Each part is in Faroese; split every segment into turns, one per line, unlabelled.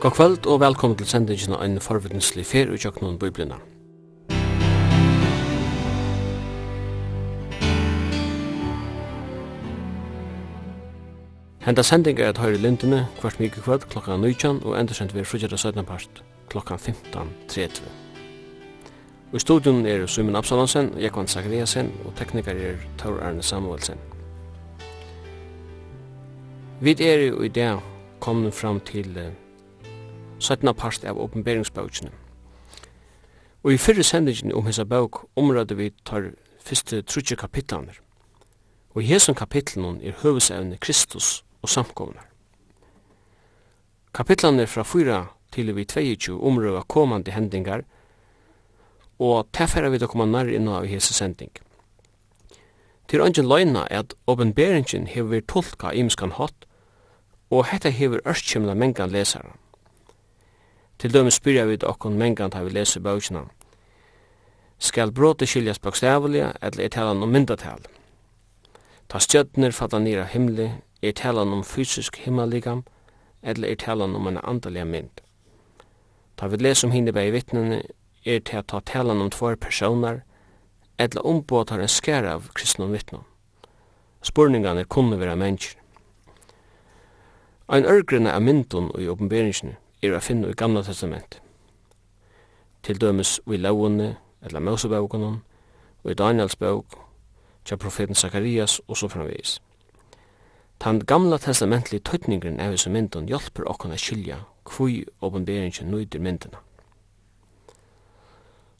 God kvöld og velkommen til sendingen av en forvidenslig fer i noen biblina. Henda sending er at høyre lintene hvert mykje kvöld klokka 19 og endersendt vi frugera 17 part klokka 15.30. Og i studion er Sumin Absalonsen, Jekvann Zachariasen og teknikar er Taur Arne Samuelsen. Vi er i dag kommet fram til 17. part av oppenberingsbøkene. Og i fyrre sendingen om hessa bøk områder vi tar fyrste trutje kapitlaner. Og i hesson kapitlen er høvesevne Kristus og samkomnar. Kapitlene fra 4 til vi 22 områder kommande hendingar, og tæffera vi koma nær inn av hese sending. Til ønsken løgna er at åbenberingin hever tolka imskan hatt, og hetta hever ørskimla mengan lesaran. Til dømes spyrja vi okkon mengan tar vi lese bøkina. Skal broti skiljas bokstavliga, eller er talan om myndatal? Ta stjøtner falla nira himli, er talan om fysisk himmeligam, eller er talan om en andalega mynd? Ta vi lese om hinne bei vittnene, er til at ta talan om tvær personar, eller ombåtar en skär av kristnum vittnum. Spurningane kunne vera mennesker. Ein ørgrunna av myndun og i oppenberingsene er å finne i gamla testament. Til dømes vi lauene, eller Mosebøkonon, og i Daniels bøk, til profeten Zakarias og så framvis. Tan gamla testamentli tøytningren av hese mynden hjelper okkona skilja kvui åpenberingen nøyder myndina.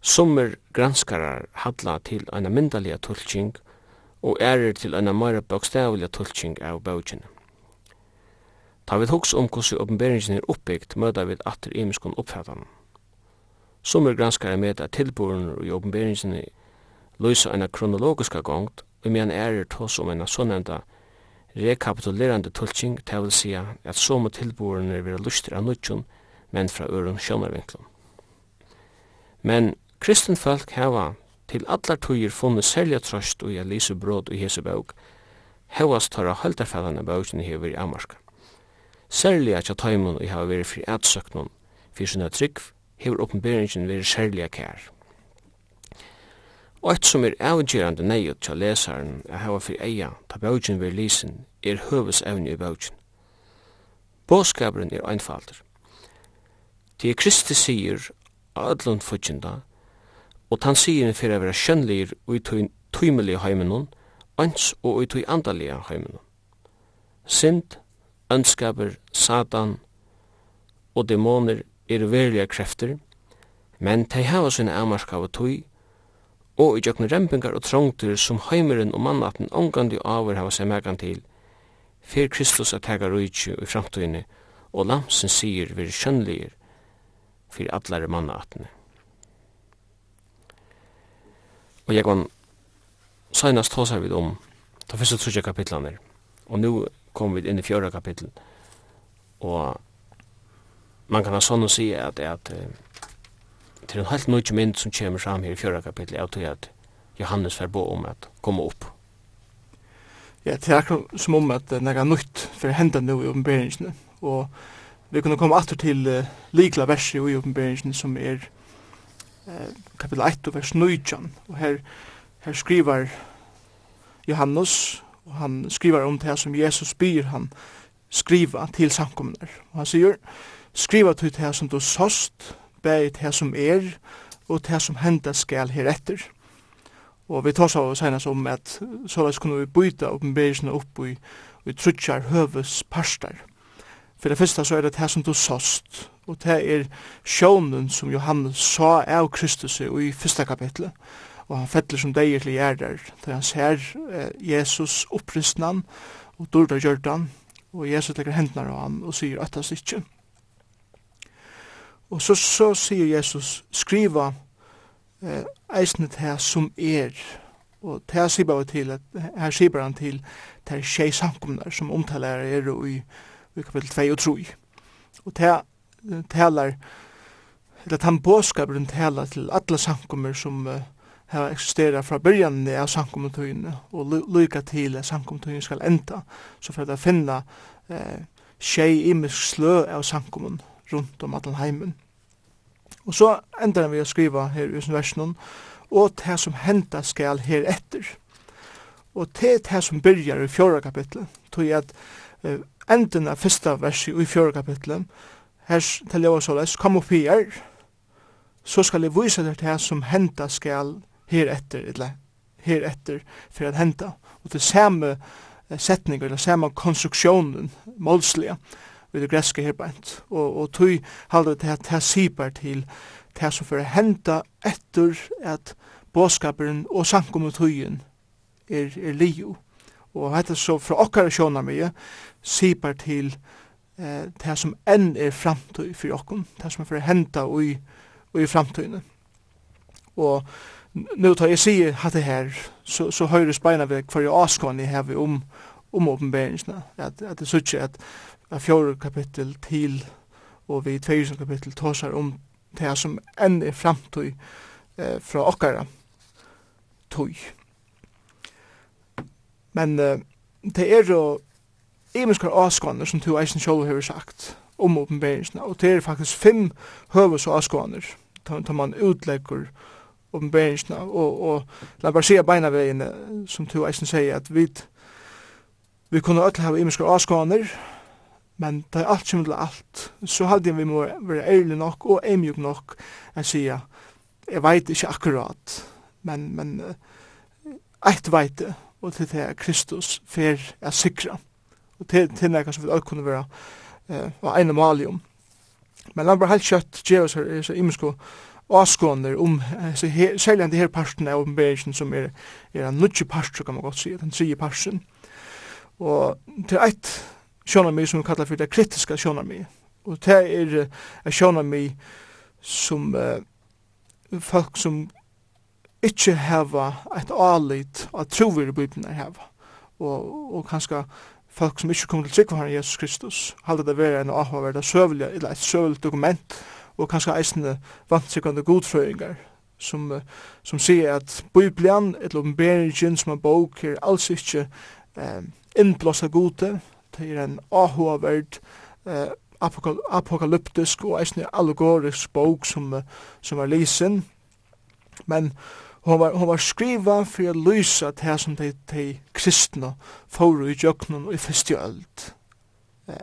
Sommer granskarar hadla til eina myndaliga tulltsing og ærer til eina meira bøkstavliga tulltsing av bøkjene. Ta vi hugsa om hvordan åpenberingin er oppbyggt, møter vi atter imiskon oppfattan. Som er granskare med at tilboren i åpenberingin løysa eina kronologiska gongt, og men er tås om eina sånnemda rekapitulerande tulking, det vil si at som tilboren er vera lustre av men fra øren sjønarvinklum. Men kristin folk heva til allar tøyer funnet selja trøst og jeg lyser bråd og hese bøk, hevast tåra haldarfællane bøkene hever i Amarska. Særlig at jeg taimun og jeg har vært fri atsøknum, fyrir sinna trygg, hever oppenberingen vært særlig kær. Og eitt som er avgjerande neiut til lesaren er hava fyrir eia, ta bøgjen veri lisen, er høves evni i bøgjen. Båskabren er einfaldur. Det er Kristi sier av öllund fudgjenda, og tan sier fyrir a vera kjønnlir ui i tøymelige heimenon, ans og ui tui andalega heimenon. Sint, ønskaper, satan og dæmoner er verilige krefter, men tei hava sinne av tøy, og i jøkne rempingar og trångtur som heimeren og mannaten omgandi avur hava seg megan til, fyr Kristus at tega rujtju i framtøyne, og lamsen sier veri kjønnligir fyr allare mannatene. Og jeg kan seinast tåsa vid om, ta fyrsta trutja kapitlaner, og nu kom vi inn i fjörda kapittel. Og man kan ha sånn å si at, at det er en helt nøyt mynd som kommer fram her i fjörda kapittel, jeg tror at Johannes får bo om at komme opp.
Ja, det er akkurat som om at det er nøyt for hendan nå i oppenberingene, og vi kunne komme atter til uh, likla verset i oppenberingene som er uh, kapittel 1 og vers 9, og her, her skriver Johannes, og han skriver om det som Jesus byr han skriva til samkommunar. Og han sier, skriva til det som du sost, bæg det som er, og det som henda skal heretter. Og vi tar så senast om at såleis kunne vi byta oppenberingsene opp i, i trutjar høves parstar. For det første så er det det som du sost, og det er sjånen som Johannes sa av Kristus i første kapitlet og han fettler som deg til gjerder, da han ser eh, Jesus opprystnan og dårda gjørdan, og Jesus legger hendene av han og sier at han ikke. Og så, så sier Jesus, skriva eh, eisne til som er, og til sier bare til, at, her sier han til, til tjei samkomner som omtaler er i, i kapitel 2 og 3. Og til taler, eller at han båskaper taler til alle samkommer som eh, har existerat fra början av samkommetøyene, og lykka til at samkommetøyene skal enda, så for at finna eh, tjej imisk slø av samkommen rundt om allan heimen. Og så endar vi å skriva her i versen, og det som henta skal her etter. Og det er det som byrjar i fjorda kapitlet, tog at eh, enden av fyrsta verset i fjorda kapitlet, her til jeg var såleis, kom opp her, så skal jeg vise deg det som henta skal her etter, eller her etter, for at henta. Og til samme setninger, eller samme konstruksjonen, målslige, ved det greske herbeint. Og, og tog halde til at det siper til det som fyrir henta etter at båskaperen og sankum tøyen er, er liu. Og hetta så fra okkar sjónar mye siper til eh, det som enn er framtøy fyrir okkum, det som er fyrir henta og i, og i framtøyene. Og nu tar jeg sige hatt her, så, så høyres beina ved hver jeg avskående her vi om, om åpenbæringsene. At, at det synes at, av fjore kapittel til og vi tveisen kapittel tåsar om det som enn er framtøy eh, fra okkara tøy. Men eh, det er jo imenskar avskående som to eisen sjolv har sagt om åpenbæringsene, og det er faktisk fem høves avskående, tar man utlegger eh, oppenbæringen, og, og la bare se beina veien, som to eisen sier, at vi, vi kunne alt ha imiske avskåner, men det er alt som til alt, så hadde vi må være ærlig nok og eimjuk nok, jeg sier, jeg veit ikke akkurat, men, men eit veit det, og til det er Kristus fer er sikra. Og til, til det som vi alt kunne være eh, av ene malium. Men han var helt kjøtt, Jesus er så imensko, avskåner om så her, særlig her parten av oppenberingen som er, er en nudje part, så kan man godt si, den tredje parten. Og til eit sjånami som vi kallar for det kritiska sjånami. Og det er et sjånami som uh, folk som ikkje heva eit alit av trover i Bibelen er heva. Og, og kanskje folk som ikkje kommer til trygg for Jesus Kristus, halda det vera en avhåverda søvelig, eller et søvelig dokument, og kanskje eisne vantsikkande godfrøyngar som, som sier at Bibelen, et oppenberingen som er bok, er alls ikkje eh, innblåsa gode, det er en ahoverd, eh, apokalyptisk og eisne allegorisk bok som, som er lysen, men hon var, hon var skriva for å lysa det som de, de kristna får i jøknen og i öld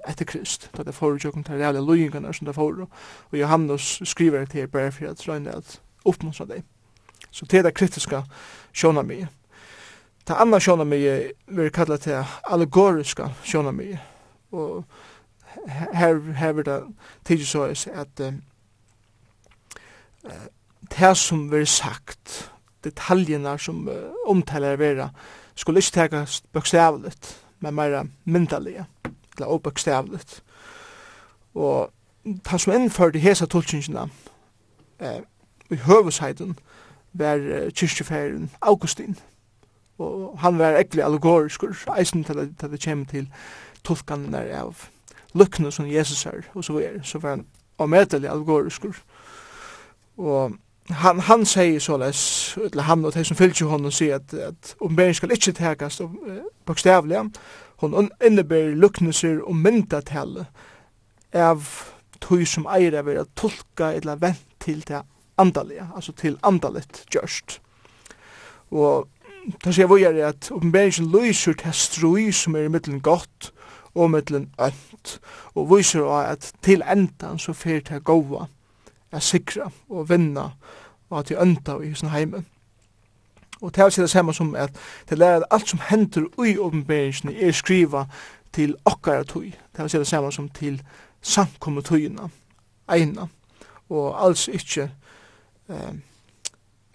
etter Krist, da det får jo til reale løyingene som det får, og Johannes skriver til her bare for at røyne at oppmuntra deg. Så det er det kritiska sjånamie. Det andre sjånamie vil kalla til allegoriska sjånamie, og her hever det tidlig så at uh, det som vil sagt, detaljerna som uh, omtalar vera, skulle ikke tegast bokstavligt, men meira myndalige eller obokstavligt. Og han som innførte hesa tolkningene eh, i høvesheiden var eh, kyrkjefæren Augustin. Og han var ekkelig allegorisk, eisen til at det kommer til tolkanen der av lukkene som Jesus er, og så er, så var han omedelig allegorisk. Og han han säger så läs eller han och de som fyllt ju honom säger att att om ben ska inte täckas och bokstavligen Hon innebär luknuser og myndatale av tog som eier av er å tolka eller vent til det andalige, altså til andalet gjørst. Og det sier vi er at oppenberingen lyser til strui som er i middelen godt og middelen ønt, og viser at til endan så fyrir til gåa, er sikra og vinna og at de ønta i sin heimen. Og det er også det samme som at det lærer at alt som hender ui åpenberingsene er skriva til okkara tøy. Det er også det samme som til samkommet tøyina, eina, og alls ikkje eh,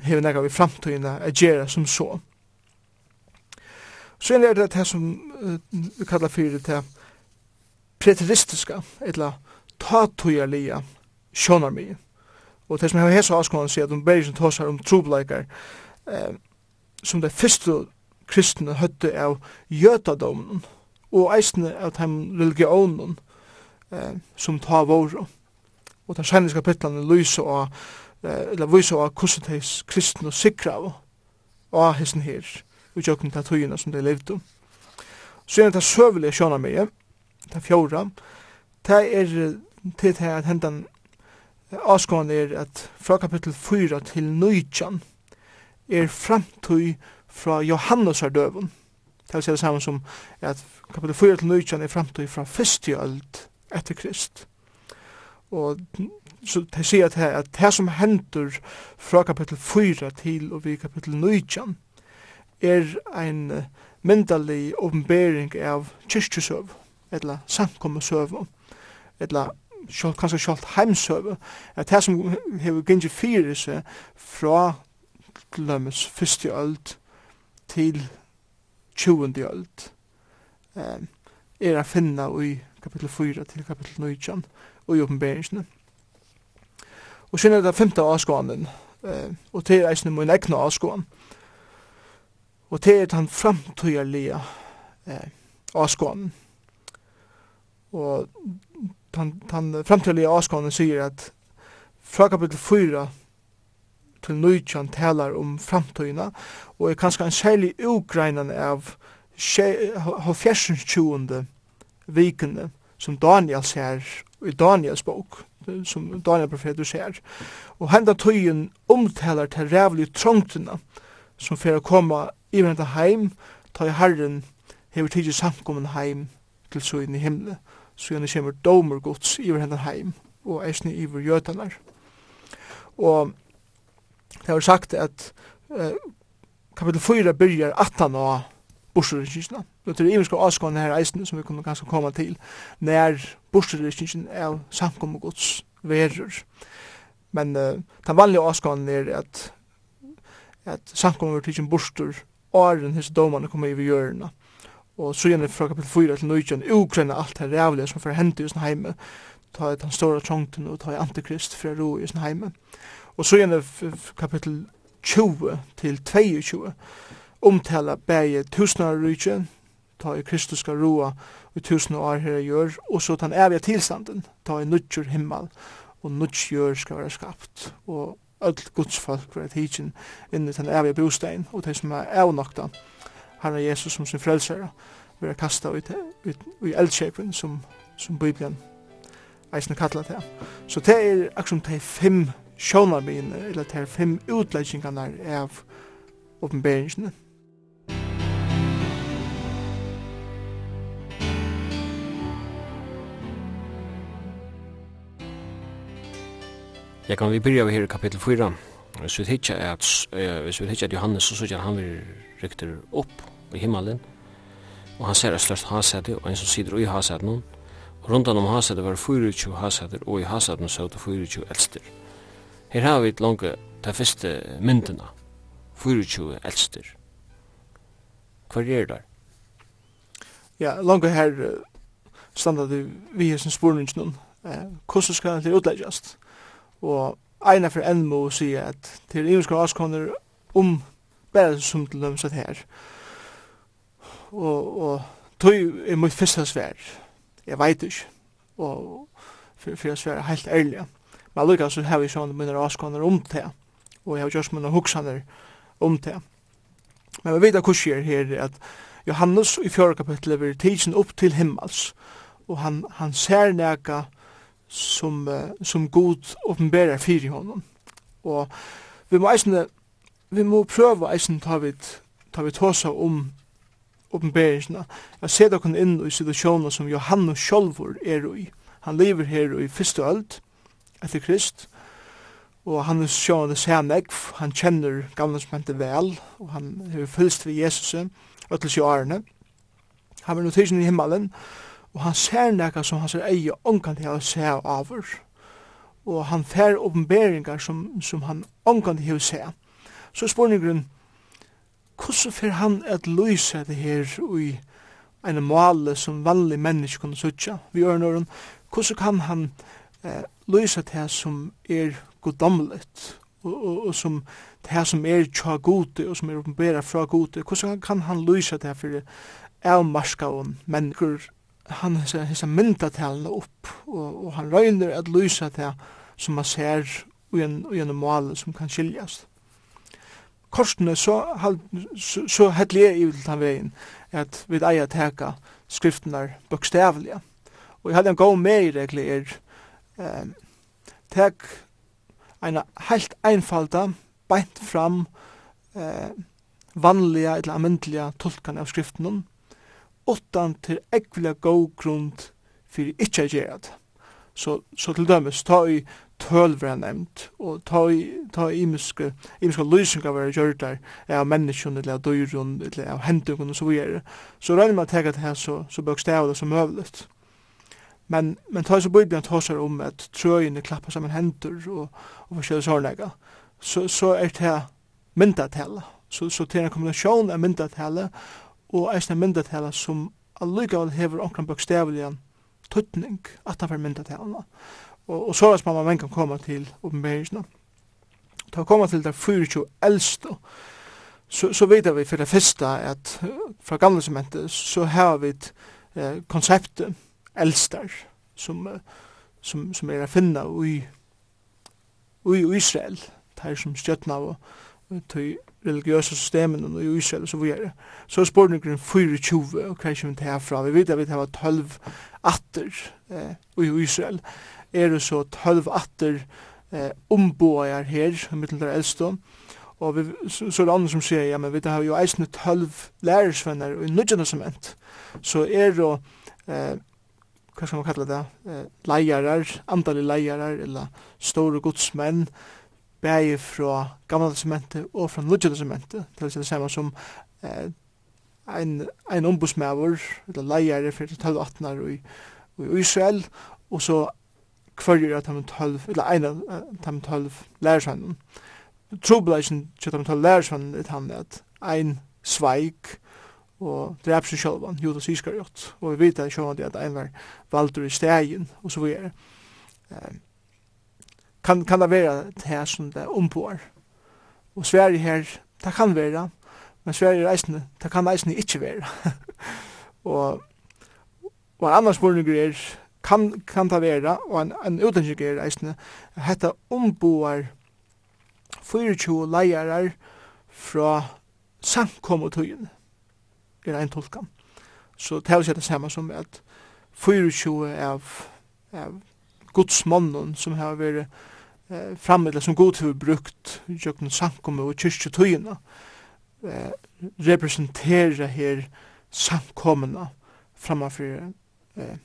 hever nega vi framtøyina er gjerra som så. Så er det det som uh, vi kallar fyrir det preteristiska, eller tatøyarlia sjånarmi. Og det som hever hesa avskonan sier at de bergen tåsar om trobleikar, eh, som de første kristne høtte av jøtadomen og eisne av de religionen eh, som ta våre. Og de senere kapitlene lyser av eh, eller viser av hvordan de kristne sikra av av hessen her og jøkken til tøyene som de levde. Så er det søvelige sjøna meg det fjorda det er til det at hendan avskående er at fra kapittel 4 til 19 er framtøy fra Johannasar døven. Det vil si det samme som at kapitel 4 til 19 er framtøy fra første øld etter Krist. Og så det sier at her, at det som hender fra kapitel 4 til og vi kapitel 19 er ein myndalig åpenbering av kyrkjusøv, eller samkommesøv, eller sjálf, kanskje sjálf heimsøve, at det som hefur gengið fyrir seg fra til dømes fyrste til 20. øld um, er a finna i kapittel 4 til kapittel 19 og i oppenberingsene. Og sen er det femte avskåanen, uh, og til er eisne min egna avskåan, og til er den framtøyerlige uh, avskåanen. Og den, den framtøyerlige avskåanen sier at fra kapittel 4 til nøytjan talar om framtøyna, og er kanskje en særlig ugreinan av halvfjersen vikene som Daniel ser i Daniels bok, som Daniel profetur ser. Og henda tøyen omtalar til rævlig trångtena som fyrir å koma i venta heim, ta i herren hever tidsi samkommen heim til søgn i himle, så gjerne kommer domer gods i henda heim og eisne i jøtanar. Og det har sagt at eh, kapitel 4 byrjar 18 av bursurikinsina. Det er iverska avskående her eisene som vi kunne ganske komme til nær bursurikinsin samkommet gods verur. Men uh, den vanlige avskående er at at samkommer tidsin bursur åren hins domane kommer i gjørna. Og så gjerne fra kapitel 4 til 19 ukrenna alt her rævlige som får hente i sin heime ta i den store trångten og ta i antikrist fra ro i sin heime. Og så gjerne kapitel 20 til 22 omtala bæge tusenarrykje, ta i kristuska roa i tusen år her gjør, og så den evige tilstanden, ta i nudgjur himmel, og nudgjur skal være skapt, og öll gudsfolk vera tidsin inn i den evige bostein, og det som er avnokta, herre Jesus som sin frelsere, vera kasta ut i eldsjepen som, som Bibelen eisne kallar det. Så det er akkurat de fem sjånarbyen, eller til fem utleggingarna av oppenberingsene.
Jeg kan vi byrja her i kapittel 4. Hvis vi hittar at, uh, hvis vi hittar at Johannes, så sier han vil rykter opp i himmelen, og han ser et slørst hasæte, og en som sider i noen, og rundan om hasæte var 24 hasæter, og i hasæten søte 24 eldster. Her har vi et langt de første myndene, 24 eldster. Hva er det? der?
Ja, langt her standa det vi er sin spurningsnum. Hvordan skal det utleggjast? Og Einar for enn må si at til imenskar avskoner om bare som til dem satt her. Og, og tog er mitt fyrsta svær. Jeg veit ikke. Og for, for jeg svær helt ærlig. Men lukka så har vi sånn minner avskåner om det, og jeg har gjort minner hoksaner om det. Men vi vet at kurser her at Johannes i fjörra kapitlet vil tidsen opp til himmels, og han, han ser nega som, som god åpenberar fyrir honom. Og vi må eisne, vi må prøva eisne ta vi, ta vi tåsa om oppenberingsna. Jeg ser dere inn i situasjoner som Johannes sjolvor er i. Han lever her i fyrste öld, etter Krist, og han er sjående sænegv, han kjenner gamlensmentet vel, og han er fylst ved Jesus, og til sjåarene. Han er notisjon i himmelen, og han ser nekka som han er eie ångan til å se av og han fer oppenberingar som, som han ångan til å se. Så spurningen, hvordan fer han at lyse det her i en måle som vanlig menneske kunne sutja? Vi gjør noen, hvordan kan han eh, løysa det som er goddomlet, og, og, og som det som er tja gode, og som er oppenbera fra gode, hvordan kan han løysa det for avmarska og mennesker, han hissa myndatalene opp, og, og han røyner at løysa det som man ser i en, i en som kan skiljast. Korsene, så, så, så hettelig er i vil ta veien, at vi eier teka skriftene bokstavlige. Og jeg hadde en god med i regler er, eh, tek eina heilt einfalda, beint fram, eh, vanliga eller amyndliga tolkan av skriften, utan til ekvile god grund fyrir ikkje gjerat. Så, så til dømes, ta i tølver er nevnt, og ta i, ta i imiske, imiske lysinga vera gjør der av menneskjone, eller av dyrun, eller av hendungun, og så videre. Så regner man tega til her så, så bøkstavet som møvlet. Men, men tar så Bibelen tåsar om at trøyene klappar saman hendur og, og forskjellige sårnega, så, så er det myndatale. Så, så det er en kombinasjon av myndatale og eisne myndatale som allikevel hever omkring bøkstavelian tuttning atanfor myndatalene. Og, og så er som man kan komme til oppenberingsna. Ta koma til det 24 eldste, så, så vet vi for det første at fra gamle sementet så har vi et eh, konseptet eldstar som, som, som er å finna i, i Israel, der som stjøtna av til religiøse systemene i Israel og så videre. Så er spørningen 24 og hva er til herfra. Vi vet at vi har 12 atter eh, i Israel. Er det så 12 atter eh, ombåer her, mittel der eldste, Og vi, så, så er det andre som sier, ja, men vi har jo eisne tølv lærersvenner i nødgjende som ent. Så er det eh, hva skal man kalla det, eh, leiarar, andalig leiarar, eller store godsmenn, bægi fra gamla testamentet og fra nudja testamentet, til å si det samme som eh, ein, ein ombudsmæver, eller leiare fyrir 12-18 år i, i Israel, og så kvarger at han 12, eller ein av dem 12 lærersvannen. Trobladisen til han 12 lærersvannen er han at ein sveik, og drep seg sjálvan, Judas Iskariot, og vi vet at sjálvan det at ein var valdur i stegin, og så videre. Um, kan, kan det være det her som det ombår? Og Sverige her, det kan være, men Sverige reisende, det kan reisende ikke være. og, og en annen spørning er, kan, kan det være, og en, en utlendsik er reisende, hette ombår 24 leirar fra samkommetøyene er ein tolkan. Så det er det samme som at 24 av, av godsmannen som har vært eh, frammeddel som god har brukt jøkken samkomme og kyrkjetøyene eh, representerer her samkommene framfor eh,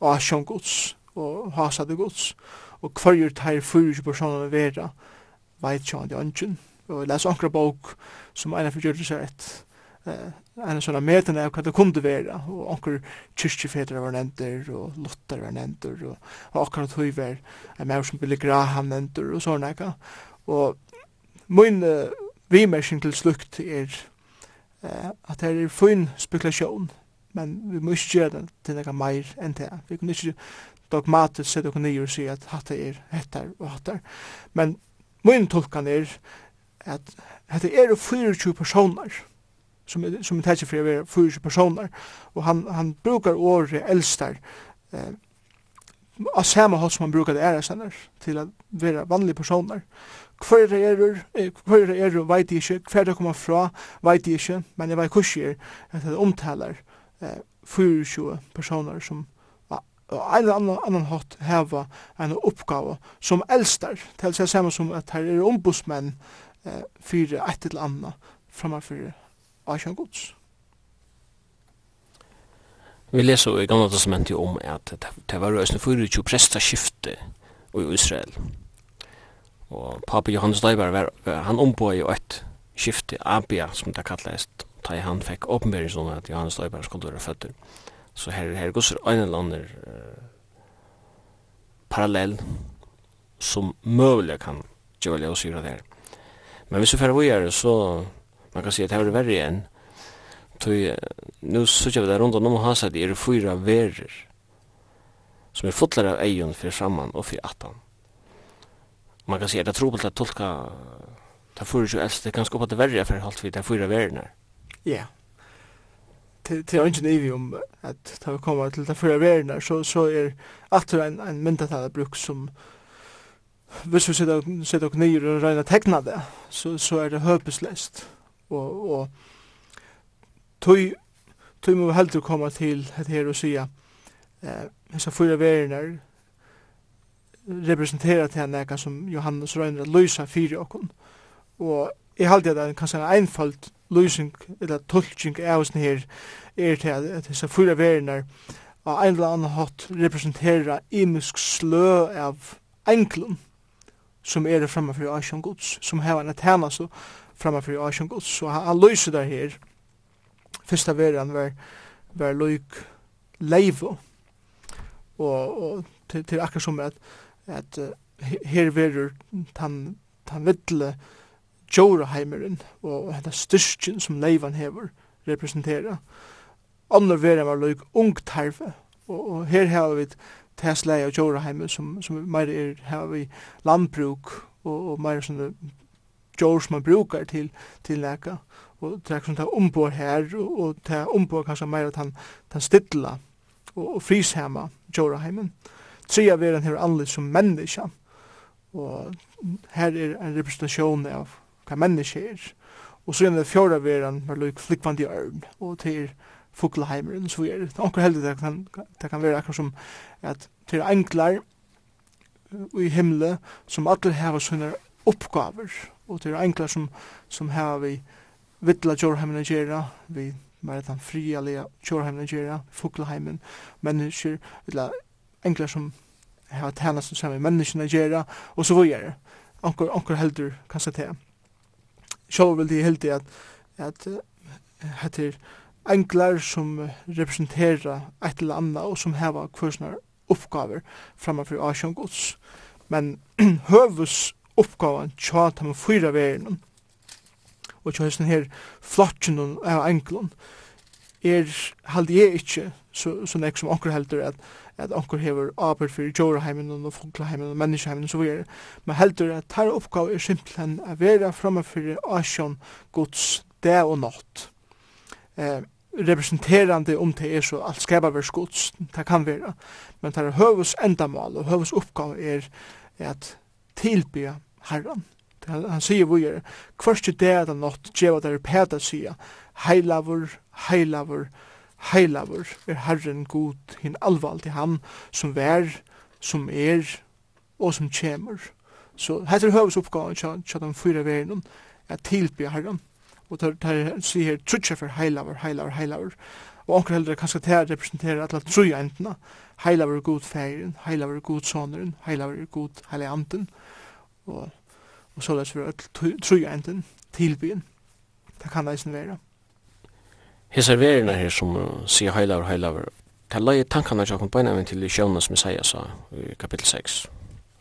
Asjon gods og hasade gods og hverjur teir 24 personer vera veit sjående ønsken og les ankra bok som eina fyrir gjør det seg rett en sånn meten av hva det kunde være, og anker kyrkjefeter var nevnter, og Luther var nevnter, og, og akkurat høy var en mer som Billy Graham nevnter, og sånn eka. Og min uh, vimersin til slukt er uh, at det er fin spekulasjon, men vi må ikke gjøre det til noe mer enn det. Vi kan ikke dogmatisk sette oss nye og si at hatt er hettar og hattar. Men min tolkan er at hette er 24 personer, som, som er tætje for å være fyra personer. Og han, han brukar året eldstar eh, av samme håll som han brukar det æresender til å være vanlige personer. Hver er erur, hver er erur, veit jeg ikke, hver er kommer fra, veit jeg ikke, men jeg veit kursier at det omtaler eh, 24 personer som og en eller annan, annan hatt heva en oppgave som elstar, til å si samme som at her er ombudsmenn eh, fyrir et eller annet framfor asjan gods.
Vi leser i Gamla Testamentet om at det var røsne 24 prestaskifte i Israel. Og papi Johannes Leibar, var, han omboi jo et skifte Abia, som det kallast, da han fikk åpenbering sånn at Johannes Daibar skulle være føtter. Så her, her gosser en eller annen uh, parallell som møvlig kan gjøre det å syre det her. Men hvis vi fyrir vi er så man kan säga att det här är värre än. Tog, nu sitter vi där rundt om hans at det är fyra verer som är fotlar av ejon för samman och för attan. Man kan si at det er troligt att tolka ta fyrir ju elst, det kan skapa det verre för halt fyrir det fyra verer
Ja. Til till till ingen evi om att ta komma till det förra världen så så är att en en myndatala bruk som hvis vi sitter og sitter og gnir og regner tegna det, så, så er det høpeslest og, og tøy, tøy må vi koma til hette her og sya eh, hessa fyra verinar representera til han eka som Johannes røyner at løysa fyrir okkon og jeg halde at det er kanskje en einfald løysing eller tolking av oss her er til at hessa fyra verinar av ein eller annan hatt representera imisk slø av enklum som er framme fyrir Asjon Guds, som hever en tæna så framför jag som god så han lyser det här första veran var var lyk leivo och och till till akkurat som att att här verur tan, tan vettle Joraheimerin og hetta styrkjen som leivan hever representera. Annor vera var lyk ungt herve, og, og her hever vi Tesla og Joraheimer som, som meir er har vi landbruk og, og meir sånne djur som man brukar til, til leka. Og det er ta det ombor her, og, og det er ombor kanskje mer at han, han stidla og, og frishema djuraheimen. Tria veren her anlig som menneska. Og her er en representasjon av hva menneska er. Og så er det fjorda veren med luk flikvandi ørn, og til fuklaheimeren, så er det anker heldig det kan, det kan være akkur som at til englar i himle som alle heva sånne oppgaver og til enklar som, som har vi vittla jorheimen å gjøre, vi mer den frialige kjørheimen å gjøre, fugleheimen, mennesker, eller enklar som har tæna som sammen menneskene gjøre, og så videre. Anker, anker heldur kan se til. Sjálf vil de heldig at, at heter enklar som representerer et eller annet og som heva kvursnar oppgaver framfor asjon gods. Men høvus oppgavan tja ta med fyra verden og tja hesten her flottjen av enklon er halde jeg ikkje så, så nek som onker heldur at at onker hever aber fyrir joraheimen og funklaheimen og menneskeheimen og så videre men heldur at tar oppgave er simpelthen a vera framme fyrir asjon gods det og natt eh, representerande om det er så alt skaparverks gods det kan være. men det er høvus endamal og høvus oppgave er at tilbyr herran. Han, sier vi er, kvarst i det eller nått, djeva der peda sier, heilavur, heilavur, heilavur, er herren god, hin i han, som vær, som er, og som kjemur. Så her er høvesoppgaven til, til de fyra verden, er tilby herran. Og tar der sier her, trutja for heilavur, heilavur, heilavur. Og onker heldre kanskje til å representere alle truja entene. Heilavur er god feiren, heilavur er god soneren, heilavur er god heilig anden og, og så løs vi øll trøyenden tilbyen. Det kan det eisen være.
Hesar verina her som uh, sier heilaver, heilaver, ta leie tankana jo kom beina til sjøvna som Isaiah sa i kapitel 6,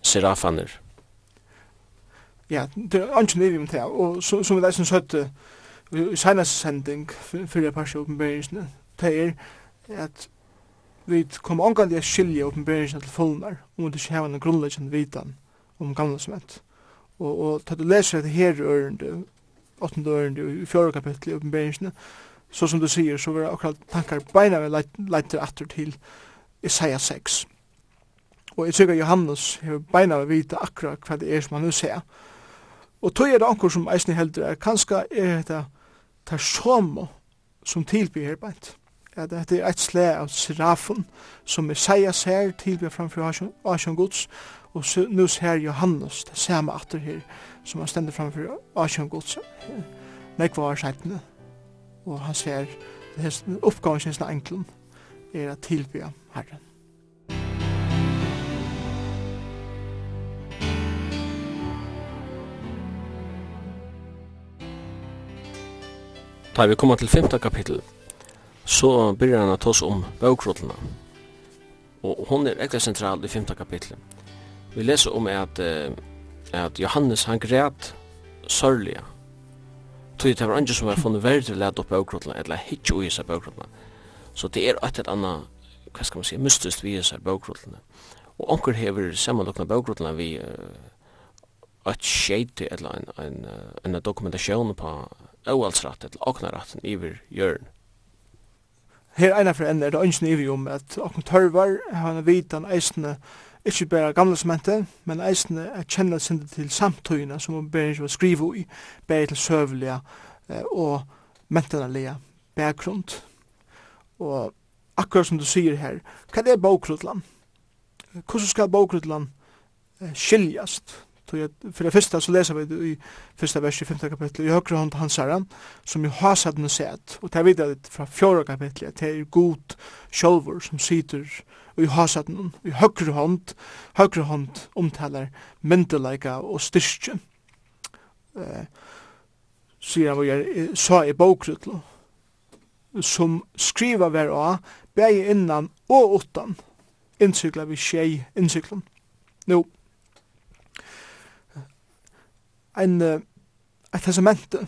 serafaner.
Ja, det er angen evig om det, og som vi leisen søtte i senast sending fyrir parsi åpenberingsene, det er at vi kommer omgang til å skilje åpenberingsene til fullnar, og vi ikke hava en grunnleggjende vitan om gamla sement. Og, og ta du leser dette her ørende, åttende ørende, i fjore kapittel i oppenberingsene, så som du sier, så var akkurat tankar beina vi leiter atter til Isaiah 6. Og jeg tykker Johannes har beina vi vite akkurat hva det er som han nu ser. Og tog er det anker som eisne heldur er, kanska er det tar som som tilbyr her beint. Ja, det er et sle av serafen som Isaiah ser tilbyr framfor Asjon Gods og så, nu ser Johannes, det samme atter her, som han stender framfor Asjøn Guds, nek var seitene, og han ser det er oppgaven sin enklen er at tilby Herren.
Da vi kommer til 5. kapittel, så begynner han å ta oss om bøkrotlene. Og hon er ekla sentral i 5. kapitlet. Vi leser om at, uh, at Johannes han græt sørlige. Tog det var andre som var funnet verre til å lete opp bøkrotlene, eller hitje ui seg bøkrotlene. Så det er et eller annet, hva skal man si, mystisk vi seg bøkrotlene. Og onker hever sammenlokna bøkrotlene vi uh, et skjeit eller en, en, en en dokumentasjon på øvalsratt, eller åknaratten, iver hjørn.
Her eina for enn er det ønsken iver om at åkken tørvar, han vitan eisne, ikke bare gamle semente, men eisene er kjenne sinde til samtøyene som man ber ikke å skrive i, bare til søvelige eh, og mentenalige bakgrunn. Og akkurat som du sier her, hva er bokrutland? Hvordan skal bokrutland eh, skiljast? For det første så leser vi det i første vers i femte kapittel, i høyre hånd hans herren, som jo har satt noe sett, og det er videre fra 4. kapitlet, det er god sjolver som sitter og i hasaten, i høyre hånd, høyre hånd omtaler myndelaika og styrstje. Eh, sier han vi jeg sa i bokrytlo, som skriva hver av, bæg innan og utan, innsykla vi tjei innsyklan. Nå, en, et testament,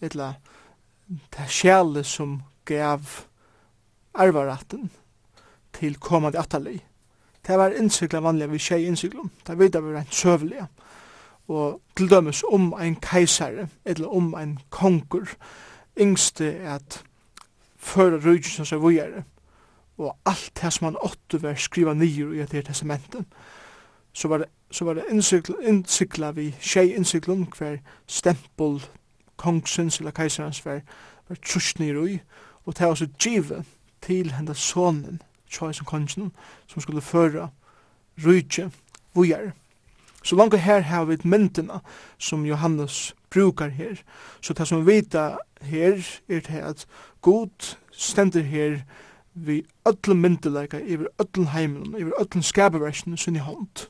etla, det sjæle som gav arvaratten, til komandi atali. Det var innsykla vanliga vi tjei innsyklum. Det vidar vi rent søvliga. Og til dømes om ein keisare, eller om ein konkur, yngste at føra rujtjus seg vujare, og alt det som han åttu var skriva nyer i etter testamenten, så var det, så var det innsykla, vi tjei innsyklum hver stempel kongsins eller keisarens var, var trusnir ui, og det var så givet til henda sonen tjai som kongen som skulle føra rujtje vujar. Så langt her har vi myndina som Johannes brukar her. Så det som vi vita her er det at god stender her vi öllum myndeleika yfir öllum heiminum, yfir öllum skapaversjonen sinni hånd.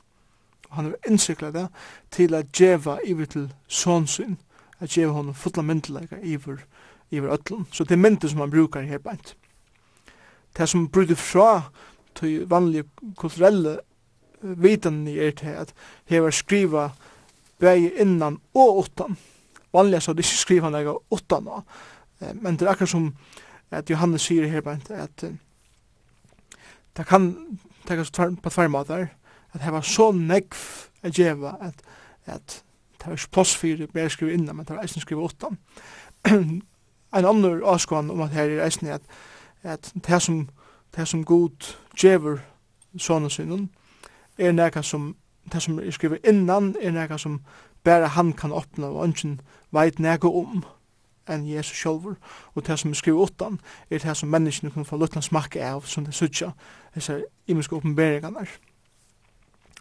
Og han har innsikla det til at djeva yfir til sonsin, at djeva hon fulla myndeleika yfir, yfir öllum. Så det er myndi som han brukar her beint det som bryter fra til vanlige kulturelle viten i er til at hever skriva bæg innan og utan. Vanlig så det ikke skriva nega utan nå. Men det er akkurat som at Johannes sier her bænt at det kan tekas på tvær måter at det var så negv a djeva at, at det var ikke plass for bare skriva innan men det var eisen skriva utan. en annen avskåan om at her er eisen at at det som, det som god djever sånne synen, er nekka som, det som er skriver innan, er nekka som bare han kan åpna, og ønsken veit nekka om enn Jesus sjolver, og det som er skriver utan, er det som menneskene kan få luttna smakke av, som det sutja, disse imenske oppenberingarna.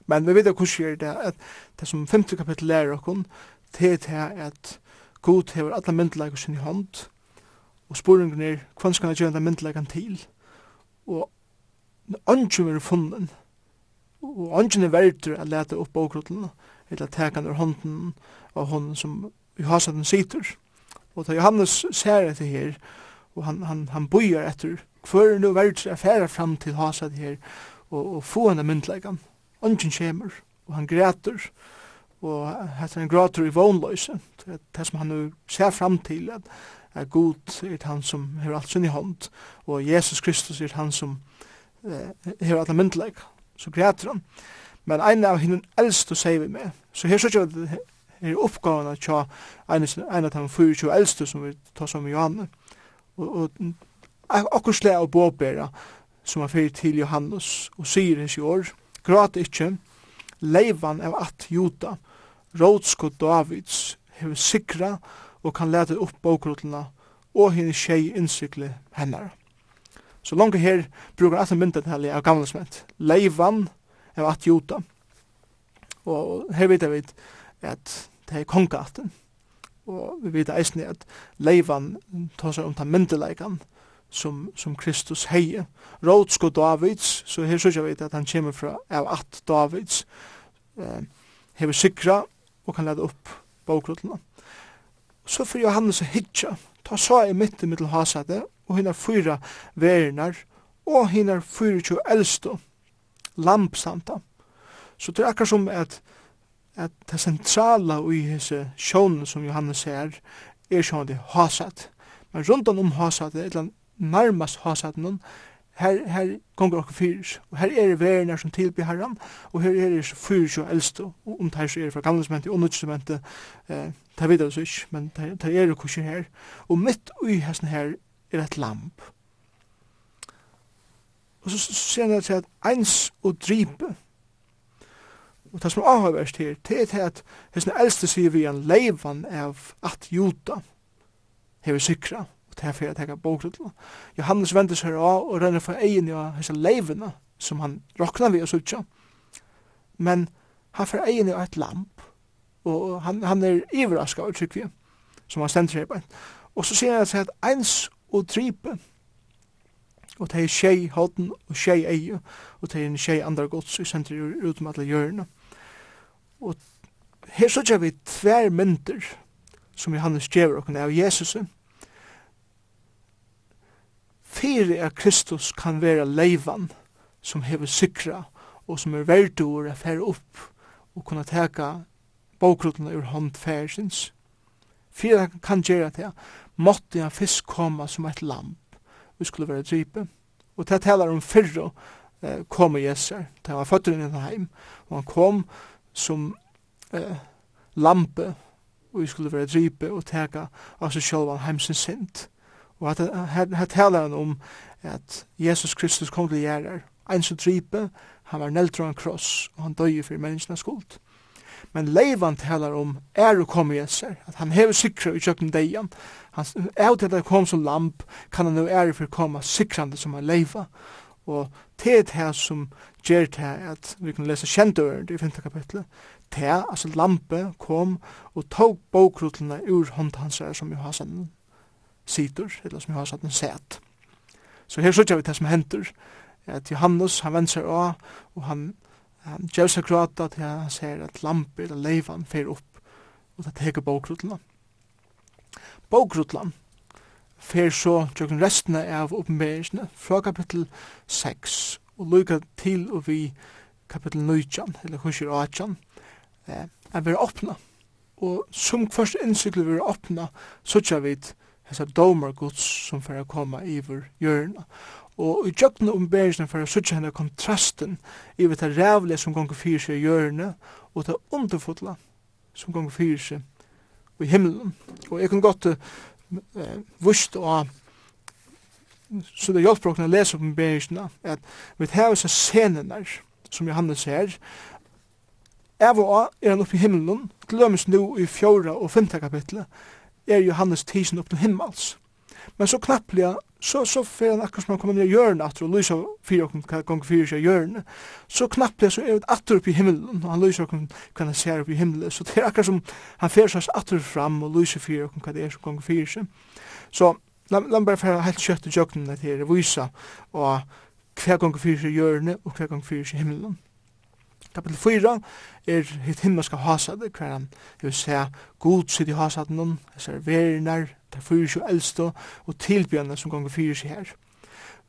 Men vi vet hvordan er det, at det som 5. kapittel lærer okkon, det er det at God hever alla myndelagur sin i hånd, Og spurningen er, hvordan skal jeg gjøre den til? Og ønsken er funnet. og ønsken er verdur at leta opp bókrullen, eller teka under hånden av hånden som i hasaden sitter. Og da Johannes ser etter her, og han, han, han bøyer etter, hver er nu verdur er færa fram til hasad her, og, og få henne myndelagan. Ønsken kommer, og han græter, og hette han græter i vånløse, det som han nu ser fram til, at er god er han som hever alt sin i hånd, og Jesus Kristus er han som eh, hever alle myndelag, så græter han. Men ein av hinn eldste sier vi med, så her sier vi er oppgavene tja ein av de 24 eldste som vi tar som Johanne, og, og akkur sleg av båbera som er fyrir til Johannes og sier hans i år, grat ikkje, leivan av at juda, rådskott Davids, hever sikra, og kan lete upp bókrutluna og hinn tjei innsykle hennara. Så langt her brukar at myndet hellig av gamle sment. Leivan av at juta. Og her vet vi at det er kongaten. Og vi vet eisne at leivan tar seg om ta myndeleikan som, som Kristus heie. Rådsko Davids, så her sykja vi at han kommer fra av at Davids. Eh, hever sikra og kan leta upp bokrutlene. Så fyrir Johannes og hitja, ta sa i mitt mittel hasade, og hinnar fyra verinar, og hinnar fyra tjo eldstu, lampsanta. Så det er akkar som at, at det sentrala i hese sjånen som Johannes ser, er sjånen det hasat. Men rundan om hasat, eller nærmast hasat, her, her gonger okkur fyrir, og her er verene som tilby herran, og her er det fyrir jo eldst, og om det så er det fra gamle sementet, og nødt eh, det vet jeg så ikke, men det er det kurser her, og mitt ui hessen her er et lamp. Og så ser han at eins og dripe, og det som er avhøverst her, det er til at hessen eldste sier vi en leivan av at juta, hever sikra, det er for jeg tenker bokrutla. Johannes vender seg av og renner for egen av hese leivene som han råkna vi og sutja. Men han får egen av et lamp og han, han er ivraska av trygg som han stender seg på. Og så sier han at eins og tripe og det er tjei hoden og tjei eie og det er en tjei andre gods i sender ut med alle hjørne. Og her sutja vi tver mynter som Johannes djever okken av Jesus fyrir at Kristus kan vera leivan som hever sikra og som er verdur at fære upp og kunna teka bókrutna ur hånd færsins. Fyrir at kan gjera det, måtte han fisk koma som et lamp. Vi skulle være drype. Og det talar om fyrre eh, kom i Jeser. Det var føtter inn i heim. Og han kom som eh, lampe og vi skulle være drype og teka av seg sjálvan heimsins sint. Og at her taler han om at Jesus Kristus kom til gjerrar. Ein som dripe, han var neltro en kross, og han døy for menneskene skuld. Men Leivan taler om er og kom Jeser, at han hever sikra i kjøkken deian. Han er til at han kom som lamp, kan han nu er for koma sikrande som han leiva. Og det er det som gjør det at vi kan lese kjentøren i 5. kapitlet. Det, altså lampe, kom og tog bokrutlene ur hånd hans håndhansere som Johansen sitter, eller som jeg har satt en set. Så her sørger vi det som henter, at Johannes, han vender seg av, og han, han gjør seg gråta til han ser at lampe eller leivan fer opp, og det teker bokrutlene. Bokrutlene fer så tjøkken restene av oppenberingene fra kapittel 6 og lykka til og vi kapittel 9, eller kurser 8, eh, er vi åpna. Og som først innsykler vi er åpna, så tja vi hessa domar Guds som fer koma iver jörna. Og i tjøkkene om bergene fyrir å sutja henne kontrasten iver ta det som gonger fyrir seg i og ta underfotla som gonger fyrir seg i himmelen. Og jeg kan godt eh, vust og så det hjelper å lese om bergene at vi tar hessa scenene som Johannes her var er han oppe i himmelen, glømmes nu i fjorda og femte kapitlet, er Johannes tisen opp til himmels. Men så knapplega, så, så fer han akkur som han kommer ned i hjørnet atter, og lyser fyrir okkur gong fyrir seg hjørnet, så knapplega så er han atter opp i himmelen, og han lyser okkur hva han ser opp i himmelen, så det er akkur som han fer seg atter fram og lyser fyrir okkur hva det er som gong fyrir seg. Så, la la meg bare fer helt kjøtt i jøgnen til å vise, og hva gong fyrir seg hjørnet, og hva gong fyrir seg himmelen kapitel 4 er hitt himmelska hasad, hver han vil se god sitt i hasaden om, ser verinar, der fyrir sju eldstå, og tilbjørnene som gonger fyrir seg her.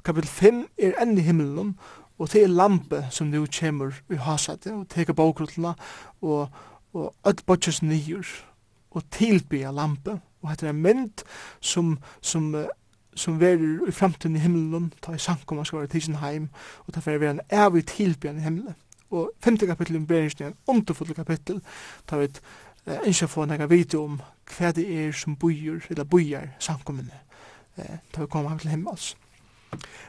Kapitel 5 er enn i himmelen, og det er lampe som nu kjemur i hasadet, og teka bokrutlene, og, og öll botjes nyur, og tilbya lampe, og hette er mynd som, som som verir i framtiden i himmelen, ta i sankum og skvar i tidsin heim, og ta fyrir vera en evig tilbjörn i himmelen og femte kapittel i Beringsni er underfull kapittel, tar vi eh, ikke få nekka video om hva det er som bøyer, eller bøyer samkommende, eh, tar vi kommer til himmels.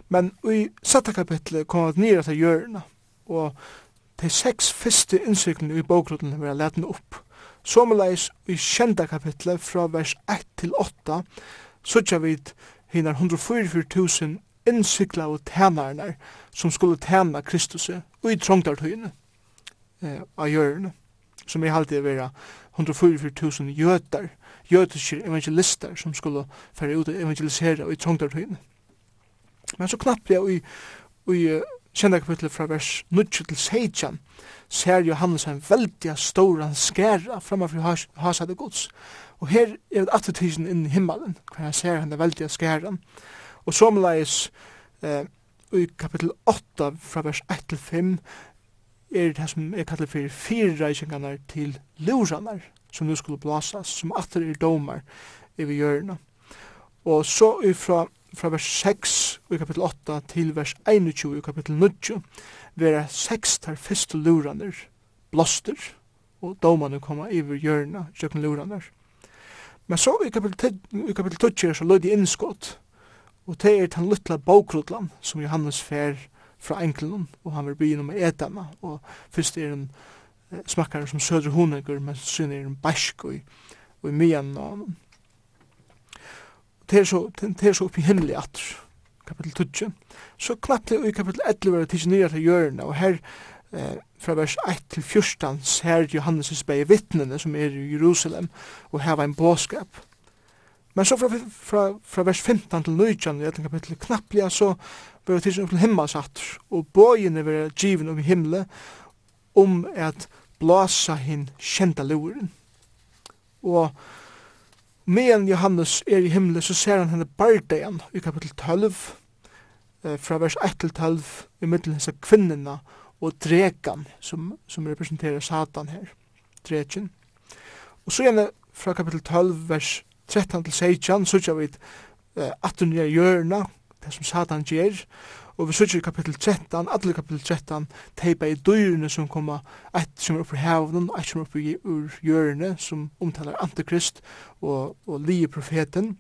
Men i satte kapittel kom vi nere til hjørna, og de seks første innsiklene i bokrotten vil jeg lete opp. Sommerleis i kjenda kapitlet fra vers 1 til 8, så tja vid hinar 144.000 innsikla og tænarnar som skulle tæna Kristus og i trångtartøyene eh, av hjørne, som i halte vera 144.000 jøtar, jøtiske evangelister som skulle fære ut og evangelisere og i trångtartøyene. Men så knappt jeg i, i kjenda kapitlet fra vers 9 til 16 ser Johannes en veldig stor skæra framfor has, hasade gods. Og her er det attetisen inn i himmelen, hver jeg ser henne veldig skæra. Og Og somleis eh, i kapitel 8 fra vers 1 til 5 er det som er kallet for fire reisingarnar til lusanar som nu skulle blasas, som atter er domar i vi hjørna. Og så ifra fra vers 6 i kapitel 8 til vers 21 i kapitel 9 vera seks tar fyrste luraner blåster og domane koma iver hjørna kjøkken luraner. Men så i kapitel 10 i 10 12 så lød det innskott Og det er den lytla bokrutlan som Johannes fer fra enkelen, og han vil begynne med etama, og fyrst er en eh, smakkar som sødre honegur, men syn er en bæsk og, og i myan av honom. Det er så, det er så oppi himmelig atur, kapitel 12. Så knapplig i kapitel 11 var det tidsi nyra til hjørna, og her eh, fra vers 1 til 14 ser Johannes' bæg vittnene som er i Jerusalem, og her var en båskap, Men så fra, fra, fra vers 15 til 19 i etter kapittel knapplega så var det tidsen til himmels atter, og bøyene var given om himmelen om at blåsa hin kjenta luren. Og medan Johannes er i himmelen så ser han henne bardegan i kapittel 12 eh, fra vers 1 til 12 i middelen hans kvinnena og dregan, som, som representerer Satan her, dregen. Og så gjerne fra kapittel 12 vers 13 til 16, sutja vi uh, 18 nye hjørna, det som Satan gjør, og vi sutja i kapittel 13, alle kapittel 13, teipa i dyrene som koma, eit som er oppe i havnen, eit som er oppe i ur hjørne, som omtalar antikrist og, og lije profeten.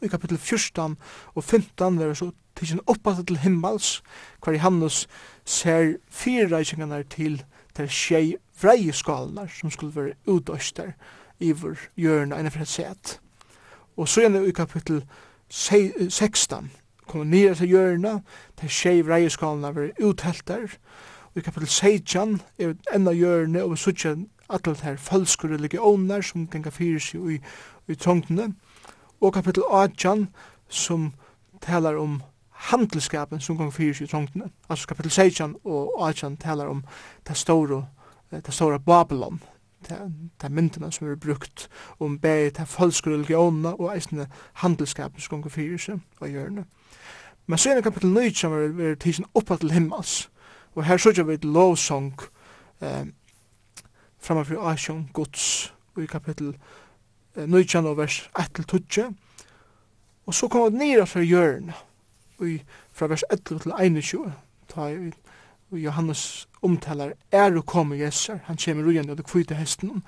Og i kapittel 14 og 15 er så tidsin oppastet til himmels, hver Johannes ser fire reisingene til til tjei vreie skalanar som skulle være utdøyster, iver gjørna enn for set. Og så er det i kapittel 16, kommer nere til gjørna, til tjei reieskalene var uthelter, og i kapittel 16 er enda hjørne, og vi sutja alle her falske religioner som gengar fyrir seg i, i trångtene, og kapittel 18 som talar om handelskapen som gong fyrir seg i trångtene. Altså kapittel 16 og 18 talar om det store, det store Babylon, de myndene som er brukt om bæg til falske religionene og eisne handelskapen som gonger fyrir seg og hjørne. Men så er det kapitel 9 som er, er tisen oppa til himmels. Og her sørger vi et lovsong eh, framfor Asjon Guds i kapitel eh, og vers 1-20 og så kommer det nira fra hjørne fra vers 11 til 21 ta i Johannes omtalar er å komme Jesar, han kommer rujande av det kvite hesten,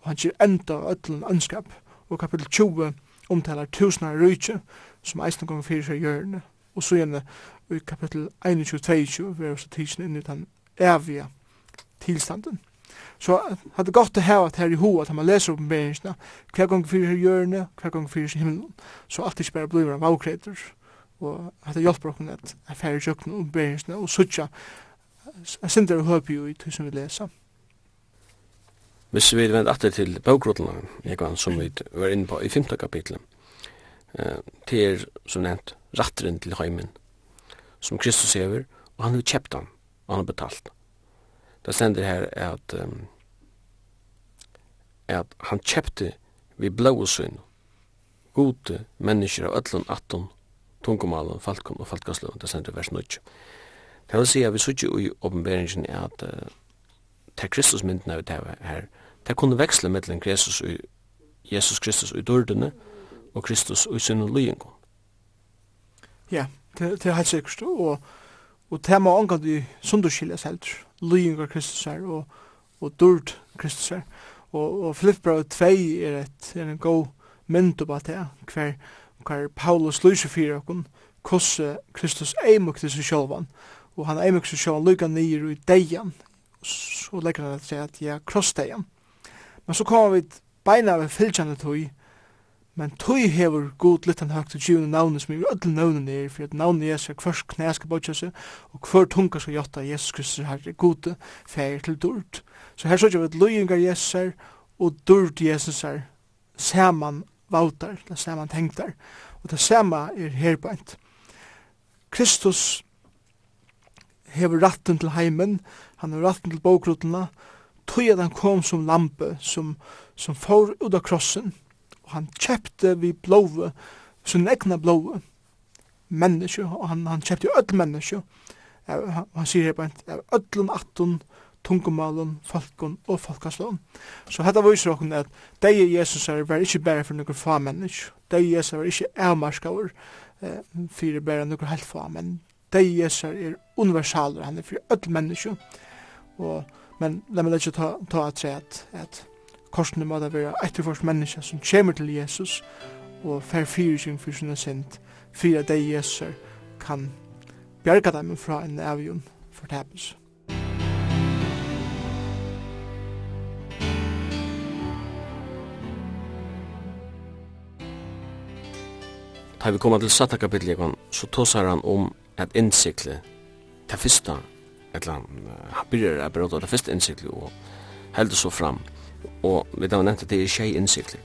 og han kjer enda av ötlen ønskap, og kapitel 20 omtalar tusenar rujtje, som eisen gong fyrir seg hjørne, og så gjerne i kapitel 21-22, vi er også tidsen inn i den evige tilstanden. Så hadde godt å heva at her i hoa, at man leser oppenberingsna, hver gong fyrir seg hjørne, hver gong fyrir seg himmelen, så alt ikke bare blir av avkreter, og hadde hjelper okken at jeg fyrir seg og beringsna, og suttja sindar høp jo i tusen vi lesa.
Hvis vi vender atter til bøkrotlene, jeg kan, som vi var inne på i 5. kapitlet, eh, til er, som nevnt, ratteren til heimen, som Kristus hever, og han har kjept han, og han har betalt. Det stender her at, um, at han kjepte vi blåsyn, gode mennesker av ødlund, atton, tungomalen, falkon og falkansløven, det stender vers 9. Det vil si at vi sier i oppenberingen er at uh, til Kristus mynden av det her, det kunne veksle mellom Kristus og, Jesus Kristus og dørdene og Kristus og sin og
Ja, det, det er helt sikkert, og, og det må omgang i sunderskilles helt, lying av Kristus her, og, og dørd Kristus her, og, og Filippbrau 2 er, et, er en god mynd på det, hver, hver Paulus lyser for oss, hvordan Kristus er mot til seg og han eimer så sjåan lukka nyer i deian, så legger han til at kross deian. Men så kommer vi beina ved fylkjane tøy, men tøy hever god lyttan høgt til tjuvne navnet som er ödel navnet nir, for at navnet Jesus er kvars knæ skal bodja seg, og kvør tunga skal jotta Jesus Kristus herre gode, fæger til durt. Så her sørger vi at løyingar Jesus er, og durt Jesus er, saman vautar, eller saman tengtar, og det samme er herbeint. Kristus hever ratten til heimen, han hever ratten til bokrutena, tog at han kom som lampe, som, som får ut av krossen, og han kjøpte vi blåve, sin egna blåve, menneske, og han, han kjøpte ødel menneske, han, han sier her på en, ødelen tungumalen, falkon og falkaslån. Så hetta viser okken at dei Jesus er var ikke bare for nokkur fa mennesk. Dei Jesus er var ikke eh, fyrir berre nokkur helt fa menneske, deg Jesus er universaler, han er for öll menneske, og, men la meg ikke ta, ta at seg at, at korsene må da være etterforsk menneske som kommer til Jesus, og fer fyrsing for sinne sint, for at deg Jesus kan bjerga dem fra en for fortapelse.
Da vi koma til satta kapitlet, så tåsar han om at innsikle ta fyrsta eller han byrjar a bråta det første innsikle og heldur så fram. Og vi da nevnt at det er tjei innsikle.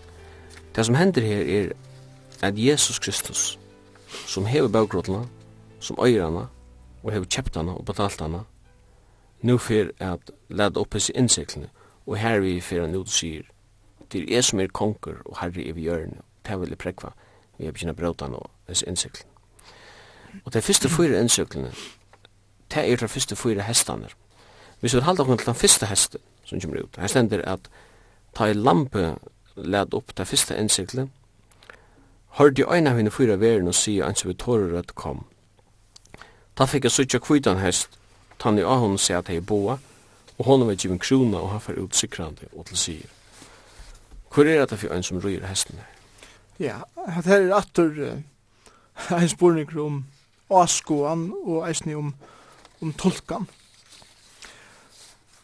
Det som hender her er at Jesus Kristus, som hever bøkgrotla, som øyre hana, og hever kjept hana og betalt hana, nu fyr at leda opp hans innsiklene, og her vi fyr han ut sier, det er jeg som er konger og herri i vi gjør det vil jeg prekva, vi har begynt bråta hana og hans innsiklene. Og det første fyra innsøklene, det er det første fyra hestene. Hvis vi halda okkur til den første hesten som kommer ut, her stender at ta i lampe led opp det første innsøklet, hør de øyne henne fyra veren og sier ans vi tårer at kom. Ta fikk jeg suttja kvitan hest, tann i ahon sier at hei boa, og hon var givin krona og han fer ut sikrande og til sier. Hvor er det for en som røyre hesten her?
Ja, det er atter uh, en spurning om avskoan og eisne om, om tolkan.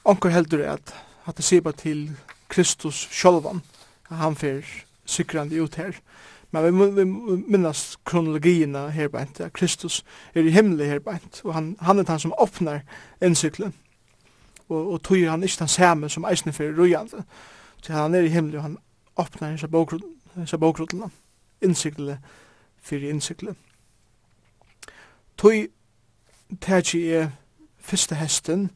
Onkur heldur at at det sier til Kristus sjolvan, at han fer sikrande ut her. Men vi, vi minnas kronologina her beint, at Kristus er i himmelig her beint, og han, han er den som åpnar innsyklen, og, og tog han ikke den samme som eisne fer rujande, så han er i himmelig, og han åpnar hans bokrullene, innsyklet fyrir innsyklet. Tøy tætji er fyrsta hesten,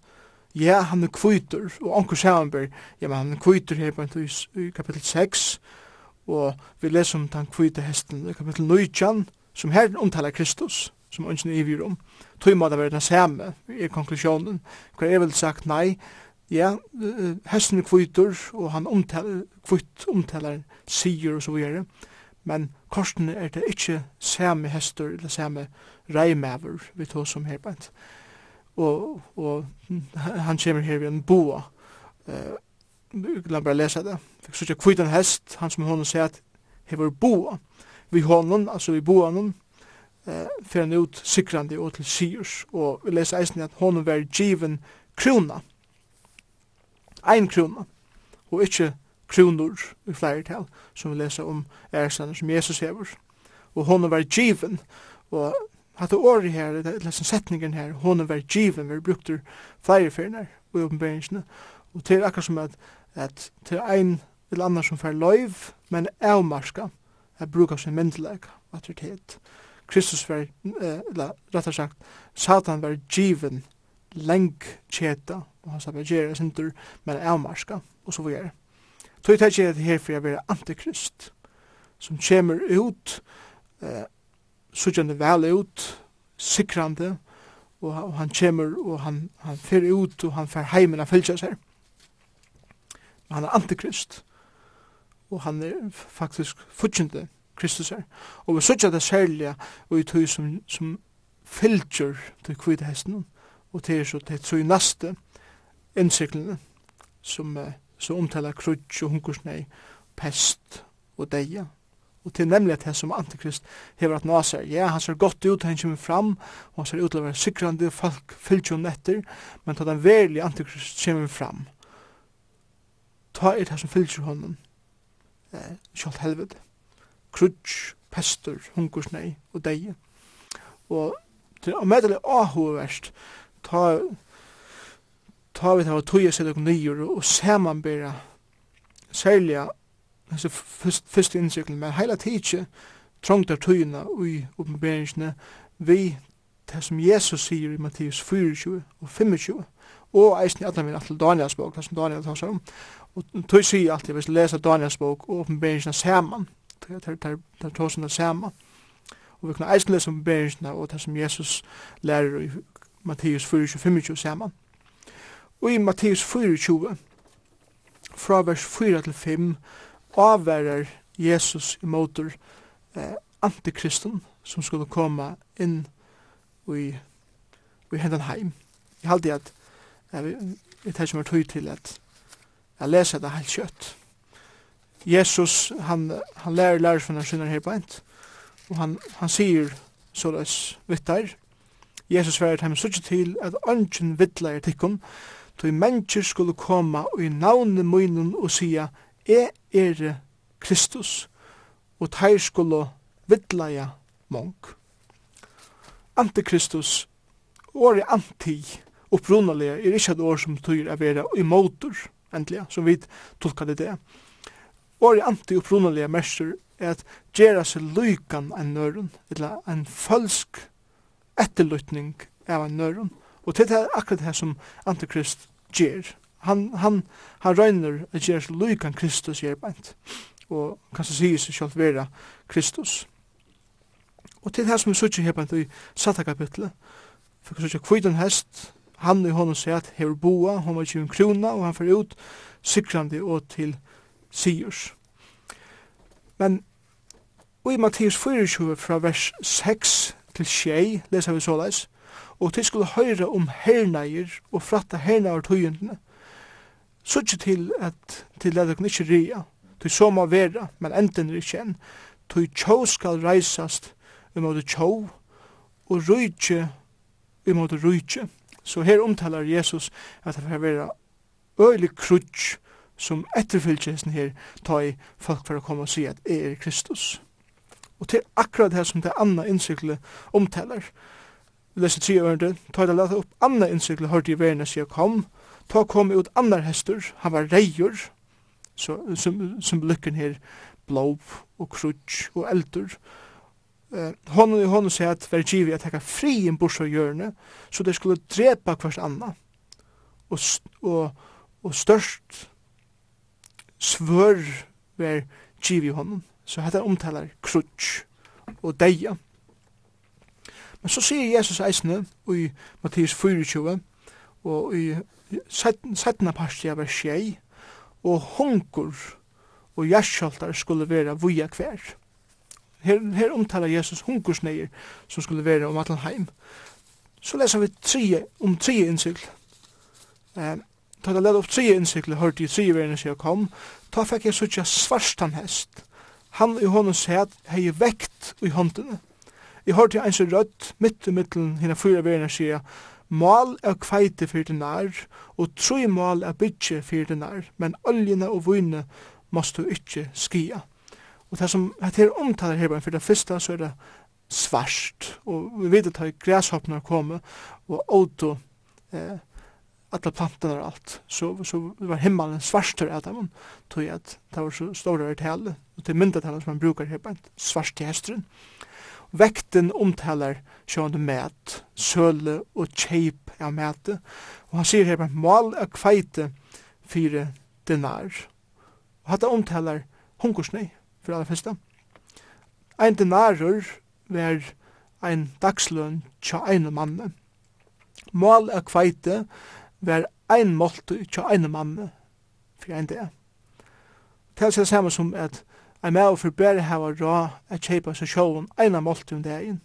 ja, han er kvitur, og onkur samanber, ja, men han er kvitur her på i kapitel 6, og vi leser om den kvita hesten i kapitel 9, som her omtaler Kristus, som ønsken i virum. Tøy må det være den samme i konklusjonen. Hva er vel sagt nei, ja, hesten er kvitur, og han omtaler, kvitt omtaler sier og så videre, men korsen er det ikke samme hester eller samme reimaver vi tog som her bænt. Og, og han kommer her ved en boa. Uh, la bare lesa det. Fikk sutja kvitt en hest, han som honom sier at hever boa. Vi honom, altså vi boa honom, eh, fyrir han ut sikrande og til syrs. Og vi lesa eisen at honom var given krona. Ein krona. Og ikkje kronor i flere tal, som vi lesa om ærstander som Jesus hever. Og honom var given, og hatt året her, eller som setningen her, hånden var given, vi brukte flere ferier i oppenberingsene, og til akkurat som at, at til ein eller annan som fer løyv, men avmarska, at bruka sin myndelag, at det er Kristus var, eller rettere sagt, Satan var given leng tjeta, og han sabber gjerra sindur, men avmarska, og så videre. Tøy tætje er det her for jeg vera antikrist, som kjemur ut, eh, sutjande vel ut, sikrande, og, han kjemur, og han, han fer ut, og han fer heimen, han fylgja seg. Men han er antikrist, og han er faktisk futjande Kristus er. Og vi sutja det særlige, og i tog som, som fylgjer til kvita hesten, og til så til tog naste innsiklene, som, som omtaler krutsk og hungersnei, pest og deia, Og til nemlig at som antikrist hever at nå ser, ja, han ser godt ut, han kommer fram, og han ser ut til å være sikrande, folk fyllt jo netter, men til den verlige antikrist kommer fram. Ta er det som fyllt jo honom, eh, kjalt helved, krutsk, pester, hungersnei og deie. Og til å medelig ahoverst, ta, ta vi til å tøye seg og nyer og samanbera særlig altså første innsikling, men heila tidsi trångt er tøyina ui oppenberingsne vi det som Jesus sier i Matteus 24 og 25 og eisen i alle min atle Daniels bok, det som Daniel tar seg om. Og tøy sier alltid, hvis du leser Daniels bok og oppenberingsne saman, det er tåsene saman. Og vi kan eisen lese oppenberingsne og det som Jesus lærer i Matteus 24 og 25 saman. Og i Matteus 24, fra vers 4 til 5, avverar Jesus i motor eh, antikristen som skulle koma inn i, i hendan heim. Jeg halte at eh, jeg tar som er tøy til at jeg leser det helt kjøtt. Jesus, han, han lærer lærersvinnar sinner her på ent, og han, han sier såleis vittar, Jesus sverar heim sutja til at ønsken vidla er tikkun, tog mennesker skulle koma og i navnet munnen og sia, jeg er Kristus, og teir skulle vidleia mong. Antikristus, året anti, opprunalega, er ikkje et år som tyr av vera i motor, endelig, som vi tolka det det. Året anti opprunalega merser er at gjerra seg lykan en nøren, eller en falsk etterlutning av en nøren, og det er akkurat det som antikrist gjer han, han, han røyner at gjør så lykan Kristus gjør bænt. Og så sier seg selv vera Kristus. Og til det som vi sier her bænt i satta kapitlet, for vi sier kvidan hest, han i honom sier at hever boa, hon var ikke en krona, og han fer ut sikrande og til Sigurs. Men og i Mattias 24 fra vers 6 til 6 leser vi såleis, og til skulle høyre om herneier og fratta herneier tøyendene, så ikke til at til at dere ikke ria, til så må vera men enten er ikke enn, til tjå skal reisast imot tjå, og rujtje imot rujtje. Så her omtalar Jesus at det får være øylig krutsk som etterfylgjelsen her tar i folk for å komme og si at jeg er Kristus. Og til akkurat det som det anna innsikle omtalar. Vi leser tre ørende, ta det lata opp andre innsikle hørte i verden sier kom, ta kom ut annar hestur, han var reier, så, som, som lykken her, blov og krutsk og eldur. Eh, honom i honom sier at vær givet at hekka fri en bors og hjørne, så det skulle drepa hvers anna. Og, og, og størst svør vær givet honom. Så hette omtalar krutsch og deia. Men så sier Jesus eisne i Mattias 24 og i setna parti av skjei, og hunkur og hjertskjoltar skulle vera vuja hver. Her, her omtala Jesus hunkursneier som skulle vera om atlan heim. Så leser vi tre, om tre innsikl. Eh, ta det led opp tre innsikl, hørte i tre verden som kom, ta fikk jeg suttja svarstan hest. Han i hånden sæt hei vekt i håndene. Jeg hørte jeg eins rødt, mitt i mittelen, hina fyra verden sier, Mal er kveite fyrir dinar, og troi mal er bytje fyrir dinar, men oljene og vune måst du ikkje skia. Og det som det er omtaler her, for det første så er det svart, og vi vet at græshoppene kommer, og auto, eh, alla plantene og alt, så, så var himmelen svarster av dem, tog at det var så store vertale, og til myndatalen som man brukar her, svart til hesteren. Vekten omtaler sjående mæt, søle og kjeip av mæte, og han sier her mal av kveite fire dinar. Og hatt omtaler hunkersnei, for aller fyrsta. Ein dinarur var ein dagsløn tja ein manne. Mal av kveite var ein måltu tja ein manne for ein dag. Det er samme som at Ein med og forbære hava rå at kjeipa seg sjålen eina måltid om dagen,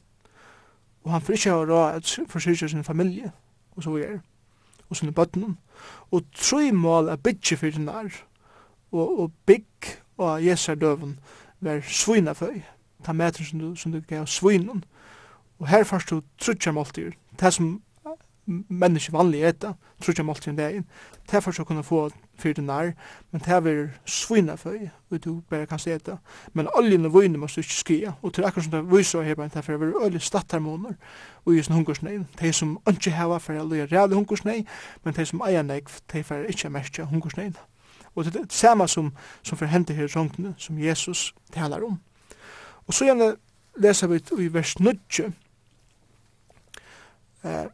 og han får ikke hava rå at forsyrkja sin familie, og så er, og sinne bøttene, og tru mål er bytje fyrir nær, og, og bygg og jesar døven var svinaføy, ta meter som du, som du gav svinen, og her først du trutja måltider, det som menneske vanlig etta, trutja måltider om dagen, det først du kunne få fyrir den nær, men det er svina føy, og du bare kan se det. Men oljen og vøyne måste ikke skia, og til akkur som det viser her, det er for å være stattarmoner, og i sin hungersnei, de som ikke hava for å løye reale hungersnei, men de som eier nek, de for ikke merke hungersnei. Og det er det samme som, som for hente her sångene, som Jesus talar om. Og så gjerne leser vi i vers 9, eh,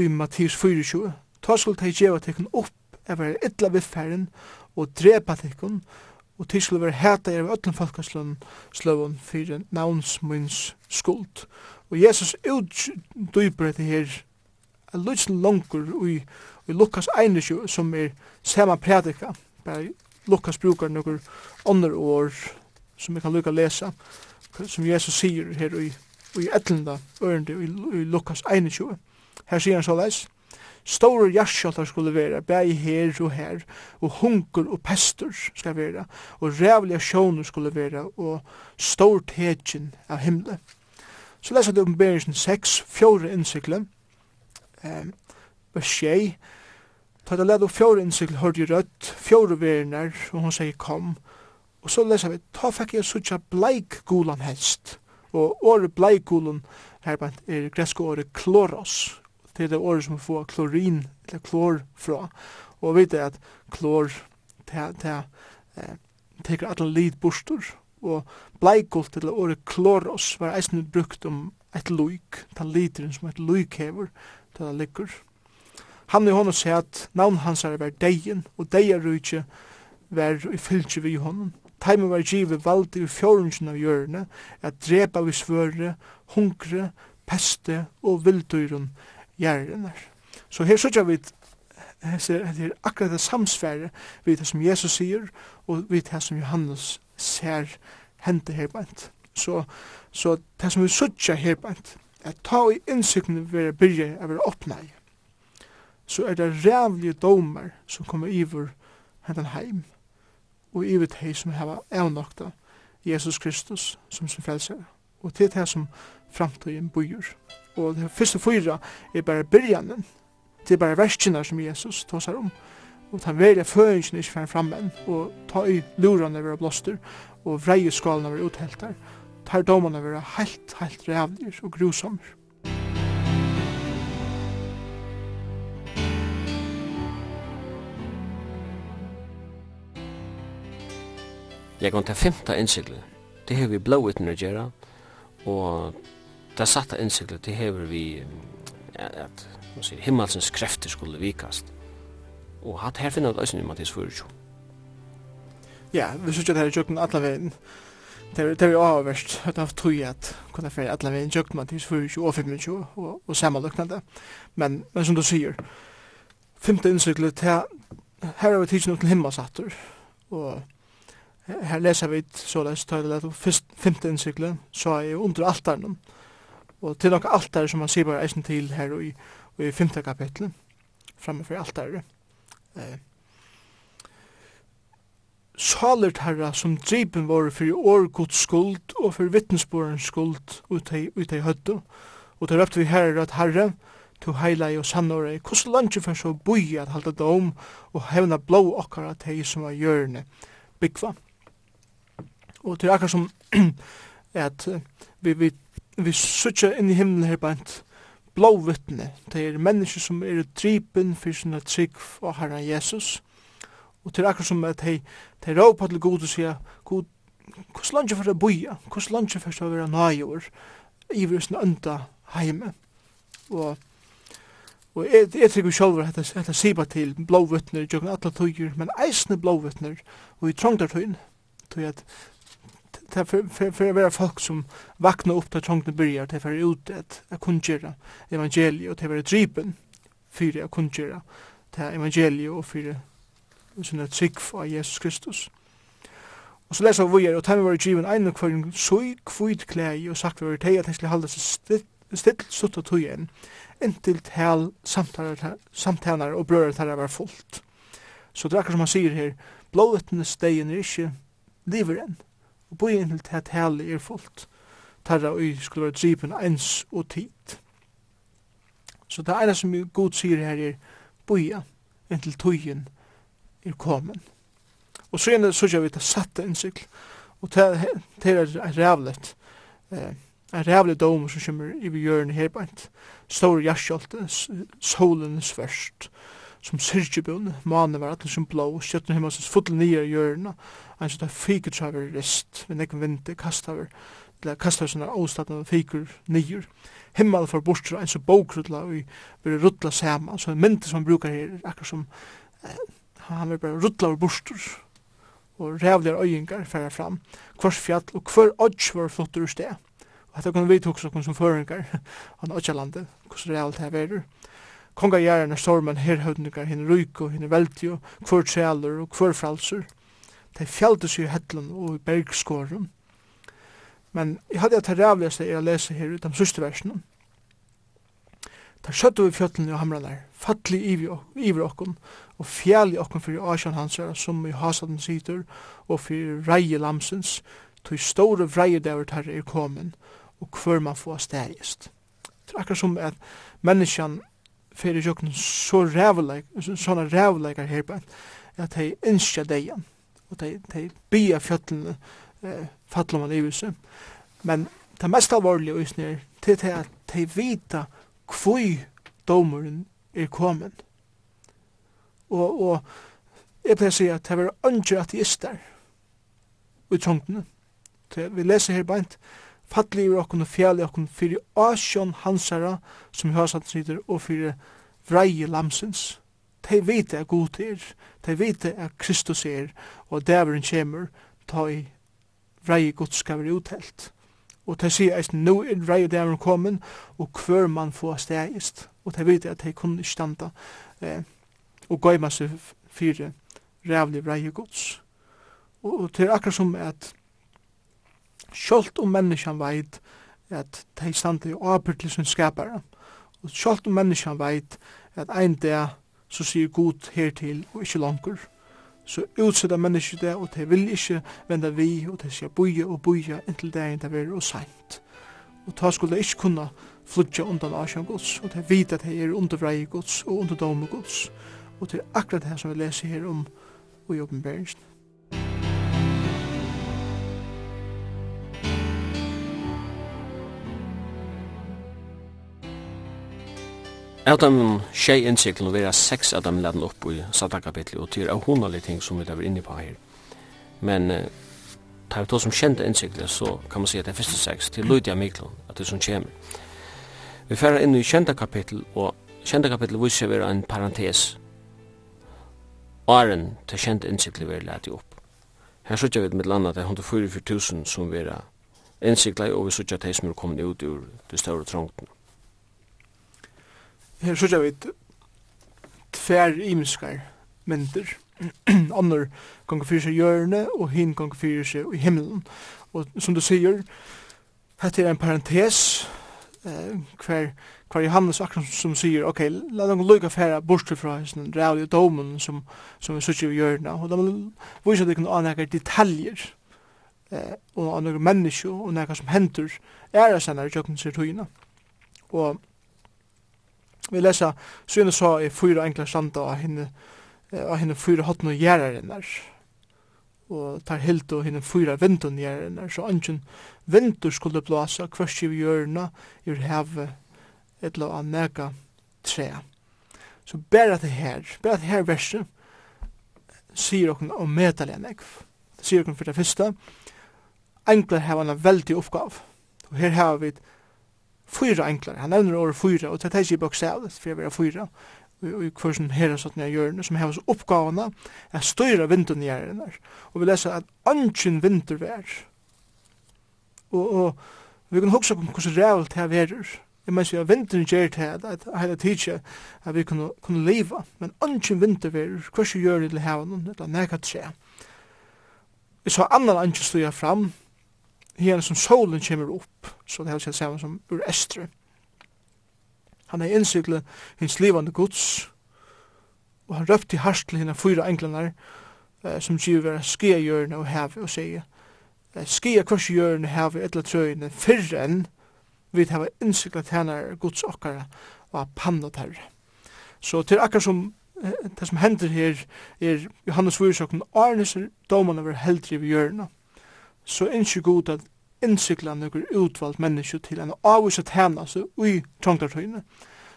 i Mattias 24, Ta skulle teg djeva tekken opp jeg var ytla vifferen og drepa tikkun og til skulle være hæta er ved öllum folkasløvun sløvun fyrir navnsmunns skuld. Og Jesus utdyper dette her a luts langur i, i Lukas 21 som er sama prædika. Bare Lukas brukar nokkur ånder år som vi kan lukka lesa som Jesus sier her i, i etlenda ørende i, i Lukas 21. Her sier han så leis Store jarsjottar skulle vera, bæg her og her, og hunkur og pestur skal vera, og rævlige sjónur skulle vera, og stor tegjen av himle. Så lesa du omberingsen 6, fjore innsikle, eh, vers 6, Ta det led og fjore innsikle hørte i rødt, fjore verner, og hun sier kom, og så lesa vi, ta fikk jeg suttja bleik gulan helst, og året bleik gulan, her er gresk året kloros, det er det året som får klorin, eller klor fra. Og vi vet at klor, det, det, eh, teker alle lid bostor, og bleikolt eller året kloros var eisen brukt om et luik, den literen som et luik hever, til det ligger. Han i hånden sier at navn hans er vært deien, og deierrujtje var i fylgje vi i hånden. Taimen var givet valgt i fjorungen av hjørne, at drepa vi svøre, hungre, peste og vildtøyren, gjerrinnar. Så her sørger vi ser at det er akkurat det samsfære vi det som Jesus sier og vi det som Johannes ser hente her bant. Så, så det som vi sørger her bant er ta i innsikten vi er byrje av å åpna i så er det rævlige domar som kommer iver hentan heim og iver hei som heva avnokta Jesus Kristus som sin frelser og til det som framtiden bor og det første fyra er bare byrjanen. Det er bare verskina som Jesus tåsar om. Og ta velja føringen ikke fyrir fram enn, og ta i lurene vera blåster, og vreie skalene vera utheltar, ta i domene vera heilt, heilt rævlig og grusommer.
Jeg kan ta femta innsiklet. Det har vi blåutten å gjøre, og det satta innsiklet, det hever vi at man sier, himmelsens krefter skulle vikast. Og hatt her finner vi løsning i Mattis 4.
Ja, vi synes jo det her i tjøkken alle veien. Det er jo avverst at jeg har tog at kunne fyrir alle veien tjøkken Mattis 4 og 25 og, og sammenløknende. Men, men som du sier, femte innsiklet, her, her er vi tidsen til himmelsatter. Og her leser vi så såleis tøylet at femte innsiklet, så er jeg under altaren. Og Og til nok alt der som man sier bare eisen til her i, i 5. kapitlet, framme for alt der. Eh, Salert herra som dripen våre for årgods skuld og for vittnesborens skuld ut i høttu. Og til røpte vi herre at herre, to heila og sannore, hvordan langt for så boi at halda dom og hevna blå okkar at hei som var hjørne byggva. Og til akkar som at vi, vi vi sutja inn i himmelen her bant blå vittne. Det er mennesker som er drypen for sinne trygg og herra Jesus. Og til er akkur som at hei, det er råpa til god og sier, god, hos landje for å boja, hos landje for å være nøyår, iver sin ønda heime. Og, og jeg, jeg trygg vi sjolver at jeg sier til blåvittner, jokken atla tøyer, men eisne blåvittner, og i trongdartøyen, tøy at det för för vara folk som vakna opp til tjongne byrjar, det for å ut et kunngjera evangeliet, og det for å drypen fyrir å kunngjera til evangeliet og sån sånne trick för Jesus Kristus. Och så läser vi och tar vi var driven en och kvarin så kvitt klæg och sagt var det att han skulle halda seg still sutt og tøy enn inntil tal samtalar og brøyre tar var fullt. Så det är akkur som han sier her, blåvettene stegen är inte liver enn og boi inn til at hele er fullt, tarra og skulle være dripen ens og tid. Så det er som god sier her er boja inn til tøyen er komin. Og så er det så vi det satte en sykl, og det er rævlet, en rævlig dom som kommer i bjørn her bænt, stor jaskjolte, solen sverst, og som syrkjebun, manen var atlen som blå, skjøttene himmel som fotlen nye i hjørna, en sånn der fikur traver rist, vi nekken vinter, kastaver, eller kastaver sånne avstatna fikur nye, himmel for bortra, en sånn bokrutla, vi vil rutla sama, så en mynte som brukar her, akkur som, han vil bare rutla over bortur, og rævligar øyingar færa fram, hvers fjall og hver odds var flottur ur sted, og dette kunne vi tuksa kun som føringar, an oddsjalande, hvordan rævlig det er konga gjerne stormen her høvdningar, og hinn velti og kvör trealer og kvör fralser. De fjallte seg i hettlen og i bergskåren. Men jeg hadde jeg terravleste er å lese her ut de sørste versene. Der skjøtte vi fjøtlene og der, fattelig iver okkon, og fjall i okkon fyrir Asjan Hansar, som i hasaden sitter, og fyrir reie lamsens, tog store vreie daver tar er komin, og hver man få stegist. Det er akkur som at menneskjan fyrir jokken så rævleik, sånne rævleikar her på at de innskja deian, og de, de bia fjöllene eh, fattler man i. Men det mest alvorlige er til det at de vita kvui domuren er kommet. Og, og jeg pleier å si at det var andre ateister i tungtene. Vi leser her beint, Fattelig i okkun og fjall i okkun fyrir Asjon Hansara, som i høysatt sider, og fyrir Vreie Lamsens. De vite er god til, de vite er Kristus er, og dæveren kjemur, ta i Vreie god skal være uthelt. Og de sier eist, nu er Vreie dæveren kommen, og hver man får stegist. Og de vite at de kunne standa eh, og gøyma seg fyrir rævlig Vreie gods. Og, og til akkurat som at Sjølt om menneskjan veit at de stande i åpert til sin skapare. Og sjølt om menneskjan veit at ein dag så sier god hertil og ikkje langkur. Så utsida menneskje det, og de vil ikkje venda vi, og de sier boja og boja inntil dagen det er og seint. Og ta skulle ikkje kunna flutja undan asjan gods, og de vet at de er undervrei gods og underdomme gods. Og det er akkurat det som vi leser her om i oppenbæringen.
Av dem tjej innsiklen vera seks av dem laden opp i Sadakapitlet, og til av hundalige ting som vi lever inne på her. Men eh, tar vi to som kjente innsiklet, så kan man si at det er første seks til Lydia Miklon, at det som kommer. Vi færer inn i kjente kapittel, og kjente kapittel viser vi en parentes. Åren til kjente innsiklet vera lade opp. Her sutja vi med landa til 144.000 som vera innsiklet, og vi sutja til som er kommet ut ur det større trångtene
her sørger vi tver imiskar myndir. Annor gonger fyrir seg hjørne, og hin gonger fyrir seg i himmelen. Og som du sier, hette er en parentes, eh, hver, hver Johannes akkurat som sier, ok, la dem lukka færa bort fra hessen, rævlig og domen som, som vi sørger i hjørne, og de viser at de kan anhekker detaljer, eh, og anhekker mennesker, og nekka som henter, er er senere i tjøkken sier tøyina. Og Vi lesa syne så i fyra enkla standa av henne, av henne fyra hotn og gjerrarinnar. Og tar hilt og henne fyra vindun gjerrarinnar. Så anken vindur skulle blåsa kvørst i hjørna i hevet etla av nega tre. Så bæra det her, bæra det her verset, sier okken om metallig negv. Det sier okken for det første, enkla hava en veldig oppgav. Og her hava vi fyra enklare. Han nevner året fyra, og det er ikke bokstavlet for å være fyra, og i kursen her satt nye hjørne, som hevas oppgavene er styra vinteren i hjørne. Og vi leser at ønsken vinter vær. Og, og vi kan huske om hvordan rævult her verer. Jeg mener at har vinteren gjer til at hele tidsje at vi kunne, kunne leva, men ønsken vinter vær, hvordan gjør det til hevnen, eller nekka tre. Vi så annan ønsken stod fram, her som solen kommer opp, så det er seg sammen som ur estre. Han er innsyklet hins livande gods, og han røpte i harst til henne fyra englanar, eh, som giver vera skia hjørne og heve, og sier, skia kvars hjørne heve etla trøyne, fyrre enn vi hava innsyklet henne gods okkara, og panna terre. Så til akkar som det som hender her er Johannes Vursøkken, Arnes er domen over heldri vi hjørne, så innskje god at innsikla nokkur utvalgt menneske til en avviset tænase ui trångtartøyne,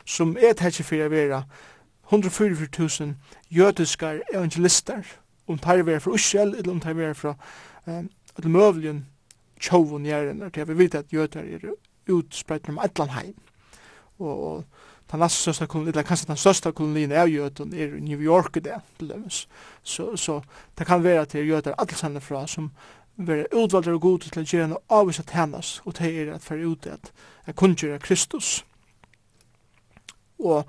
som er tætje fyrir a vera 144.000 jødiskar evangelistar, om tar vera fra Israel, eller om tar vera fra um, et møvligen tjovun gjerne, til vi vet at jødar er utspredt om etlan heim. Og, og den næste største kolonien, eller kanskje den største kolonien av jøden er i New York i det, til dømes. Så, så det kan være at det er jøder alle fra som vera utvalgte og gode til å gjøre noe avvisa tænas, og det er at fære ut at jeg kunngjør Kristus. Og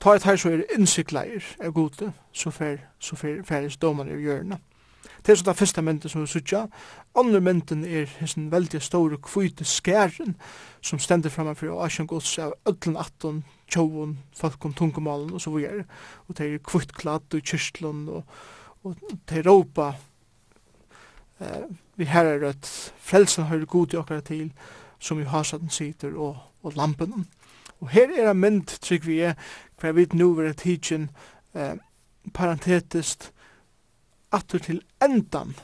ta et her så er innsikleier er gode, så fer, så fer, færes domen i hjørnet. Det er så det første mynten som vi sutja. Andre mynten er en veldig stor kvite skæren som stender framme for Asjan Gods av ødlen 18, tjoven, falkon, tungumalen og så videre. Og det er kvitt kladd og kyrslund og, og det er råpa eh, vi her er at frelsa høyre god i okkara til, som i hasaden sitter og, og lampen. Og her er en mynd, trygg vi er, hva vi nu er tidsin eh, parentetist atur til endan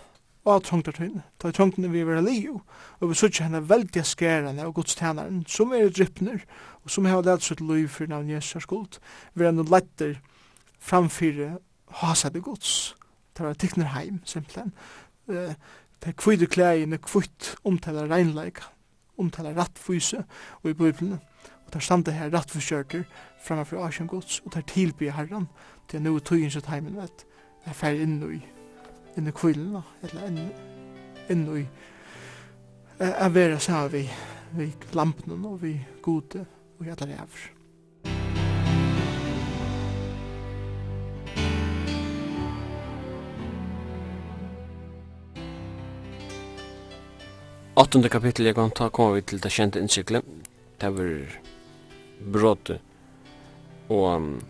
av trångtartøyne. Ta i vi vera liu, og vi sutja henne veldig skærene og godstjenaren, som er drypner, og som har lett sitt liv for navn Jesus skuld, vi er noe letter framfyrir hasade gods. Ta var tikkner heim, simpelthen. Det er kvitt klæene, kvitt omtaler regnleika, omtaler rattfyse og i bøyblene. Og der standa her rattforskjørter framfor Asien gods, og der tilbyr herran til noe tøyen sitt heimen vet, er fer inn i, inn i kvillen, eller inn, inn i, er vera sammen vi, vi lampen og vi gode og i alle rævr.
8. kapittel jeg kan ta kommer vi til det kjente innsiklet. Det var bråte. Og um,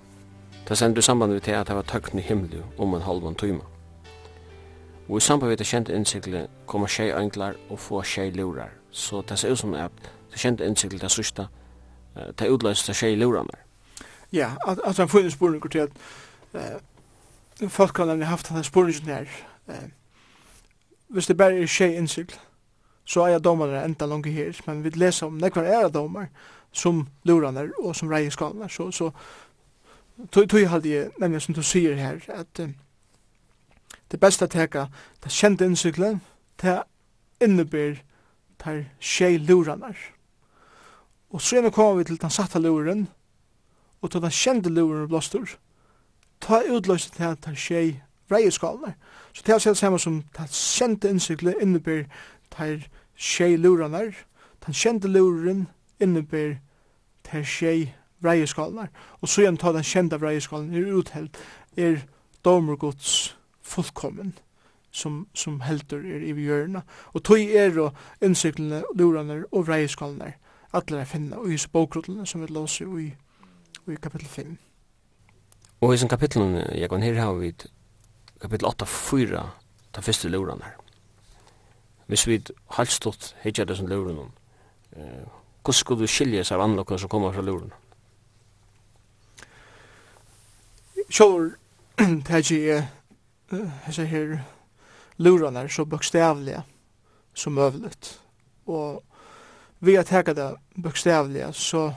det sender samband med til at det var tøkken i himmelen om en halv time. Og i samband med det kjente innsiklet kommer tjei englar og få tjei lurar. Så det ser ut som at det kjente innsiklet det sørste, det utløst det tjei lurar mer.
Ja, altså han får en spurning til at uh, folk kan ha haft denne spurningen her. Uh, hvis det bare er tjei innsiklet, så er domarna enda langt her, men vi leser om nekvar era domar som luranar og som reier skalene, så, så tog, jeg hadde jeg nemlig som du sier her, at uh, det beste teka det kjente innsiklet, det innebyr tar tjei luranar. Og så gjerne kommer vi til den satta luren, og til den kjente luren blåstur, ta utløst til at tar tjei reier skalene. Så det er det samme som det kjente innsiklet innebyr tar tjei luranar, den kjente luren innebär ter tjei vreieskalar, og så igjen ta den kjente vreieskalen er utheld, er domergods fullkommen som, som helter er i hjørna. Og tog er og innsiklene, luranar og vreieskalanar, alle er finna, og hos bokrotlene som vi låser i, i kapittel 5.
Og i sin kapitlen, Jekon, her har vi kapittel 8-4, ta første luranar hvis vi helt stått hittar det som luren eh, hvordan skulle du skilje seg av anlokken som kommer fra luren?
Sjål, det er ikke hese her luren er så bøkstavlige som øvlet og vi har teka det bøkstavlige så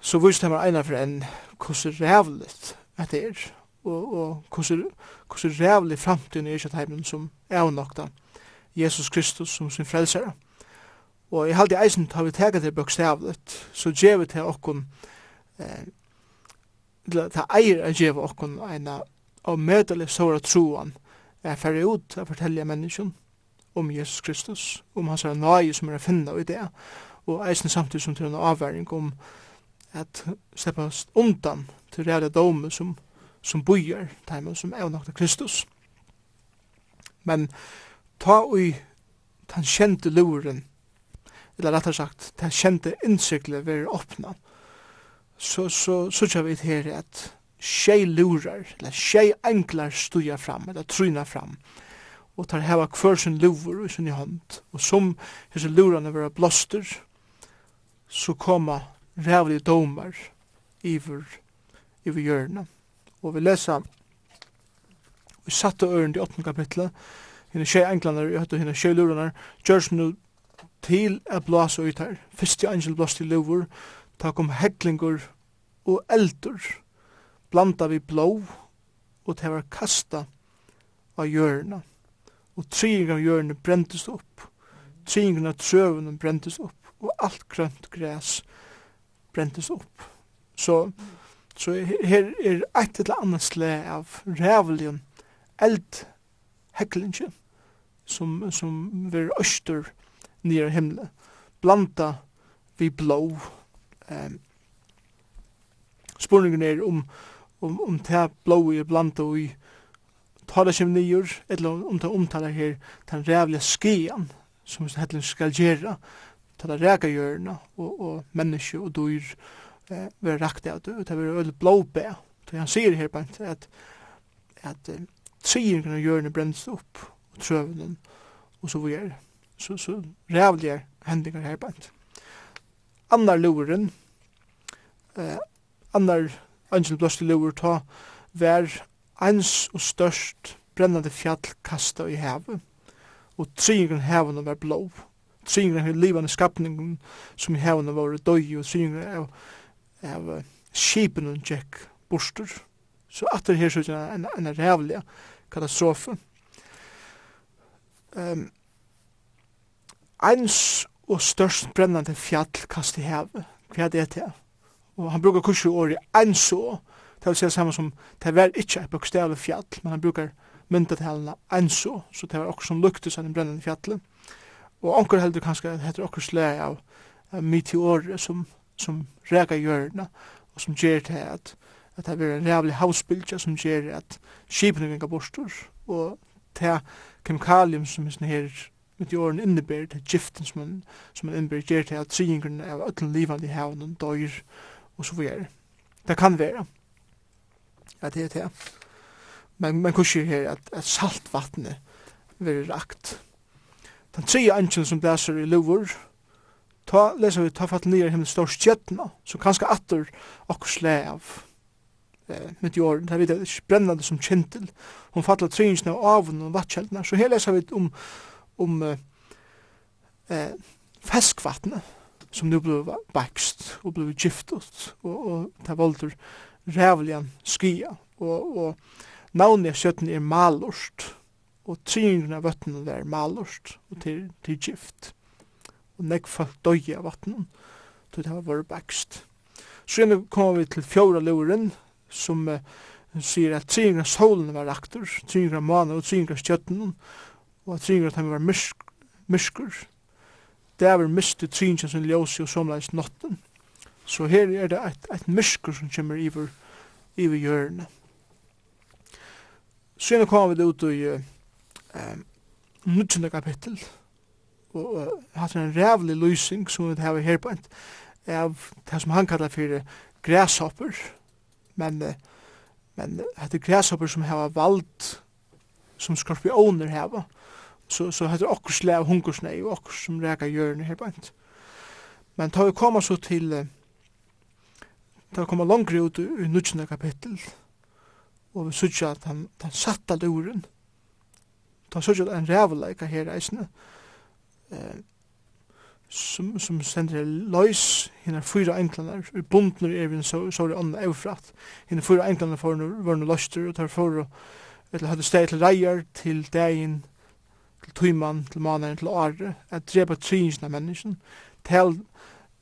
så vist det meg ena for en hvordan rævligt at det er og, og hvordan rævlig framtiden er ikke at heimen som avnokta Jesus Kristus som sin frelsere. Og i halde eisen tar vi tega det bøkstavlet, så djeva til okkon, eh, ta eier a gjev okkon eina av mødelig såra troan, er ferdig ut a fortelja menneskjon om Jesus Kristus, om hans nøye som er a finna i det, og eisen samtidig som til en avværing om at sleppa undan til reale dome som, som bojar, teimen som er nokta Kristus men ta ui den kjente luren, eller rett og sagt, den kjente innsiklet ved åpna, så, så, så kjør vi her at tjei lurar, eller tjei enklar stuja fram, eller tryna fram, og tar heva hver sin luvor i sin hånd, og som hese lurane vera blåster, så koma rævlige domar iver, iver hjørna. Og vi lesa i satte øren i 8. kapitlet, henne tjei englander, jeg høyde henne tjei luranar, gjørs nu til a blåsa ut her. Fyrst i angel blåst i lovur, ta kom heklingur og eldur, blanda vi blå, og det var kasta av hjørna. Og trying av hjørna brentes opp, trying av trøvene brentes opp, og alt grønt græs brentes opp. Så, så her er et eller annet sle av rævligen eld heklinge som, som ver øster nere himle, blanda vi blå. Um, spurningen er om, om, om ta blå er blanda og i tala seg nyer, eller om ta omtaler her den rævlige skian som hettelen skal gera ta ta ræka hjørna og, og menneske og dyr eh, vera rakt av det, og det vera øyla. Så han sier her bant at, at, at tryggen av hjørnet bremst opp, og trøvnen, og så videre. Så, så rævlige hendinger her bænt. Annar luren, eh, annar angel blåste lurer ta, vær ens og størst brennande fjall kasta i havet, og tryggen haven var blå. Tryggen av livande skapningen som i haven var døy, og tryggen av, av skipen og tjekk borster. Så at det her så er en, en, en katastrofe. Um, eins og størst brennande fjall kast i hevet. Hva er det til? Og han brukar kursi året eins og, det vil si samme som, det var ikke et bokstavlig fjall, men han brukar myndatalene eins og, så det var okkur som luktes av den brennande fjallet. Og onker heldur kanskje at heter okkur slag av meteorer som, som rega hjørna, og som gjer til at at det er en rævlig havsbildja som gjør at skipene vingar bostur, og det kemikalium som er sånn her åren innebærer, det giften som man, som man innebærer, gjør til at triingerne av ötlen livan i havnen døyr, og så videre. Det kan være at det er det. Men man kan her at, at saltvattnet vil rakt. Den tredje anken som blæser i luvor, ta, leser vi ta fatt nere himmel stor kjettna, som kanskje atter okkur slæ av eh, meteoren, det er brennande som kjentil. hon fattla trynjene av avun og vattkjeldna. så her leser vi om, om eh, feskvattnet, som nu blei bakst og blei giftet, og, og det voldur rævlian skia, og, og navnet av sjøtten er malorst, og trynjene av vattnet er malorst, og til, til gift. Og nekk folk døy av vattnet, til det var bakst. Så igjen kommer vi til fjóra luren, som uh, sier at tringra solen var aktor, tringra mana og tringra stjøtten, og at tringra at han var mysk, myskur. Det er mistet tringra som ljósi og somleis notten. Så her er det et, et myskur som kommer iver, iver hjørne. Så nå kommer vi det ut i uh, nuttjende kapittel, og uh, hatt en rævlig lysing som vi har her på en, av det som han kallar for græshopper, men men hetta græshopper som hava vald som skorpioner hava. Så så hetta okkur slag hungursnei og okkur som ræka jørn her bant men tar vi koma så til ta vi koma longri ut i nutjna kapittel og vi sutja at han, han satta tar ta sutja at han her eisne eh, som, som sender løys, henne fyra enklanar, bundner er vi så, så er det andre eufrat, henne fyra enklanar for henne var henne løster, og tar for eller hadde steg til reier, til dagen, til tøyman, til manaren, til året, at drepa trins av mennesken, til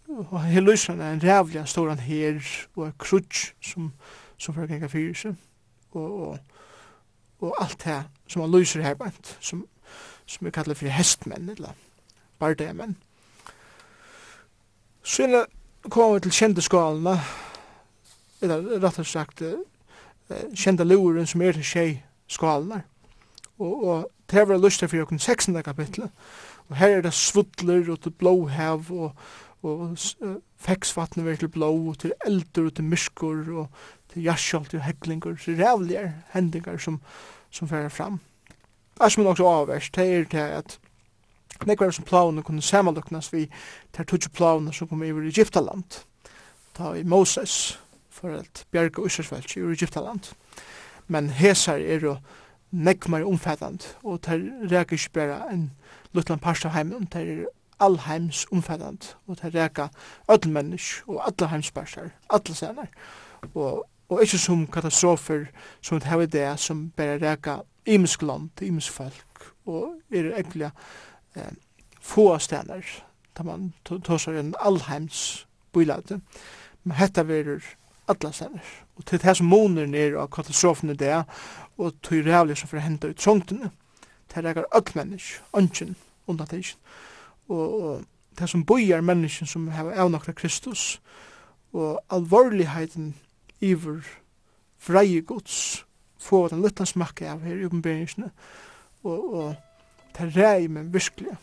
og hele løsene er en rævlig stor han her, og en krutsk som, som fyrir gengar fyrir seg, og, og, og alt det som han løser her, som, som vi kallar fyrir hestmenn, eller bardamenn. Sina kom vi til kjendeskalene, eller rett og sagt, uh, kjenda luren som er til tjei skalene. Og, og det var lyst til for jokken 16. kapitlet. Og her er det svudler og til blåhev og, og uh, feksvattnet var til blå og til eldur og til myskor og til jasjolt og heklingur. Så rævlige hendingar som, som fer fram. Det er som også avverst, det er det at nekvar som plavene kunne samanluknas vi ter tutsi plavene som kom iver i Egyptaland. Ta i Moses, for at bjerga Ushersvelds i Egyptaland. Men hesar er jo nekvar omfattand, og ter reker ikke bare en luttland parst av heimen, ter er allheims omfattand, og ter reker öll mennesk og alle heimsparsar, alle senar, og og ikkje som katastrofer som det her det som bare reka imisk land, imisk folk og er egentlig eh, få steder, da man tåsar en allheims bylade. Men hetta verur alla steder. Og til det som måner nere av katastrofen er det, og tog rævlig som får henta ut trångtene, til rækar öll mennesk, ønsken, undantegjen. Og, og det som bojar mennesken som har avnakra Kristus, og alvorligheten iver freie gods, få den lyttan smakka av her i oppenberingsene, og, og det rei men virkelig.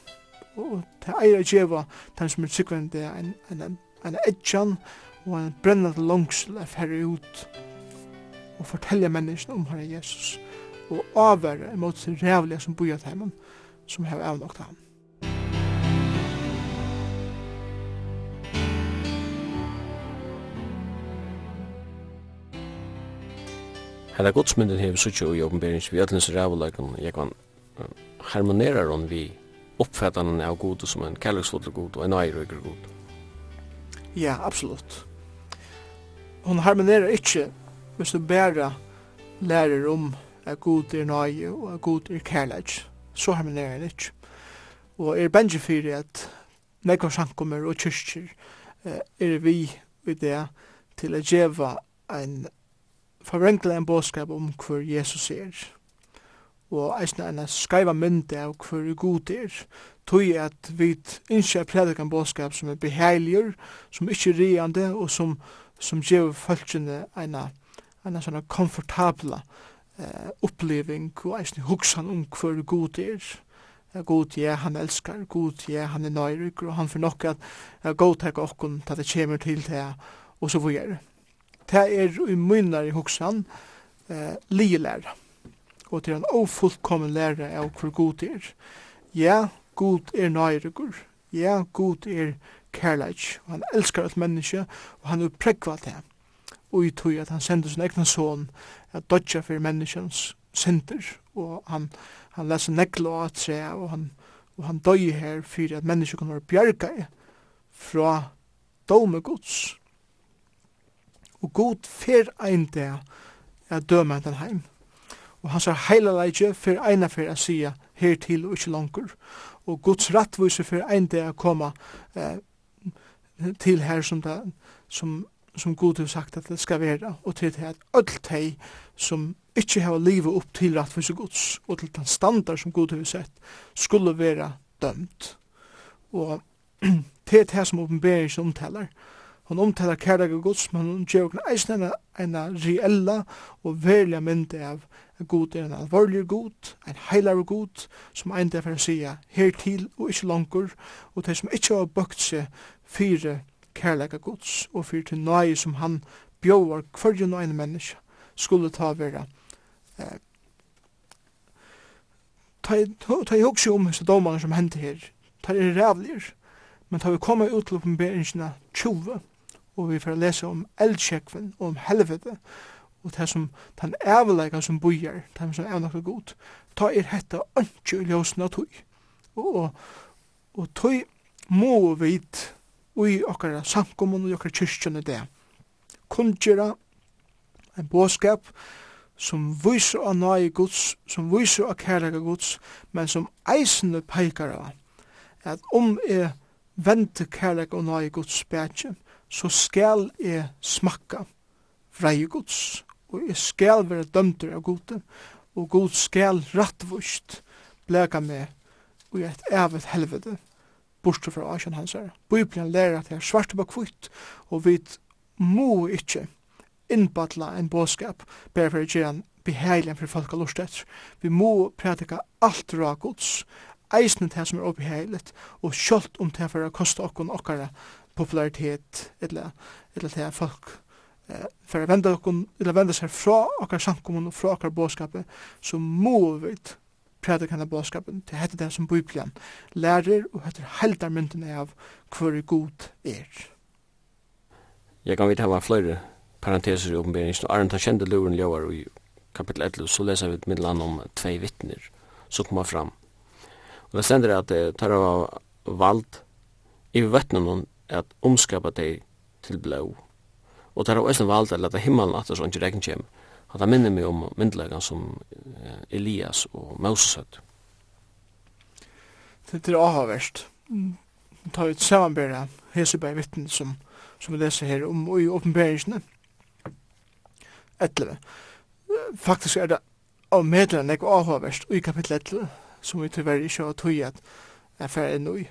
Og det eier å gjeva den som er sikkvende en, en, en edjan og en brennende langsel er færre ut og fortelle menneskene om Herre Jesus og avvære imot sin rævlige som bor i heimen som har avnåkt ham.
Hetta godsmyndin hevur søkja í openberings við allins rævuleikum, eg kan harmonerar hon vi uppfattanden av god som en kärleksfull god och en ajröger god.
Ja, absolut. Hon harmonerar inte hvis du bara lærer om at god er nøye og at god er kærleik, så harmonerar han ikke. Og er bensje fyrir at nekva sankummer og kyrkjer er vi i det til å djeva en forvrengla en bådskap om hver Jesus er og eisne en skaiva mynd av hver god er, tog at vi innskje predikan bådskap som er beheiligur, som ikkje riande, og som, som gjev fölkjene eina, eina sånn komfortabla eh, oppleving, og eisne hugsan om hver god er, God ja, han elskar, God ja, han er nøyryk, og han får nok at God tek okkon at det kommer til det, og så vore. Det er i munnar i hoksan, eh, ligelæra og til en ofullkommen læra av hvor god er. Ja, god er nøyregur. Ja, god er kærleik. Og han elskar alt menneske, og han er pregva det. Og i tog at han sender sin egna son at dodja for menneskens synder, og han, han leser nekla og at seg, og han, og han døy her for at mennesker kan være bjerga fra dome gods. Og god fer ein det er døme den heim og hans er heilaleitje for eina for å sige her til og ikke langer. Og Guds rattvise for ein det å komme eh, til her som, det, som, som Gud har sagt at det skal være, og til det at alt de som ikke har livet opp til rattvise Guds, og til den standard som Gud har sett, skulle være dømt. Og til det som åpenberingen omtaler, Hon omtalar kærleika Guds, men hon gjør eisne en reella og verliga mynd av God er en alvorlig god, en heilar god, som ein sija, her til og ikkje langur, og de som ikkje har bøkt seg fire kærleika gods, og fire til nøye som han bjóvar hverju nøyne menneske, skulle ta vera. Eh, ta i hugsi om hese domar som hender her, ta i rævlir, men ta vi koma ut til oppenberingsina 20, og vi får lese om eldsjekven og om helvete, og det som den ævleika som bojar, det som ævleika god, ta er hetta ønskje i ljósna tøy. Og, og tøy må vit ui okkara samkommun og okkara kyrkjene det. Kundgjera en båskap som viser av nøye gods, som viser av kærlega gods, men som eisende peikar av at om jeg venter kærlega og nøye gods spetje, så skal jeg smakka vreie gods og jeg skal være dømter av gode, og god skal rattvust bleka meg og et evet helvete bortsett fra Asjan hans her. Bibelen lærer at det er svart på kvitt, og vi må ikke innbattla en bådskap bare for å gjøre en beheilig for folk har lyst. Vi må prædika alt rakots, eisen det som er obeheiligt, og kjølt om det for å koste okken okkara popularitet, eller, eller til folk for å vende, okon, eller vende seg fra okkar samkommun og fra okkar bådskapet, så må vi prædik henne bådskapen til hette det som Bibelen lærer og hette heldar myndene av hver god er.
Jeg kan vite hava flere parenteser i oppenberingen, og Arne tar kjente luren ljøver i kapitel 11, så leser vi et middelan om tvei vittner som kommer fram. Og det stender at det tar av vald i vettnen at omskapa deg til blå og det er også valgt at lette himmelen at det så ikke regn kjem. Og det minner meg om myndelagan som Elias og Moses høtt.
Det er avhverst. Ta ut samanbæra Heseberg vittnen som, som vi leser her om i åpenbæringene. 11. Faktisk er det av medlene jeg avhverst i kapittel 11 som vi tyverr ikke har tog at jeg færre inn i.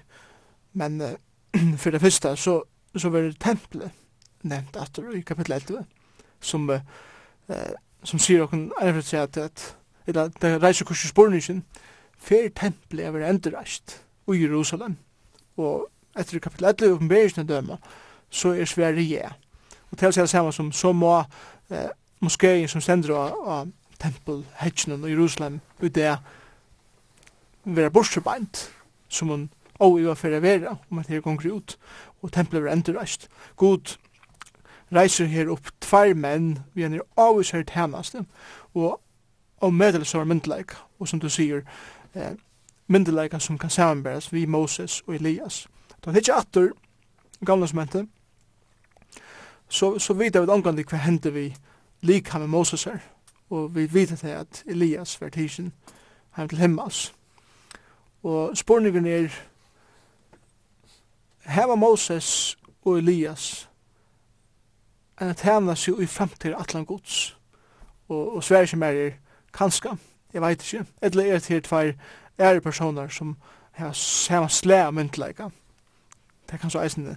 Men uh, for det første så, så var det tempelet nevnt at i kapittel 11, som, uh, som sier okken erfret seg at, at eller, det reiser kurs i spornisjen, fer tempelet er endreist i Jerusalem, og etter kapittel 11 oppenberingen døma, så er Sverige ja. Og til å si det samme som så må eh, moskéen som stender av, av tempelhetsjonen i Jerusalem, ut det være bortsebeint, som hun og i hva fyrir vera, om at det er gongri ut, og tempelet var endurreist. God, reiser her opp tvær menn vi er avvis her tænaste og og medelsar myndleika og som du sier eh, myndleika som kan samanbæres vi Moses og Elias da er ikke atter, gamle som hente, så, så vet jeg omgående hva hender vi lika med Moses her og vi vet til at Elias var tidsin heim til himmels og spurningen er heva Moses og Elias enn at hevna seg i fremtid atlan gods. Og, og sver som er er kanska, jeg veit ikke, eller er til tvær ære personer som har samme slæ av myndleika. Det kan så eisende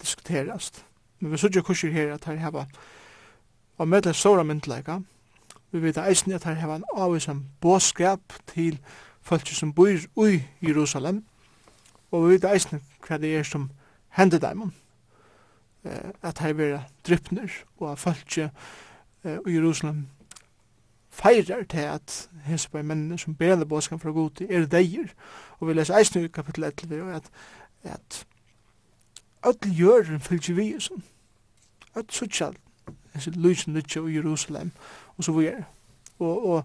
diskuterast. Men vi sørger kurser her at her heva og medle stora myndleika. Vi vet eisende at her heva en avvisan båskap til folk som bor i Jerusalem. Og vi vet eisende hva det er som hender dem at her vera drypner og at folk i Jerusalem feirar til at hese på mennene som bærer båskan fra god til er deir og vi leser eisen i kapittel 11 og at at öll jörren fylgje vi som öll suttjall hese lysen lytje i Jerusalem og så vi og, og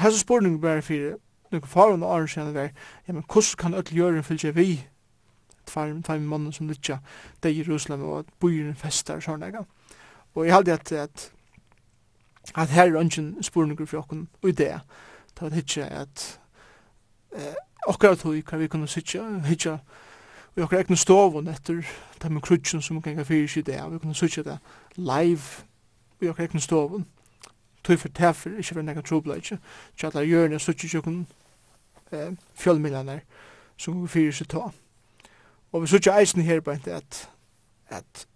hese spurning bare fyrir nukk farun og arun sjan var ja men hvordan kan öll jörren fylgje vi tvær tvær mannen som lytja det i Jerusalem og at byen festar sånn ega. Og jeg halde at, at, at her er ungen spurninger for okkun og idé, Ta at hitja at eh, akkurat hui kan vi kunne sitja, hitja vi akkurat ekne stovun etter ta med krutsen som kan fyrir sig det, vi kunne sitja det live vi okkar ekne stovun, tog for tefer, ikkje for nekka trobla, ikke, tja at la gjør det, så eh, fjallmillaner som fyrir sig ta. Og vi sutja eisen her på at, at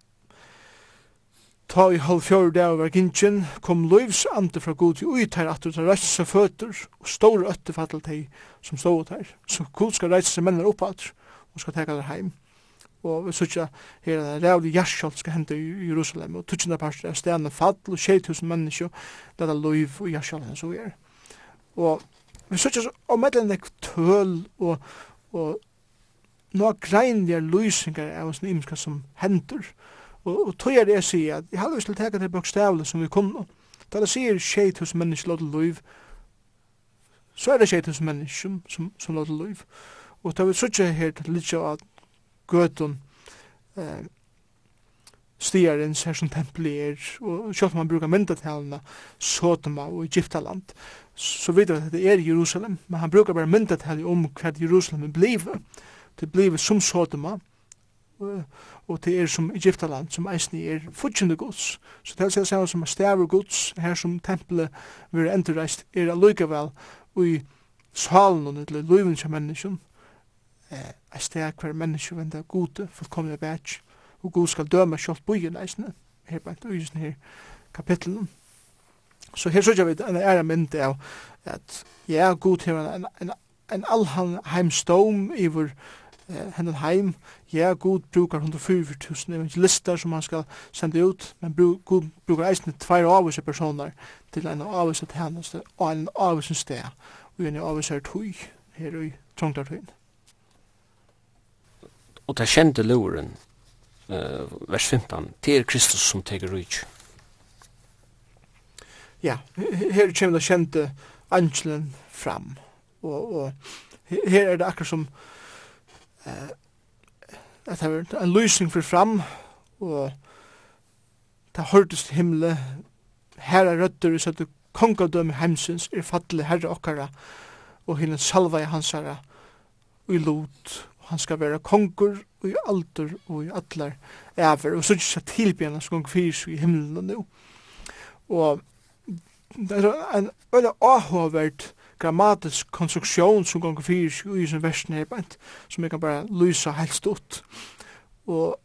ta i halv fjord dag var gintjen, kom løyvs ante fra god til ut her at du tar reise føtter og store øtte fattel teg som stod ut her. Så god skal reise mennene opp at og skal teka der heim. Og vi sutja her at rævlig jarskjold skal hente i Jerusalem og tutsjenda parst er stedende fattel og 6000 mennesker det er løyv og jarskjold hans og er. Og vi sutja så om et tøl og, og noa greinlige lysingar av oss nimiska som hendur. Og, og tog er det jeg sier, at jeg hadde vist til å teka det bokstavle som vi kunne. Da det sier tjej tusen mennesker låter løyv, så er det tjeit hos mennesker som, som som låter løyv. Og da vi sutja her til litt av gøtun eh, stiarens her som tempel er, og selv man brukar myndatalene, Sotoma og Egyptaland, så vet vi at det er Jerusalem, men han brukar bare myndatalene om hva Jerusalem er blivet det blir som Sodoma, og det er som Egyptaland, som eisne er fudgjende gods. Så det er samme som staver gods, her som tempelet vil endreist, er allikevel i salen og nødvendig løyven som menneskjen, er steg hver menneskje venda gode, fullkomne bæts, og god skal døme kjolt bøyen eisne, her bænt og eisne her kapitlen. Så her sørger vi en ære mynd av at ja, god her en, en, en allhan vår iver hennan heim. Ja, Gud brukar 104.000 evangelister som han skal sende ut, men Gud brukar eisne tvær avvise personer til en avvise tjeneste og en avvise sted, og en avvise tøy her i Trondheim.
Og det kjente loren, uh, vers 15, det er Kristus som teker ut.
Ja, her kommer det kjente angelen fram, og, og her er det akkurat som eh, at det var en lysning for fram, og det hørtes himle himmelen, her er rødder, så at kongadømme hemsens er fattelig herre okkara, og hinn salva i hans herre, og i lot, og han skal være kongur, og i alder, og i atler, ever, og så ikke seg tilbjena som gong fyrs i himmelen og nu. Og det er en veldig avhåverd grammatisk konstruksjon som gonger fyrir i sin versen her bænt, som jeg kan bare lysa helst ut. Og,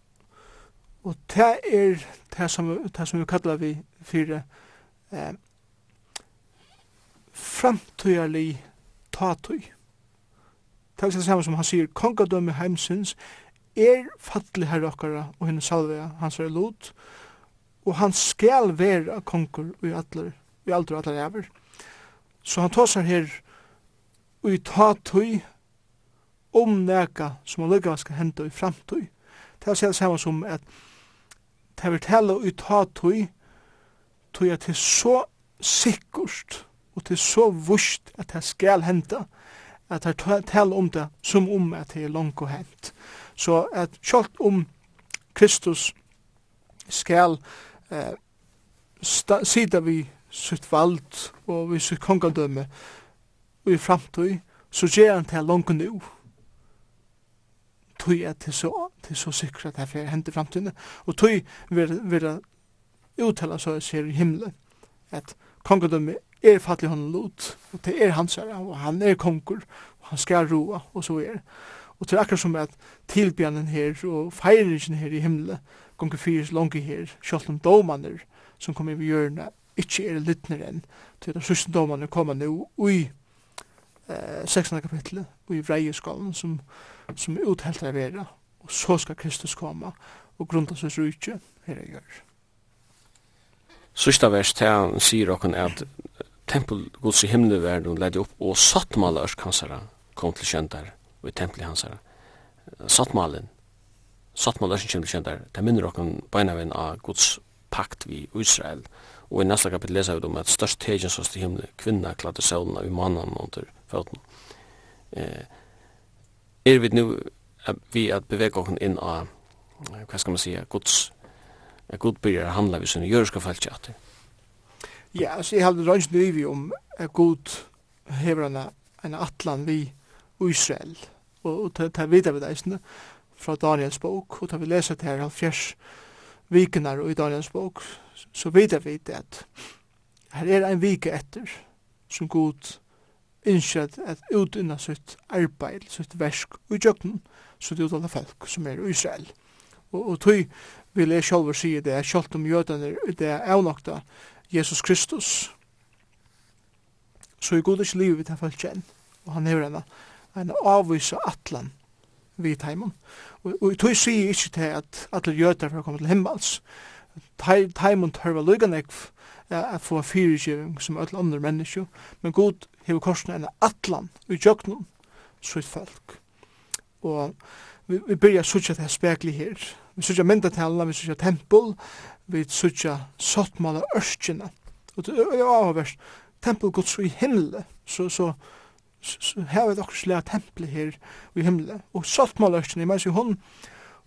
og det er det som, det som vi kallar vi fyrir eh, framtøyarlig tatøy. Det er det samme som han sier, kongadømme heimsins er fattelig herre okkara og henne salvea hans er lot, og han skal være kongur i atler, i alder og alder ever. Så han tar seg her og i ta tøy om neka som han lukka skal hente i framtøy. Det er det samme som at det vil tale og ta tøy tøy at det er så sikkert og det er så vust at det skal hente at det tale om det som om at det er langt og hent. Så at kjalt om Kristus skal eh, sida vi sitt vald og vi sitt kongadømme og i framtøy, så gjer han til langt nu. Tøy er til så, til så sikker at det er hendt i framtøyne. og tøy vil, vil uttala så jeg ser i himmelen, at kongadømme er fattelig hånden lot, og det er hans herre, og han er konkur, og han skal roa, og så er Og til akkurat som at tilbjørnen her og feiringen her i himmelen, gonger fyrir langt her, sjolt om domaner som kommer i hjørnet ikkje er littner enn. Til den sørste domene kommer nå i eh, 16. kapitlet, i vreieskalen, som, som er uthelt av vera. Og så skal Kristus komme og grunda seg rujtje her jeg gjør.
Sørste vers til sier okken at tempel gods i himmelverden ledde opp, og sattmalers kansara kom til kjentar og i tempelet hansara. Sattmalen, sattmalers kjentar det minner okken beinavinn av gods pakt vi Israel, og Og i neste kapittel leser vi om at størst tegjen som til himne, kvinna kladde søvnene i mannen under føtten. Eh, er vi nu at vi at bevege oss inn av, hva skal man si, gods, at god byrjar handla vi sånne jøreska falskje at
Ja, altså jeg halde rønns nøyvi om at god hever en, en atlan vi Israel, og, og ta, ta vidar vi deisne fra Daniels bok, og ta vi leser til her halvfjers, vikenar og i Daniels bok, så vet jeg vet at her er ein vike etter som god innskjøtt at utynna sitt arbeid, sitt versk og jøkken, så det utdanna folk som er i Israel. Og, og tog vil jeg sjálfur sige det, sjálft om jødene det er avnokta Jesus Kristus, så er god ikke livet han følt kjenn, og han er henne, en avvisa atlan vi teimen. Og, og tog sier ikke til at alle jøter får komme til himmels. Teimen tørva lygan ekv at få fyrirgjeving som alle andre mennesker, men god hever korsene enn atlan i jøknum sutt folk. Og vi, vi byrja sutja til spekli her. Vi sutja myndatalna, vi sutja tempel, vi sutja sottmala ørskina. Og det er avhverst, tempel gods i himmel, så, så har vi dokkurs lea tempel her i himmelen. Og saltmaløkken, jeg mener, hun,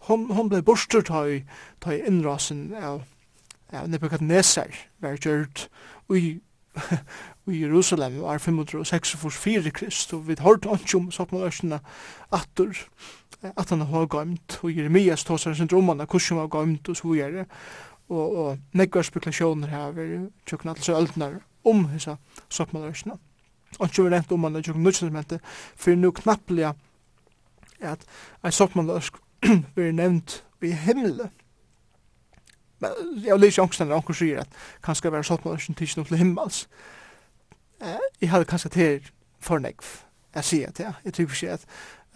hun, hun ble borster ta i, ta i innrasen av, av Nebuchadnezzar, var gjørt i, i Jerusalem, var 546 krist, og vi har hørt ikke om saltmaløkken atter, at han har gømt, og Jeremias tog seg sin drommene hvordan han har gømt, og så videre, og, og nekvar spekulasjoner her, vi tjøkken alle øldner om hessa saltmaløkken og ikke vi rent om han, er tjokk nødvendig, for nu knapplega at en soppmannløsk blir nevnt i himmelen. Men jeg har lyst til angst når anker sier at kanskje være soppmannløsken ikke noe til himmels. Jeg hadde kanskje til fornegv, jeg sier det, jeg tror ikke at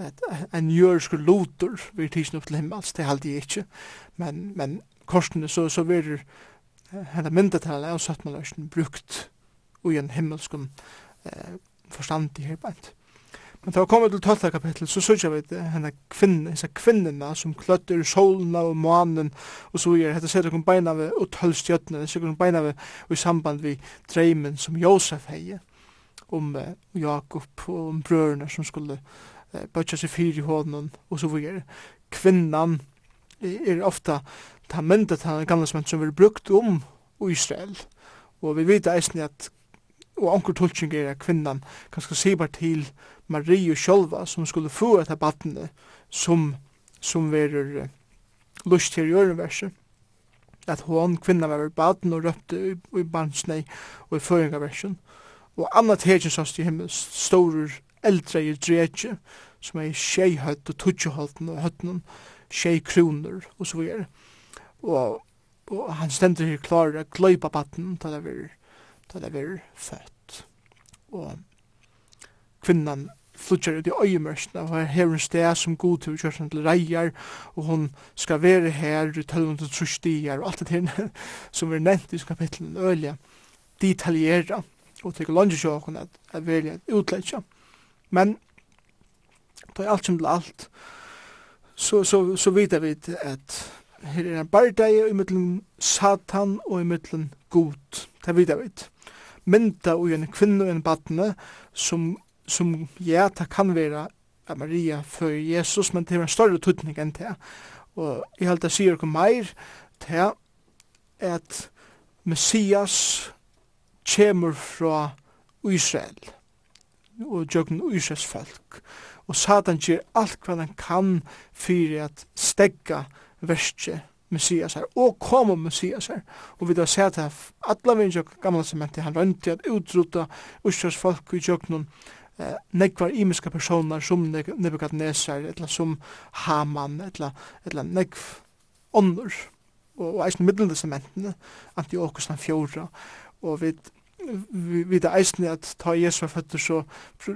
at en jørsk loter vil tidsen opp til himmels, det halde jeg ikke, men, men korsene så, så verir henne myndetallet av sattmannløsken brukt ui en himmelskum eh, forstand i bænt. Men da vi kommer til 12. kapittel, så sørger vi det, henne kvinne, hisse kvinnerne som kløtter solen og månen, og så gjør, hette ser dere beina ved, og tølv stjøttene, ser dere beina ved, i samband med dreimen som Josef heier om eh, Jakob og om brørene som skulle eh, bøtja seg fyr i hånden, og så gjør, kvinnan er ofta ta myndet han gamle som er brukt om Israel, og vi vet eisen at og onkur tulching er at kvinnan kanskje sibar til Marie sjálva som skulle få etter badne som, som verur uh, lust til jørenverset at hon kvinna var baden og røpte i, i barnsnei og i føringaversen. Og anna tegjen sast i himmel, stårer eldre i dretje, som er tjei høtt og tutsjeholten og høytnen, tjei kroner og så videre. Og, og han stender her klar å gløypa baden, til det er da det var født. Og kvinnan flutjar ut i øyemørsna, og her hever en sted som god til kjørsen til reier, og hun skal være her i tølven til trustier, og alt det her som er nevnt i kapitlen øyelig, detaljera, og teker langt sjå hun at er velja utleggja. Men, det er alt som til alt, så, så, så vidar vi at her er en bardeg i mittlen satan og i mittlen god, det vet jeg vi mynda ui en kvinne og en badne som, som ja, det kan være at Maria før Jesus, men det er en større tutning enn det. Og jeg held det sier ikke meir til at Messias kjemur fra Israel og jøgn Israels folk. Og Satan gjør alt hva han kan fyrir at stegga verset Messias her, og kom om Messias her. Og vi da ser at alle vi i gamla sementi, han rønti at utrota Ushas folk i jøknun, eh, nekvar imiska personer som Nebuchadnezzar, etla som Haman, etla, etla nekv onnur, og, og eisen middeldesementene, Antiochus den fjorda, og vi vi við eisne at ta Jesu føtter så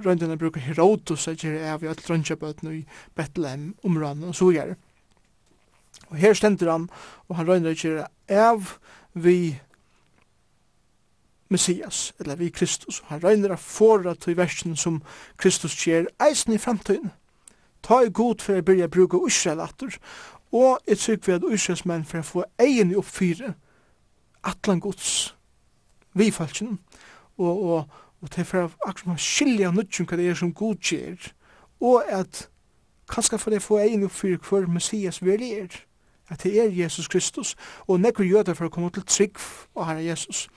rönt han bruker Herodos at gera av i alt røndjabøtnu i Bethlehem områden og så gjerne. Og her stender han, og han røyner ikke av vi Messias, eller vi Kristus. Han røyner av fora til versen som Kristus kjer eisen i framtiden. Ta i god for å byrja bruka Israel atter, og et syk ved Israels menn for å få egen i oppfyre atlan gods vi falskjen, og, og, og til for å akkurat skilja nødgjum hva det er som god kjer, og at kanskje for å få egen oppfyre hver Messias vi er, at det er Jesus Kristus, og nekker jøder for å komme til trygg og herre Jesus.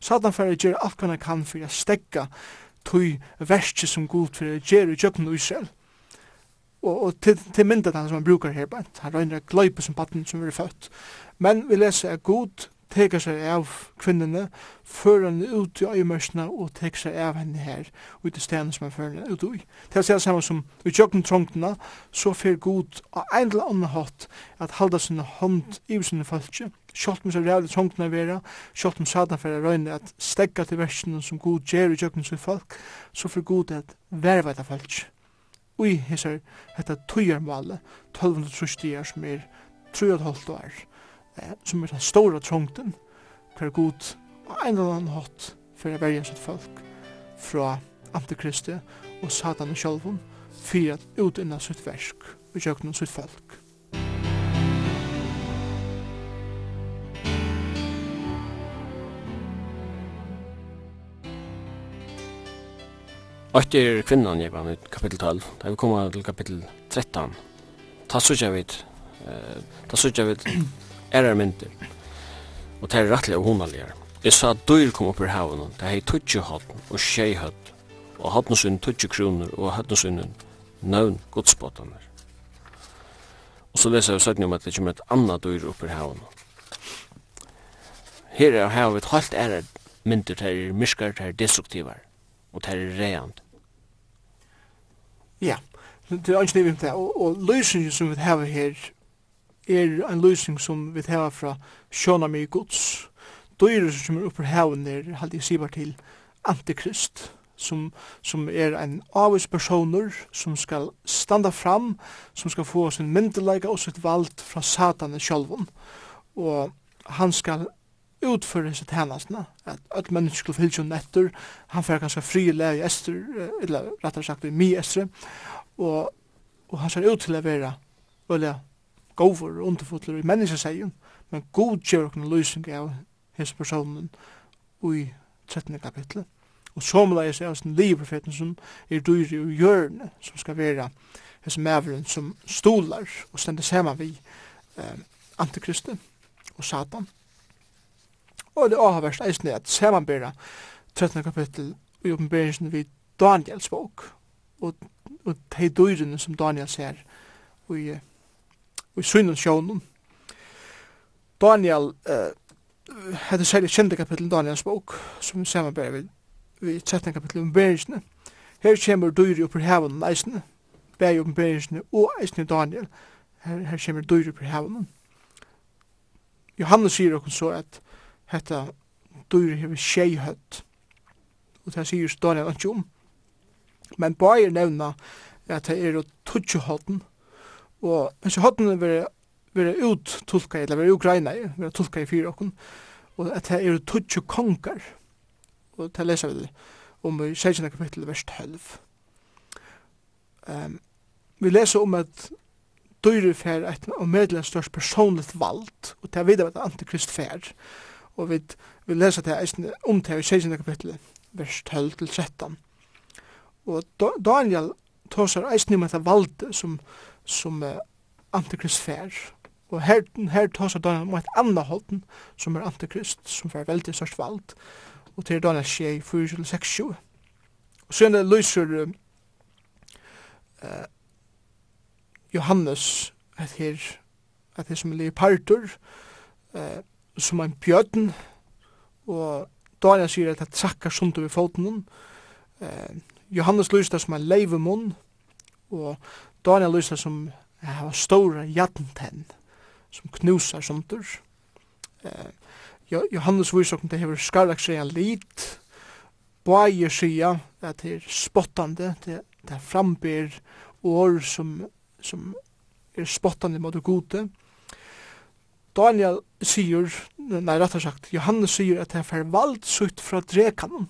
Satan for å gjøre alt hva han kan for å stegge tog verset som god for å gjøre i kjøkken og Israel. Og, og til, til myndet han som han brukar her, han røyner gløype som patten som er født. Men vi leser at god teker seg av kvinnene, fører henne ut i øyemørsene og teker seg av henne her, ut i stedet som han fører henne ut i. Til å si det samme som i kjøkkentrångtene, så fer god av en eller annen hatt at halda sin hånd i sinne falskje, Sjalt om så rævlig trångtene vera, sjalt om satan fyrir røyne at stegga til versene som god gjer i kjøkken sin folk, så fer god at verva etter falskje. Ui, hessar, hetta tøyarmale, 1230 år som er 3,5 år som er den store trångten, hver god og en eller annen hatt for å verja sitt folk fra antikristi og satan og sjálfum fyrir at utinna sitt versk og jøgnum sitt folk.
Åtte er kvinnan, jeg var kapittel 12. Da vi kommer til kapittel 13. Ta sutja vid, ta sutja vid ærar myndir. Og det er rettelig og hundaligere. Jeg sa at dyr kom opp i haven, det hei tutsi hodn og tjei hodn, og hodn sunn tutsi kroner og hodn sunn nøvn godspotaner. Og så leser jeg søtten om at det kommer et annet dyr opp i haven. Her er havet et halvt ærar myndir, det er myskar, det er destruktivar, og det er reant.
Ja, det er ansnivimt det, og, og løsningen som vi har her, er en løsning som vi tar fra sjåna mye gods. Døyre som er oppe på haven er, halte jeg sier til, antikrist, som, som er en avvis personer som skal standa fram, som skal få sin myndelaga og sitt vald fra satanen sjálfum. Og han skal utføre sitt hennasna, at alt mennesker skal fylse henne etter, han får ganske fri i ester, eller rettere sagt i mi estre, og, og han skal ut til å være gover og underfotler i menneskesegjen, men god gjør okkur løysing av hins personen i 13. kapitlet. Og så må jeg somleis av sin livprofeten som er dyr i hjørne, som skal være hins mæveren som stolar og stender saman vi eh, antikristi og satan. Og det avhverst eisne at samanbera 13. kapittel i oppenberingsen vid Daniels bok og, og de dyrene som Daniel ser i i synen sjånen. Daniel, uh, hette særlig kjente kapittel Daniels bok, som samarbeid vi, vi 13 kapittel om bergene. Her kommer dyr oppe i haven eisene, bæg oppe bergene og eisene Daniel. Her, her kommer dyr oppe i haven. Johannes sier okkur så at hette dyr hever tjeihøtt, og det sier Daniel ikke om. Men bare nevna at det er å tutje hodden, og men så hadde den vært vært ut tolka eller vært ukraina vært tolka i fire okkur og at det er tutsu konger og det leser vi om i 16. kapitel vers 12 um, vi leser om at dyrir fer et og medlen størst personligt vald og det er videre at antikrist fer og vi, vi leser det om det i 16. kapitel vers 12-13 og Daniel tåsar eisne om det valde som som uh, antikrist fær. Og her, her tas av Daniel mot anna holden som er antikrist, som fær veldig størst vald. Og til Daniel skje i 4-6-7. Og så er det lyser uh, Johannes at her at her som er partur uh, som en bjøden og Daniel sier at det trakkar sundt over foten uh, Johannes lyser det som en leivemunn og Daniel lyser som har store jatntenn, som knusar sundur. Eh, Johannes viser om det hever en lit, Bæje sier at det er spottande, det, det frambyr år som, som er spottande mot gode. Daniel sier, nei, rett og sagt, Johannes sier at det er vald sutt fra drekanen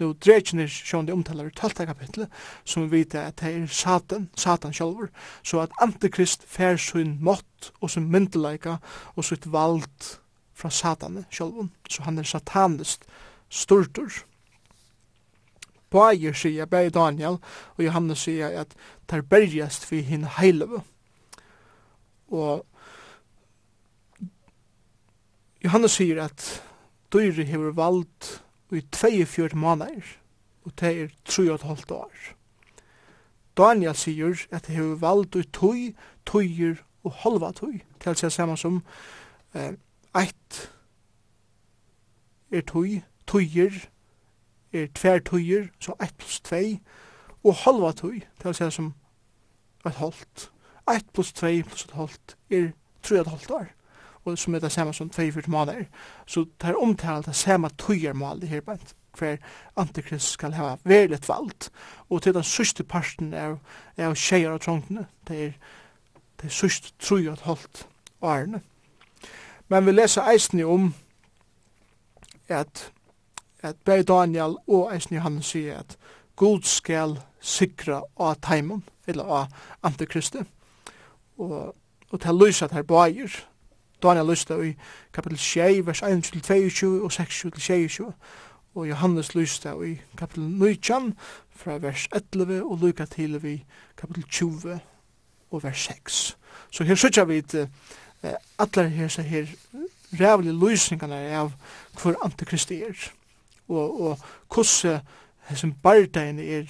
nu drekene sjån de omtalar i 12. kapitlet, som vi vet at det er satan, satan sjálfur, så at antikrist fer sin mått og sin myndeleika og sitt vald fra satan sjálfur, så han er satanist stortur. Bæger sier, bæger Daniel og Johannes sier at tar bergjast vi hinn heileve. Og Johannes sier at dyri hefur vald i 24 måneder, og det er 3,5 år. Daniel sier at det har valgt i tøy, tøyer og halva tøy, til seg saman som eh, eit er tøy, tøyer er tver tøyer, så eit pluss tvei, og halva tøy, til seg som et halvt. Eit pluss tvei pluss et halvt er 3,5 år og som er det samme som 42 måneder. Så det er omtalt det samme tøyermål det her bænt hver antikrist skal ha veldig valgt. Og til den sørste parten er, er tjejer og trångtene. Det er det er sørste trøy og holdt årene. Men vi leser eisen om at at Berg Daniel og eisen Johannes sier at God skal sikra av taimon, eller av antikristet. Og, og til lysa at her bøyer, Daniel lysta i kapitel 6, vers 1-22 og 6-22, og Johannes lysta i kapitel 19, fra vers 11 og lykka til vi kapitel 20 og vers 6. Så her sykja vi et uh, allar her, så her rævlig lysningarna av hvor antikristi er, og, og hvordan hessen bardagen er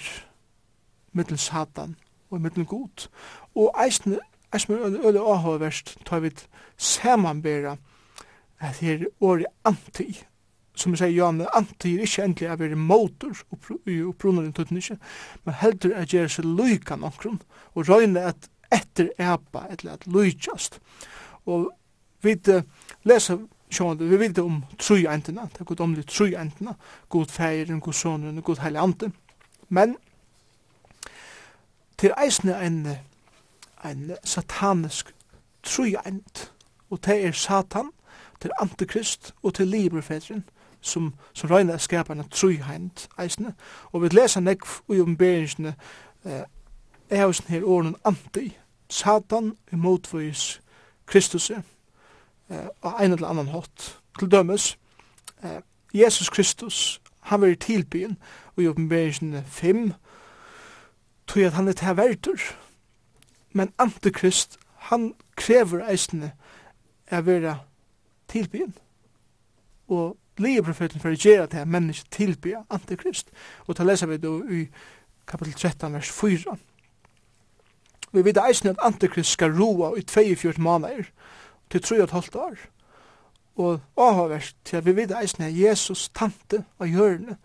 mittel satan og mittel god. Og eisne er som er øyne avhåverst, tar vi samanbæra at her året anti, som vi sier Jan, anti er ikke endelig av er motor i opprunaren tøtnisje, men heldur er gjerra seg lyka nokron, og røyne at etter epa, eller at lykast. Og vi leser sjående, vi vet om tru entina, det er god omlig tru entina, god feirin, god sonen, god heilig ante, men til eisne en en satanisk trojent, og det er satan, til antikrist og til liberfedren, som, som røyner at skapa en trojent eisne, og vi leser nek i omberingsene eh, er hos her åren anti, satan imotvis Kristus, eh, og ein eller annan hot til dømes, eh, Jesus Kristus, han var i tilbyen, og i omberingsene 5, tog at han er til verdur, Men antikrist, han krever eisne er vera tilbyen. Og lige profeten for å gjøre det her mennesket tilbya antikrist. Og ta lesa vi då i kapitel 13, vers 4. Vi vet eisne at antikrist skal roa i 24 måneder til 3,5 år. Og avhavverst til at vi vet eisne at Jesus tante av hjørne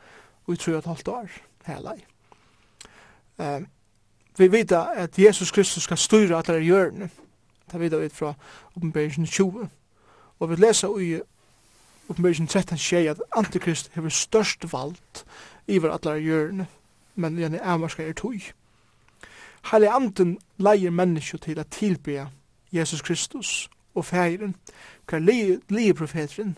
og i 3,5 år. Helai. Um, vi vet at Jesus Kristus skal styra at det er hjørne. Det vet vi fra oppenberingen 20. Og vi leser i oppenberingen 13 skje at Antikrist hever størst vald iver at det er hjørne, men gjerne avmarska er tog. Heilig anden leier mennesker til at tilbe Jesus Kristus og feiren, hver lije profeteren,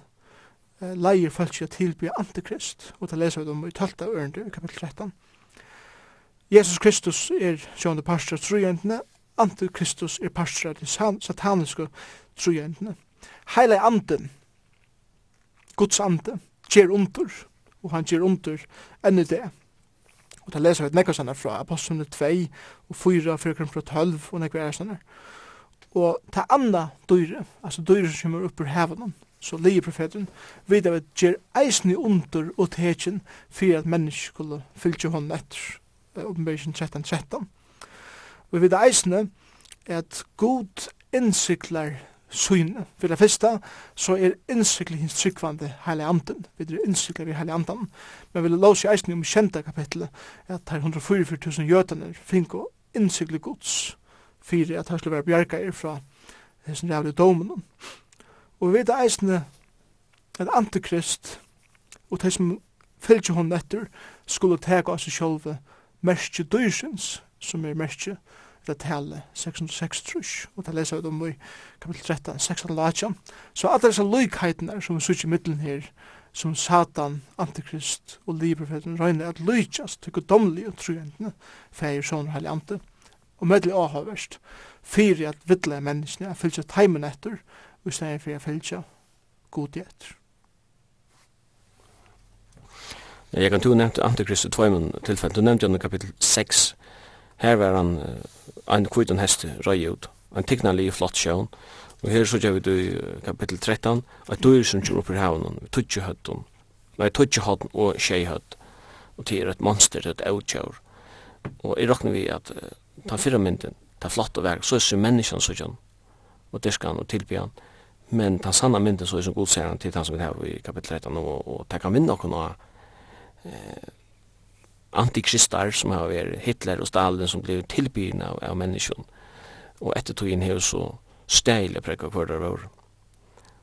leier folk til at tilbe Antikrist, og det leser vi om i 12. ørende, kapitel 13. Jesus Kristus er sjående pastor av trojentene, Antikristus er parstra til sataniske trojentene. Heile anden, Guds ande, gjer under, og han gjer under enn i det. Og da leser vi et nekka fra Apostlene 2 og 4, 4 fra 12 og nekka er. Og ta anna dyre, altså dyre som kommer upp ur hevanen, så lige profeten, vid av at gjer eisni under og tekin fyrir at mennesk skulle hånden etter oppenbæringen 13, 13. Vi vet eisne at god innsiklar syne. For det første så er innsiklar hins tryggvande heile anden. Vi er innsiklar i heile anden. Men vi lås i eisne om kjenta kapitlet at her 144.000 jøtene finko innsiklar gods fyrir at her skulle være bjerga er fra hessen jævlig domen. Og vi vet eisne at antikrist og de som fylgje hon etter skulle tega av seg sjolve merke døysins, som er merke det tale 606 trus, og det leser vi om i kapitel 13, 16 og Så at det er så lykheitene som vi sier i middelen her, som Satan, Antikrist og Liberfeten røyne at løykast til godomlig og truendene, feir, sånn og heilig ante, og mødelig avhøverst, fyrir at vidle menneskene, er fylgja teimen etter, og stedet fyrir at fylgja god etter.
Jeg kan tro nevnt Antikrist i tvøymen tilfell. Du nevnte under kapitel 6. Her var han en kvitan hest røy ut. En tignali flott sjøen. Og her så gjør vi det i kapitel 13. Et dyr som kjør opp i havnen. Vi tutsi høtten. Nei, tutsi høtten og tjei høtt. Og til er et monster, et outkjør. Og i råkner vi at ta fyra mynden, ta flott og vær, så er det menneskene så gjør og det skal han og tilby han. Men ta sanna mynden så er som god ser han til han som vi har i kapitel 13 og, og ta kan vinna okkur noe eh, antikristar som har vært Hitler og Stalin som blir tilbyrna av, av menneskjon. Og etter togjen her så steile prekka hver der var.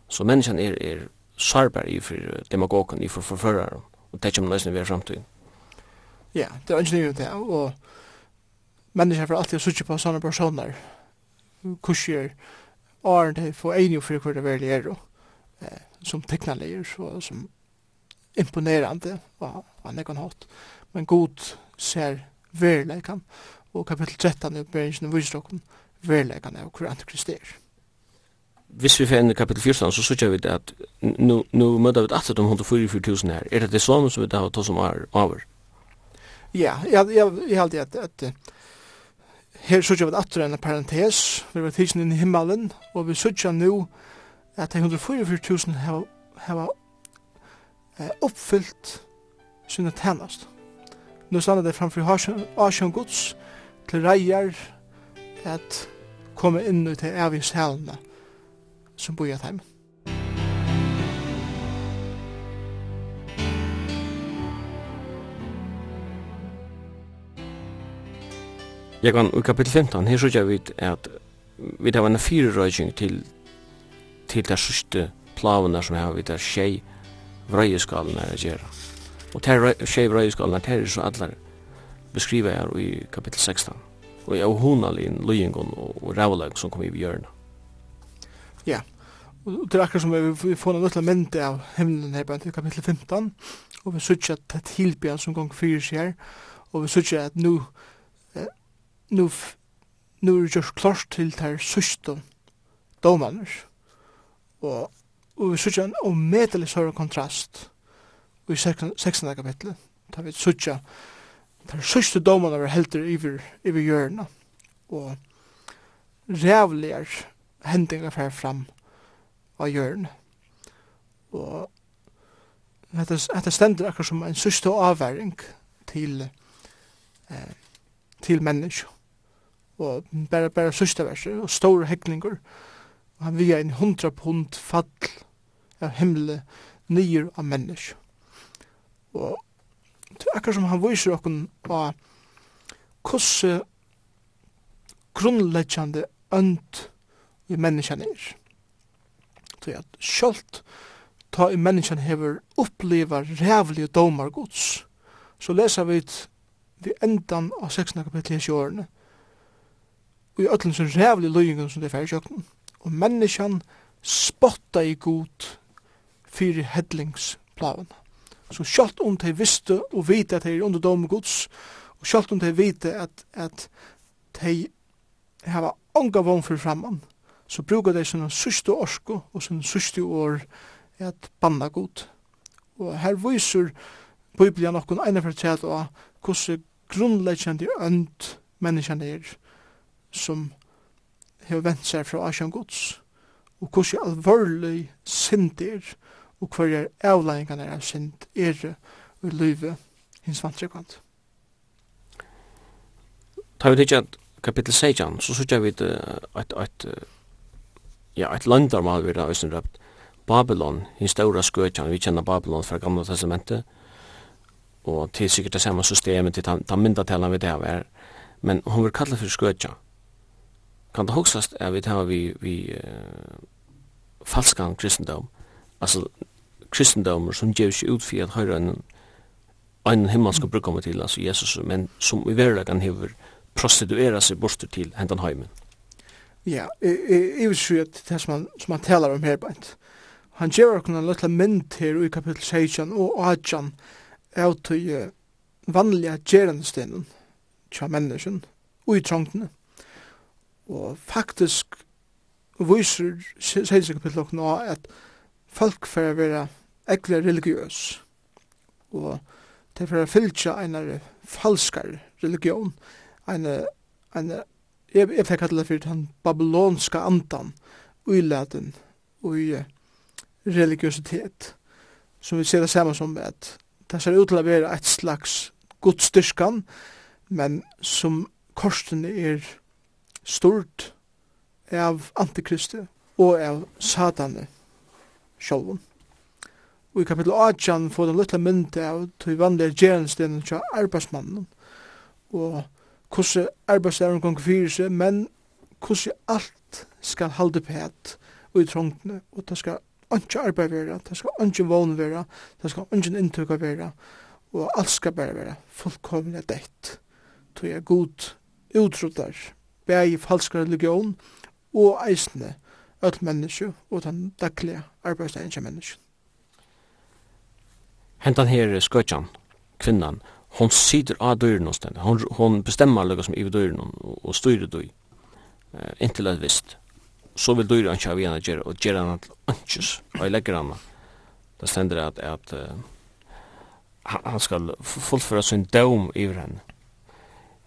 Så menneskjon er, er sarbar i for demagogen, i for forføraren, og det kommer nøysene er fremtid.
Ja, det er ønskelig det, og menneskjen får alltid suttje på sånne personer, kursier, åren til få enig for hver det veldig er, som teknaleier, så, som imponerande på en egen hatt. Men god ser verleikan, og kapitel 13 i oppberingen viser dere verleikan av hvor antikrist er.
Hvis vi finner kapitel 14, så sier vi det at nu, nu møter vi at om 144.000 her. Er det det samme som vi da har tatt som er over?
Ja, jeg, jeg, jeg halte at, at her sier vi at det er en parentes, vi var tidsen inn i himmelen, og vi sier nu at 144.000 har eh, oppfyllt sinne tennast. Nå standa det framfor Asjon Guds til reier at komme inn til evig selene som bor i et
Jeg kan i kapitel 15, her sørger vi at vi tar en fire røyking til, til det sørste plavene som har vi der tjei vrøyeskalene er å gjøre. Og ter tjei vrøyeskalen er så allar beskriva her i kapittel 16. Og jeg hona lin løyengon og rævleg som kom i bjørna.
Ja, og det er akkur som vi får en løtla mente av himmelen her i kapittel 15, og vi sutja at det tilbya som gong fyrir seg og vi sutja at nu nu nu er det just klart til ter sysdom domaners og Og vi sutja en omedelig sørre kontrast i 16. kapitlet. Da vi sutja den sørste domene vi helter iver, iver hjørna. Og rævligar hendingar fer fram av hjørna. Og dette, dette stender akkur som en sørste avværing til, eh, til menneskje. Og bare, bare sørste verser, og store heklingur. Og han via en hundra pund fall av himle nyer av mennesk. Og det er akkurat som han viser okkur på hvordan grunnleggjande ønd i menneskjan er. Det er at sjølt ta i menneskjan hever oppleva rævlige domar gods, så lesa vi vi endan av 16. kapitlet i sjårene, og i ötlen som rævlige løyingen som det er færre sjøkken, og menneskjan spotta i god fyrir hedlingsplaven. Så sjalt om de visste og vite at de er under dom gods, og sjalt om de vite at, at de hava onga vogn fyrir framman, så brukar de sin sørste orsko og sin sørste år at banna god. Og her viser Biblia nokkun eina fortell og hvordan grunnleggjandi ønd menneskene er som hefur vent seg fra Asjan Guds, og hvordan alvorlig synd er, og hverjar avlæringene av synd er i livet hins vantrykkant.
Ta vi tidsja kapitel 16, så sykja vi et, et, ja, et landarmal vi da, hvis røpt, Babylon, hins stora skøtjan, vi kjenner Babylon fra gamla testamentet, og til sikkert det samme systemet til ta myndatelen vi det her, men hon vil kalla for skøtjan, kan det hoksast är vi tar vi vi uh, falskan kristendom altså kristendom som ger seg ut for at høyre en en himmelska brukar komma til, altså Jesus men som i verkligen hever prostituera seg bort til hendan heimen.
Ja, jeg vil si at det som han, som han taler om her, bant. Han ger oss en liten mynd her i kapittel 16 og 18 av till vanliga gjerandestenen, tja människan, og i trångtene og faktisk viser seilsingkapitlet nå at folk for å være ekle religiøs. Og til for å fylltja en falskar religion en, en jeg, jeg fikk kallet for den babylonska andan uiladen og i som vi ser det samme som at det ser ut til å være et slags godstyrkan men som korsten er stort av antikristi og av satane sjálfum. Og i kapitel 18 får den lytla mynd av til vanlige gjerenstenen til arbeidsmannen og hvordan arbeidsdelen kan fyrir seg, men hvordan alt skal halde pæt og i trångtene, og det skal ikke arbeid være, det skal ikke vån vera, det skal ikke inntøk vera, og alt skal bare vera fullkomlig deitt, tog jeg god utrottar bæg i falsk religion og eisne öll menneske og den daglige arbeidsdagen til menneske.
Hentan her skøtjan, kvinnan, hon sitter av døren hos den, hon, hon bestemmer lukka som i døren og, og styrer døy, Uh, inntil et visst. Så vil døyre han kjave igjen å gjøre, og gjøre han at ønskjøs, og jeg legger han. Det stender at, at uh, han skal fullføre sin døm i henne.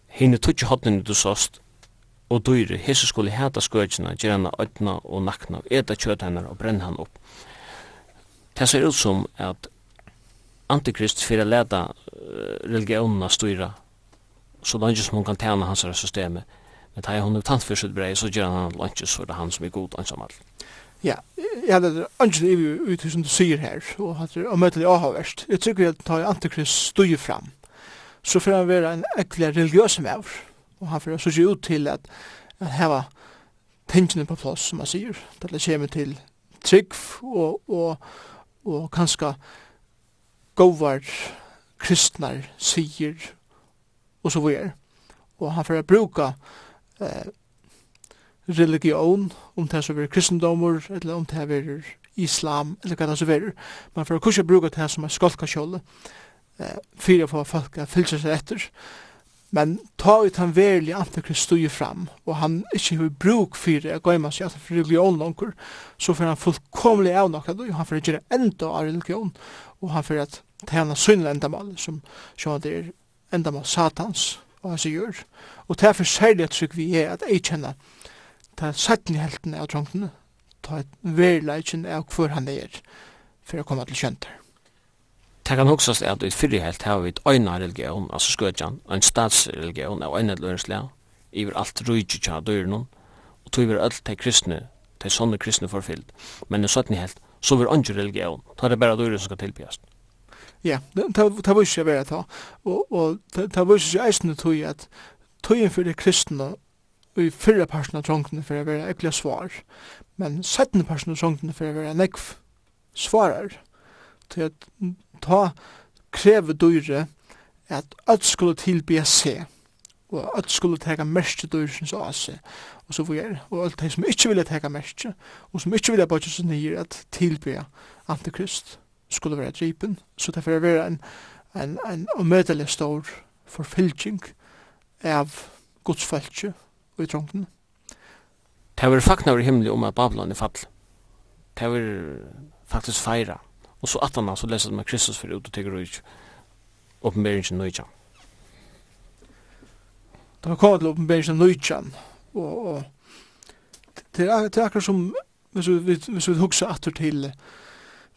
Hine tutsi hodnene du sast, og dyre, hese skulle heta skøtjene, gjøre henne ødna og nakna, eta kjøt henne og brenne han opp. Det ser ut som at Antikrist fyrir að leta religionene styra så langt som hun kan tjene hans systemet. Men det er hun tant for sitt brei, så gjør han langt så det er han som er god ansam all.
Ja, ja, det er ønsken i ut som du sier her, og at det er omøtelig avhavverst. Jeg tykker at ta Antikrist styr fram, så fyrir han være en ekkelig religiøs mevr, og han fyrir så ut til at at heva tingene på plass, som han sier, til det kommer til trygg og, og, og kanskje govar kristnar sier og så videre. Og han fyrir bruka eh, religion, om det så er kristendomur, eller om det er islam, eller hva det så er. Man fyrir kursi bruka det som er skolka kjolle, eh, fyrir for folk fylgja seg etter, Men ta ut han verlig antikrist stod fram, og han ikkje har bruk for det, gå hjemme seg for religion langer, så får han fullkomlig av noe, og han får gjøre enda av religion, og han får at tjene synden endamal, som sjåan det er endamal satans, og han sier, og det er for særlig at vi er at jeg kjenner ta satten i helten av trångtene, ta et verleikjen av hvor han er, for å komme til kjenter.
Det kan huksast at i fyrir helt har vi et øyna religion, altså skøtjan, en statsreligion av øyna lønnslega, iver alt rujtju tja døyren og tog iver alt de kristne, de sånne kristne forfyllt. Men i sånn helt, så vil andre religion, ta det bare døyren som skal tilpjast.
Ja, det var ikke vera ta, og det var ikke eisne tog at tøyen de kristne i fyrre parten av trångene for å være ekkelig svar, men settende parten av trångene for å være nekv svarer, Til at ta krever dyre at alt skulle tilbe se og alt skulle teka mest dyrsens ase og så fyrir og alt det som ikke ville teka mest og som ikke ville bare så nir at tilbe antikrist skulle være dripen så det får være en en, en omødelig stor forfylking av godsfæltje og i trångten
Det var fakna over himmelig om at Babylon er fall. Det var faktisk feira og så attan så leser man Kristus for ut og tegur ut oppenberingen nøytjan.
Da vi kommer til oppenberingen nøytjan, og, og det er, det er akkurat som, hvis vi, hvis vi hugsa atur til,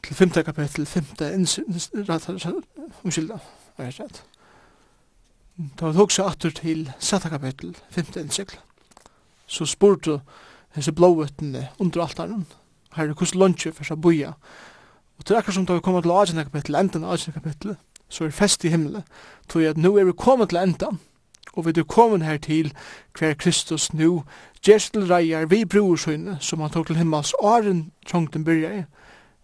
til femte kapittel, femte 5. umskylda, er det rett. Da vi hugsa atur til 6. kapittel, femte innsikl, så spurte hese blåvetene under altaren, herre, hos lunsje for seg boja, Og til akkurat som da vi kommer til Agen kapittel, enden av kapittel, så er fest i himmelen, tog at nå er vi kommet til enden, og vi er kommet her til hver Kristus nå, Gjerstel reier vi brorsøyne, som han tok til himmels åren trongten i,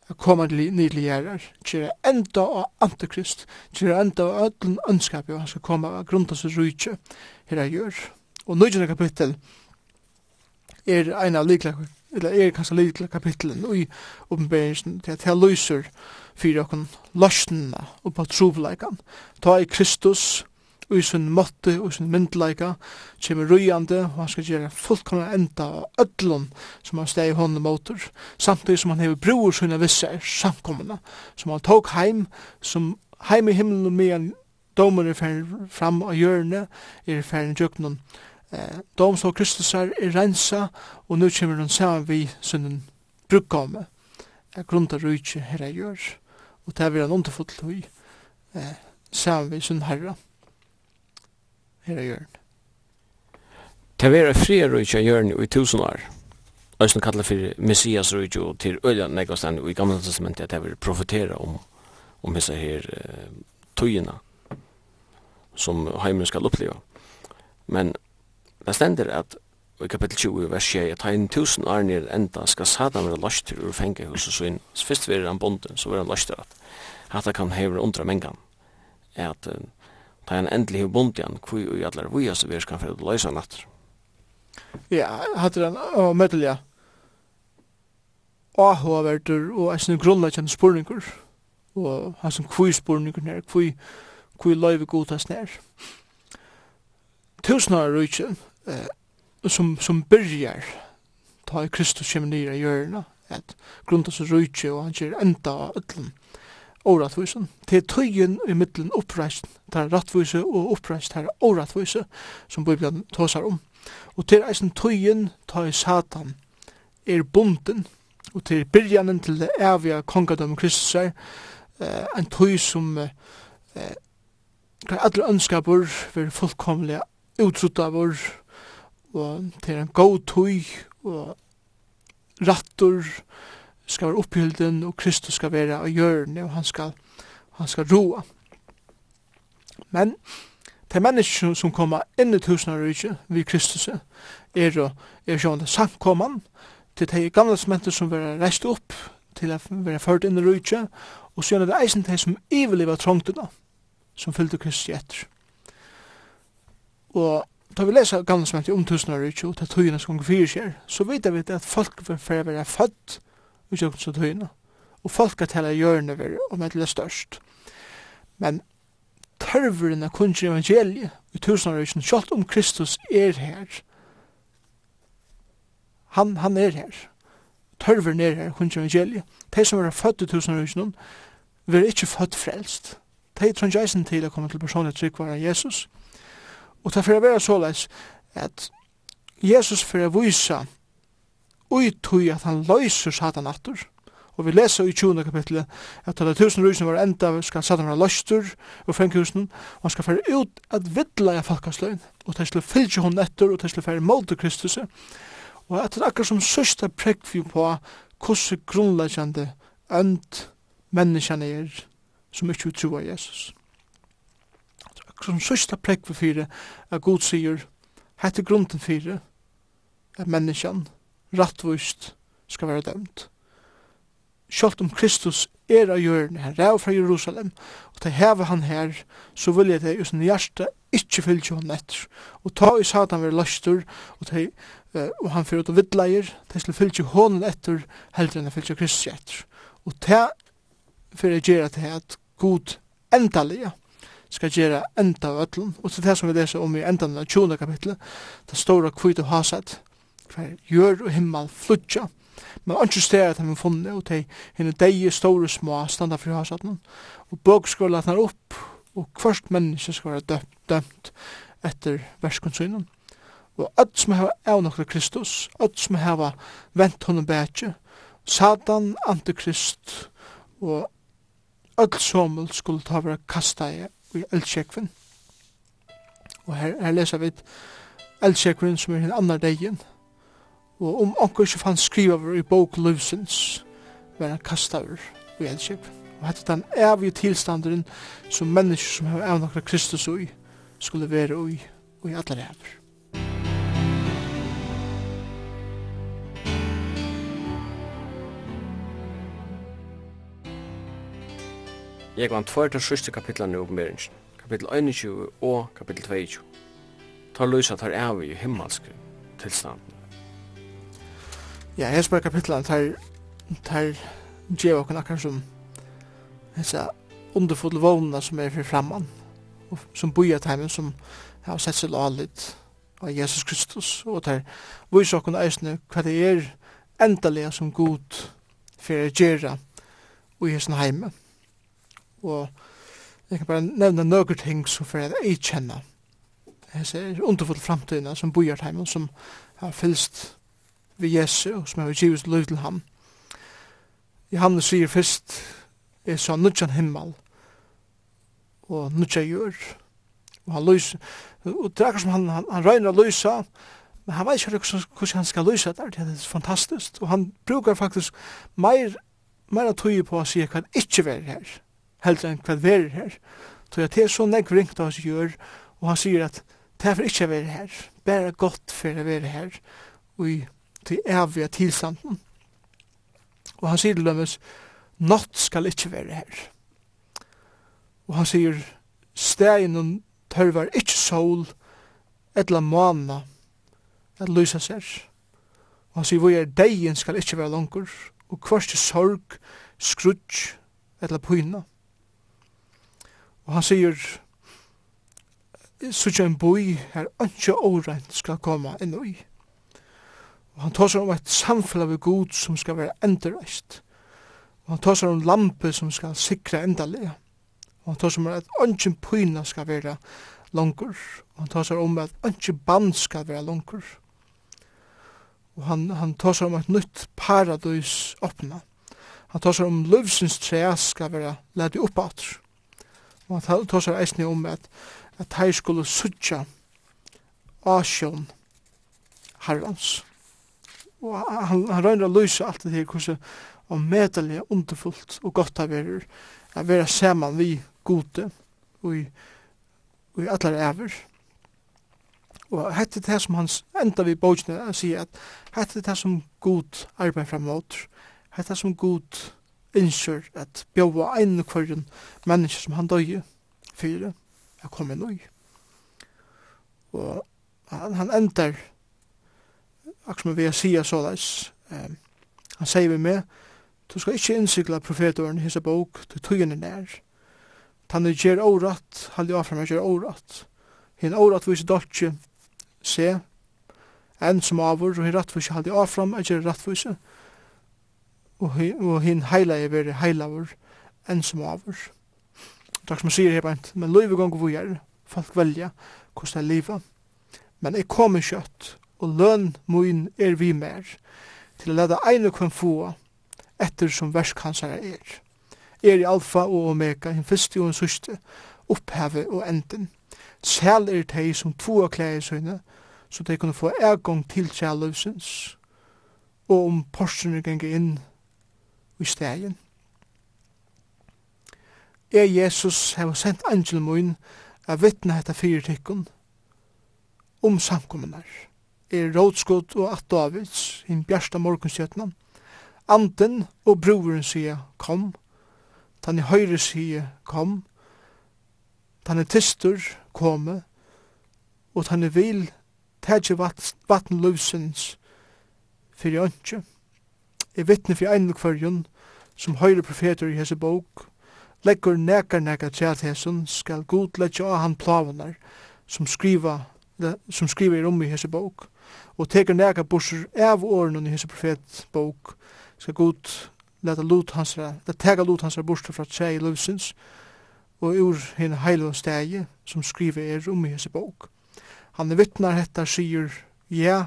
jeg kommer til nydelig gjerrar, kjer enda av antikrist, kjer enda av ødlen ønskap, og han skal komme av grunnt av rujtje, her er gjør. Og nøyjene kapittel er en av liklekkur eller er kanskje lille kapittelen i oppenberingen til at jeg løser fyrir okken løsnena og på trovleikan. Ta i Kristus og i sin måtte og i sin myndleika kjem rujande og han skal gjøre fullkomna enda av ödlun som han steg i hånden motor samtidig som han hever bror sina visse samkommende som han tok heim som heim i himmelen og en domer er fram av hjørne er ferdig jøknen Eh, dom som Kristus er rensa, og nu kommer han saman vi sønnen brukkomme. Er grunda rujtje herre gjør, og det er vi en underfullt hui, eh, saman vi sunnen herra, her er gjør.
Det er fri rujtje gjør i tusen år. Øysen kallar for Messias rujtje, og til øyla negastan og i gamle testamentet at det er profetera om, om hessa her uh, tøyina som heimen skal oppleva. Men Det stender at i kapitel 20 vers 6 at han tusen år nere enda skal Satan være løst ur fengehuset så inn. Så først vil han bonden, så vil han løst at hatta kan hever undra mengan. At uh, ta han endelig hever bonden, hvor i allar vuja så vi skal fyrir løysa natt.
Ja, hatt han og møttelja ahoverdur og eisne grunnleggjande spurningur og hans kvui spurningur nær, kvui, kvui loivi gota snær. Tusen år eh, som, som byrjar ta Kristus kjem nere i hjørna, at grunda så rujtje og han kjer enda av ötlen åratvisen. Det er tøyen i middelen oppreist, det er og oppreist, det er åratvise som Bibelen tåsar om. Og til eisen tøyen ta i satan er bunden, og til byrjanen til det evige kongadom Kristus er eh, en tøy som eh, kan alle ønskapur være fullkomlige utrutta vår og det er en god tøy, og rattur skal være opphylden, og Kristus skal være av hjørne, og han skal, han skal roa. Men de mennesker som kommer inn i tusenarrykje ved Kristus er jo er sjående samkomman til de gamle sementer som var reist opp til å være ført inn i rykje og så er det eisen de som iverliva trångtene som fyllde Kristi etter. Og da vi leser gamle som heter om tusen år ikke, til tøyene som fyrer skjer, så vet vi at folk vil for å være født i kjøkken som tøyene, og folk er til å gjøre det være, om det er størst. Men tørveren av kunst evangeliet i tusen år ikke, selv om Kristus er her, han, han er her, tørveren er her, kunst evangeliet, de som er født i tusen år ikke, vil ikke født frelst. De tror ikke til å komme til personlig trygg var Jesus, Og det fyrir å være såleis at Jesus fyrir å vysa ui tui at han løyser satan atur. Og vi leser i 20. kapitlet at det tusen rusen var enda skal satan være løyster og fenghusen og han skal fære ut at vidla i falkasløyn og det skal fylgje hon etter og det skal fære mål til Kristus og at det er akkur som sørsta prekvi på hvordan grunnleggjande ønd menneskene er som ikke utroa Jesus akkur som sørsta prekk for fire, at god sier, hette grunden fire, at menneskjan rattvist skal være dømt. Sjølt om Kristus er av hjørnet, han ræv fra Jerusalem, og til heve han her, så vil jeg det i sin hjerte ikke fylgje hon etter. Og ta i satan ved løster, og, til, uh, og han fyrir ut og vidleier, til skulle fylgje hon etter, heldre enn fylgje Kristus etter. Og til fyrir jeg gjerra til at god endalige, skal gjera enda av øtlen, og til det som vi leser om i enda av 20. kapitlet, det store kvitt og haset, hver gjør og himmel flutja, men ikke steder at de funnet, og de henne deie store små standa for haset, og bøk skal latna opp, og hvert menneske skal være dømt, dømt etter verskonsynen. Og öll som hefa av avnokra Kristus, öll som hefa vent honom bætje, Satan, Antikrist og öll somul skulle ta vera kasta i vi eldsjekven. Og her, her leser vi eldsjekven som er en annan degen. Og om anker ikke fann skriva i bok Løvsens, var han kasta over i eldsjekven. Og hette den evige tilstanderen som mennesker som har av nokra Kristus i, skulle være i, og i alle ræver.
Jeg vant tvær til sørste kapitlene i oppenberingen, kapittel 21 og kapittel 22. Tar lysa tar av i himmelske tilstanden.
Ja, jeg spør kapitlene tar, tar djeva okkur akkar som hessa underfull vågna som er framman og som buja teimen som har sett seg lalit av Jesus Kristus og tar viser okkur eisne hva det er endalega som god fyrir gjerra og i hessen heimen og jeg kan bare nevne noen ting som for jeg ikke kjenner. Jeg ser underfull framtiden som bor hjemme, som har fylst ved Jesu, og som har givet lov til ham. Johannes sier først, jeg sa nødjan himmel, og nudja jord, og han lys og det er akkur som han, han, han røyner å lysa men han vet ikke hvordan han skal lysa der, det er fantastisk, og han brukar faktisk meir, meir tøy på å si hva han ikke vil her, heldre enn hva verir her. Så at til så nekk ringt av hans gjør, og han sier at det er for ikke å være her, bare godt for å være her, og i til evige tilstanden. Og han sier til dem, natt skal ikke være her. Og han sier, Stegen og tørvar ikke sol, etla måna, at lysa seg. Og han sier, hvor er degen skal ikke være langer, og kvart sorg, skrutsk, etla pyna. Og han sier, så en boi her ønskje årent skal komme inn i. Og han tar seg om et samfunn av god som skal være endereist. Og han tar seg om lampe som skal sikre endalega. Og han tar seg om at ønskje pyna skal være langer. Og han tar seg om at ønskje band skal være langer. Og han, han tar seg om et nytt paradis åpna. Han tar seg om løvsins tre skal være ledig oppåter. Og han tåsar eisne om at at her skulle sutja asjon herrans. Og han, han røyner å løse alt det her hvordan og medelig underfullt og godt av er å være saman vi gode og i, og i allar æver. Og hette det som han enda vi bókene si at hette det som god arbeid framåt, hette det som god innskyr at bjóa ein kvarjen menneske som han døye fyrir jeg kom inn ui. Og han, han endar akkur som vi er sia såleis um, han sier vi med du skal ikkje innsikla profetoren hisa bok du tøyene nær han er gjer årat halde afram er gjer årat hinn årat vise dolce se enn som avur og hinn rattvise halde afram er gjer rattvise og hin heila er veri heilavur enn som avur. Takk som sier her men løyve gong vi er, folk velja hvordan er livet. Men jeg kommer kjøtt, og løn moin er vi mer, til å lade einu kvann få, etter som versk hans er er. Er i alfa og omega, hin fyrste og en sørste, oppheve og enden. Sel er tei som tvo av klæg søyne, så de kunne få egang til sjælløsens, og om porsene ganger inn i stegen. Jeg, Jesus, hef sendt angel moin a vittna hetta fyrir tikkun om samkommunar. Er rådskott og at Davids, hinn bjärsta morgunstjötna, anden og broren sier kom, tann i høyre sier kom, tann i tistur komme, og tann i vil tætje vatn, vatn fyrir ønskjøp er vittne for ein og som høyre profeter i hese bok, leggur nekar nekar tjat hesun skal god letja av han plavunar, som skriva, som skriva i rom i hese bok, og teker nekar bursur av åren i hese profetbok, skal god leta lut hans leta tega lut hans bursur fra tjei i løvsins, og ur hinn heilu stegi, som skriva er om i hese bok. Han er vittnar hetta sier, ja,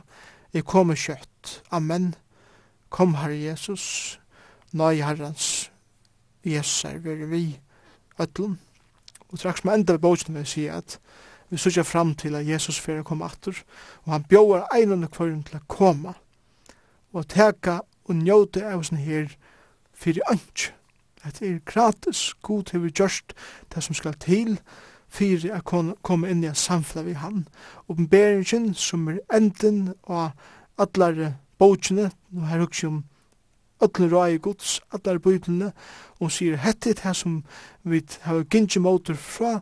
jeg kommer kjøtt, amen, amen, Kom, Herre Jesus, nøy Herrens, Jesus er veri vi, ætlum. Og straks med enda ved bogen vil si at vi sykja fram til at Jesus fyrir kom atur, og han bjóar einan og kvarin til at koma, og teka og njóti av sin her fyrir anki. Dette er gratis, god hefur gjørst det som skal til fyrir at koma inn i samfla vi han. Oppenberingin som er enden og allare bókene, nå her hugsi om öllur rai gods, allar bøyblene, og sier hette det som vi har gynnsi motor fra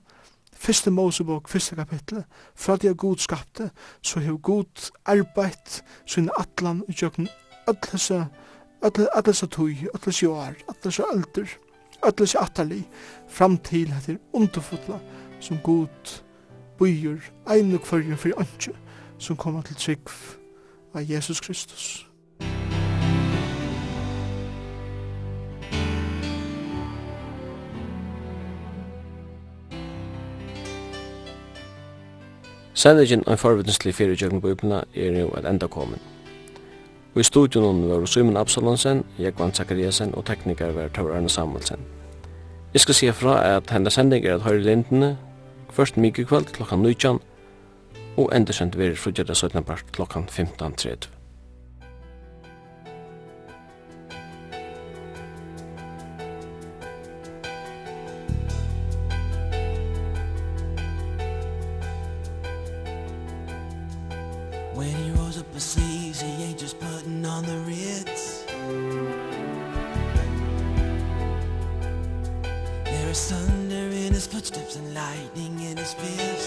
fyrste Mosebok, fyrste kapitlet, fra det god skapte, så har god arbeid, sin atlan i tjøkken, öllese, öllese tøy, öllese joar, öllese ölder, öllese atali, fram til etter underfotla, som god bøyer, einu kvarje fyrir ønske, som kommer til trygg av Jesus Kristus.
Sendingen av forvittneslig fyrir jøkken bøyblina er jo et enda komin. Og i studionen var Simon Absalonsen, Jekvan Zakariasen og teknikar var Tor Arne Samuelsen. Jeg skal sige fra at hennes sending er at høyre lintene, først mykje kveld klokka 19, og endersendt verður frugjerda 17. part klokkan 15.30.
When he rolls up his sleeves, he ain't just putting on the Ritz. There is thunder in his footsteps and lightning in his fist.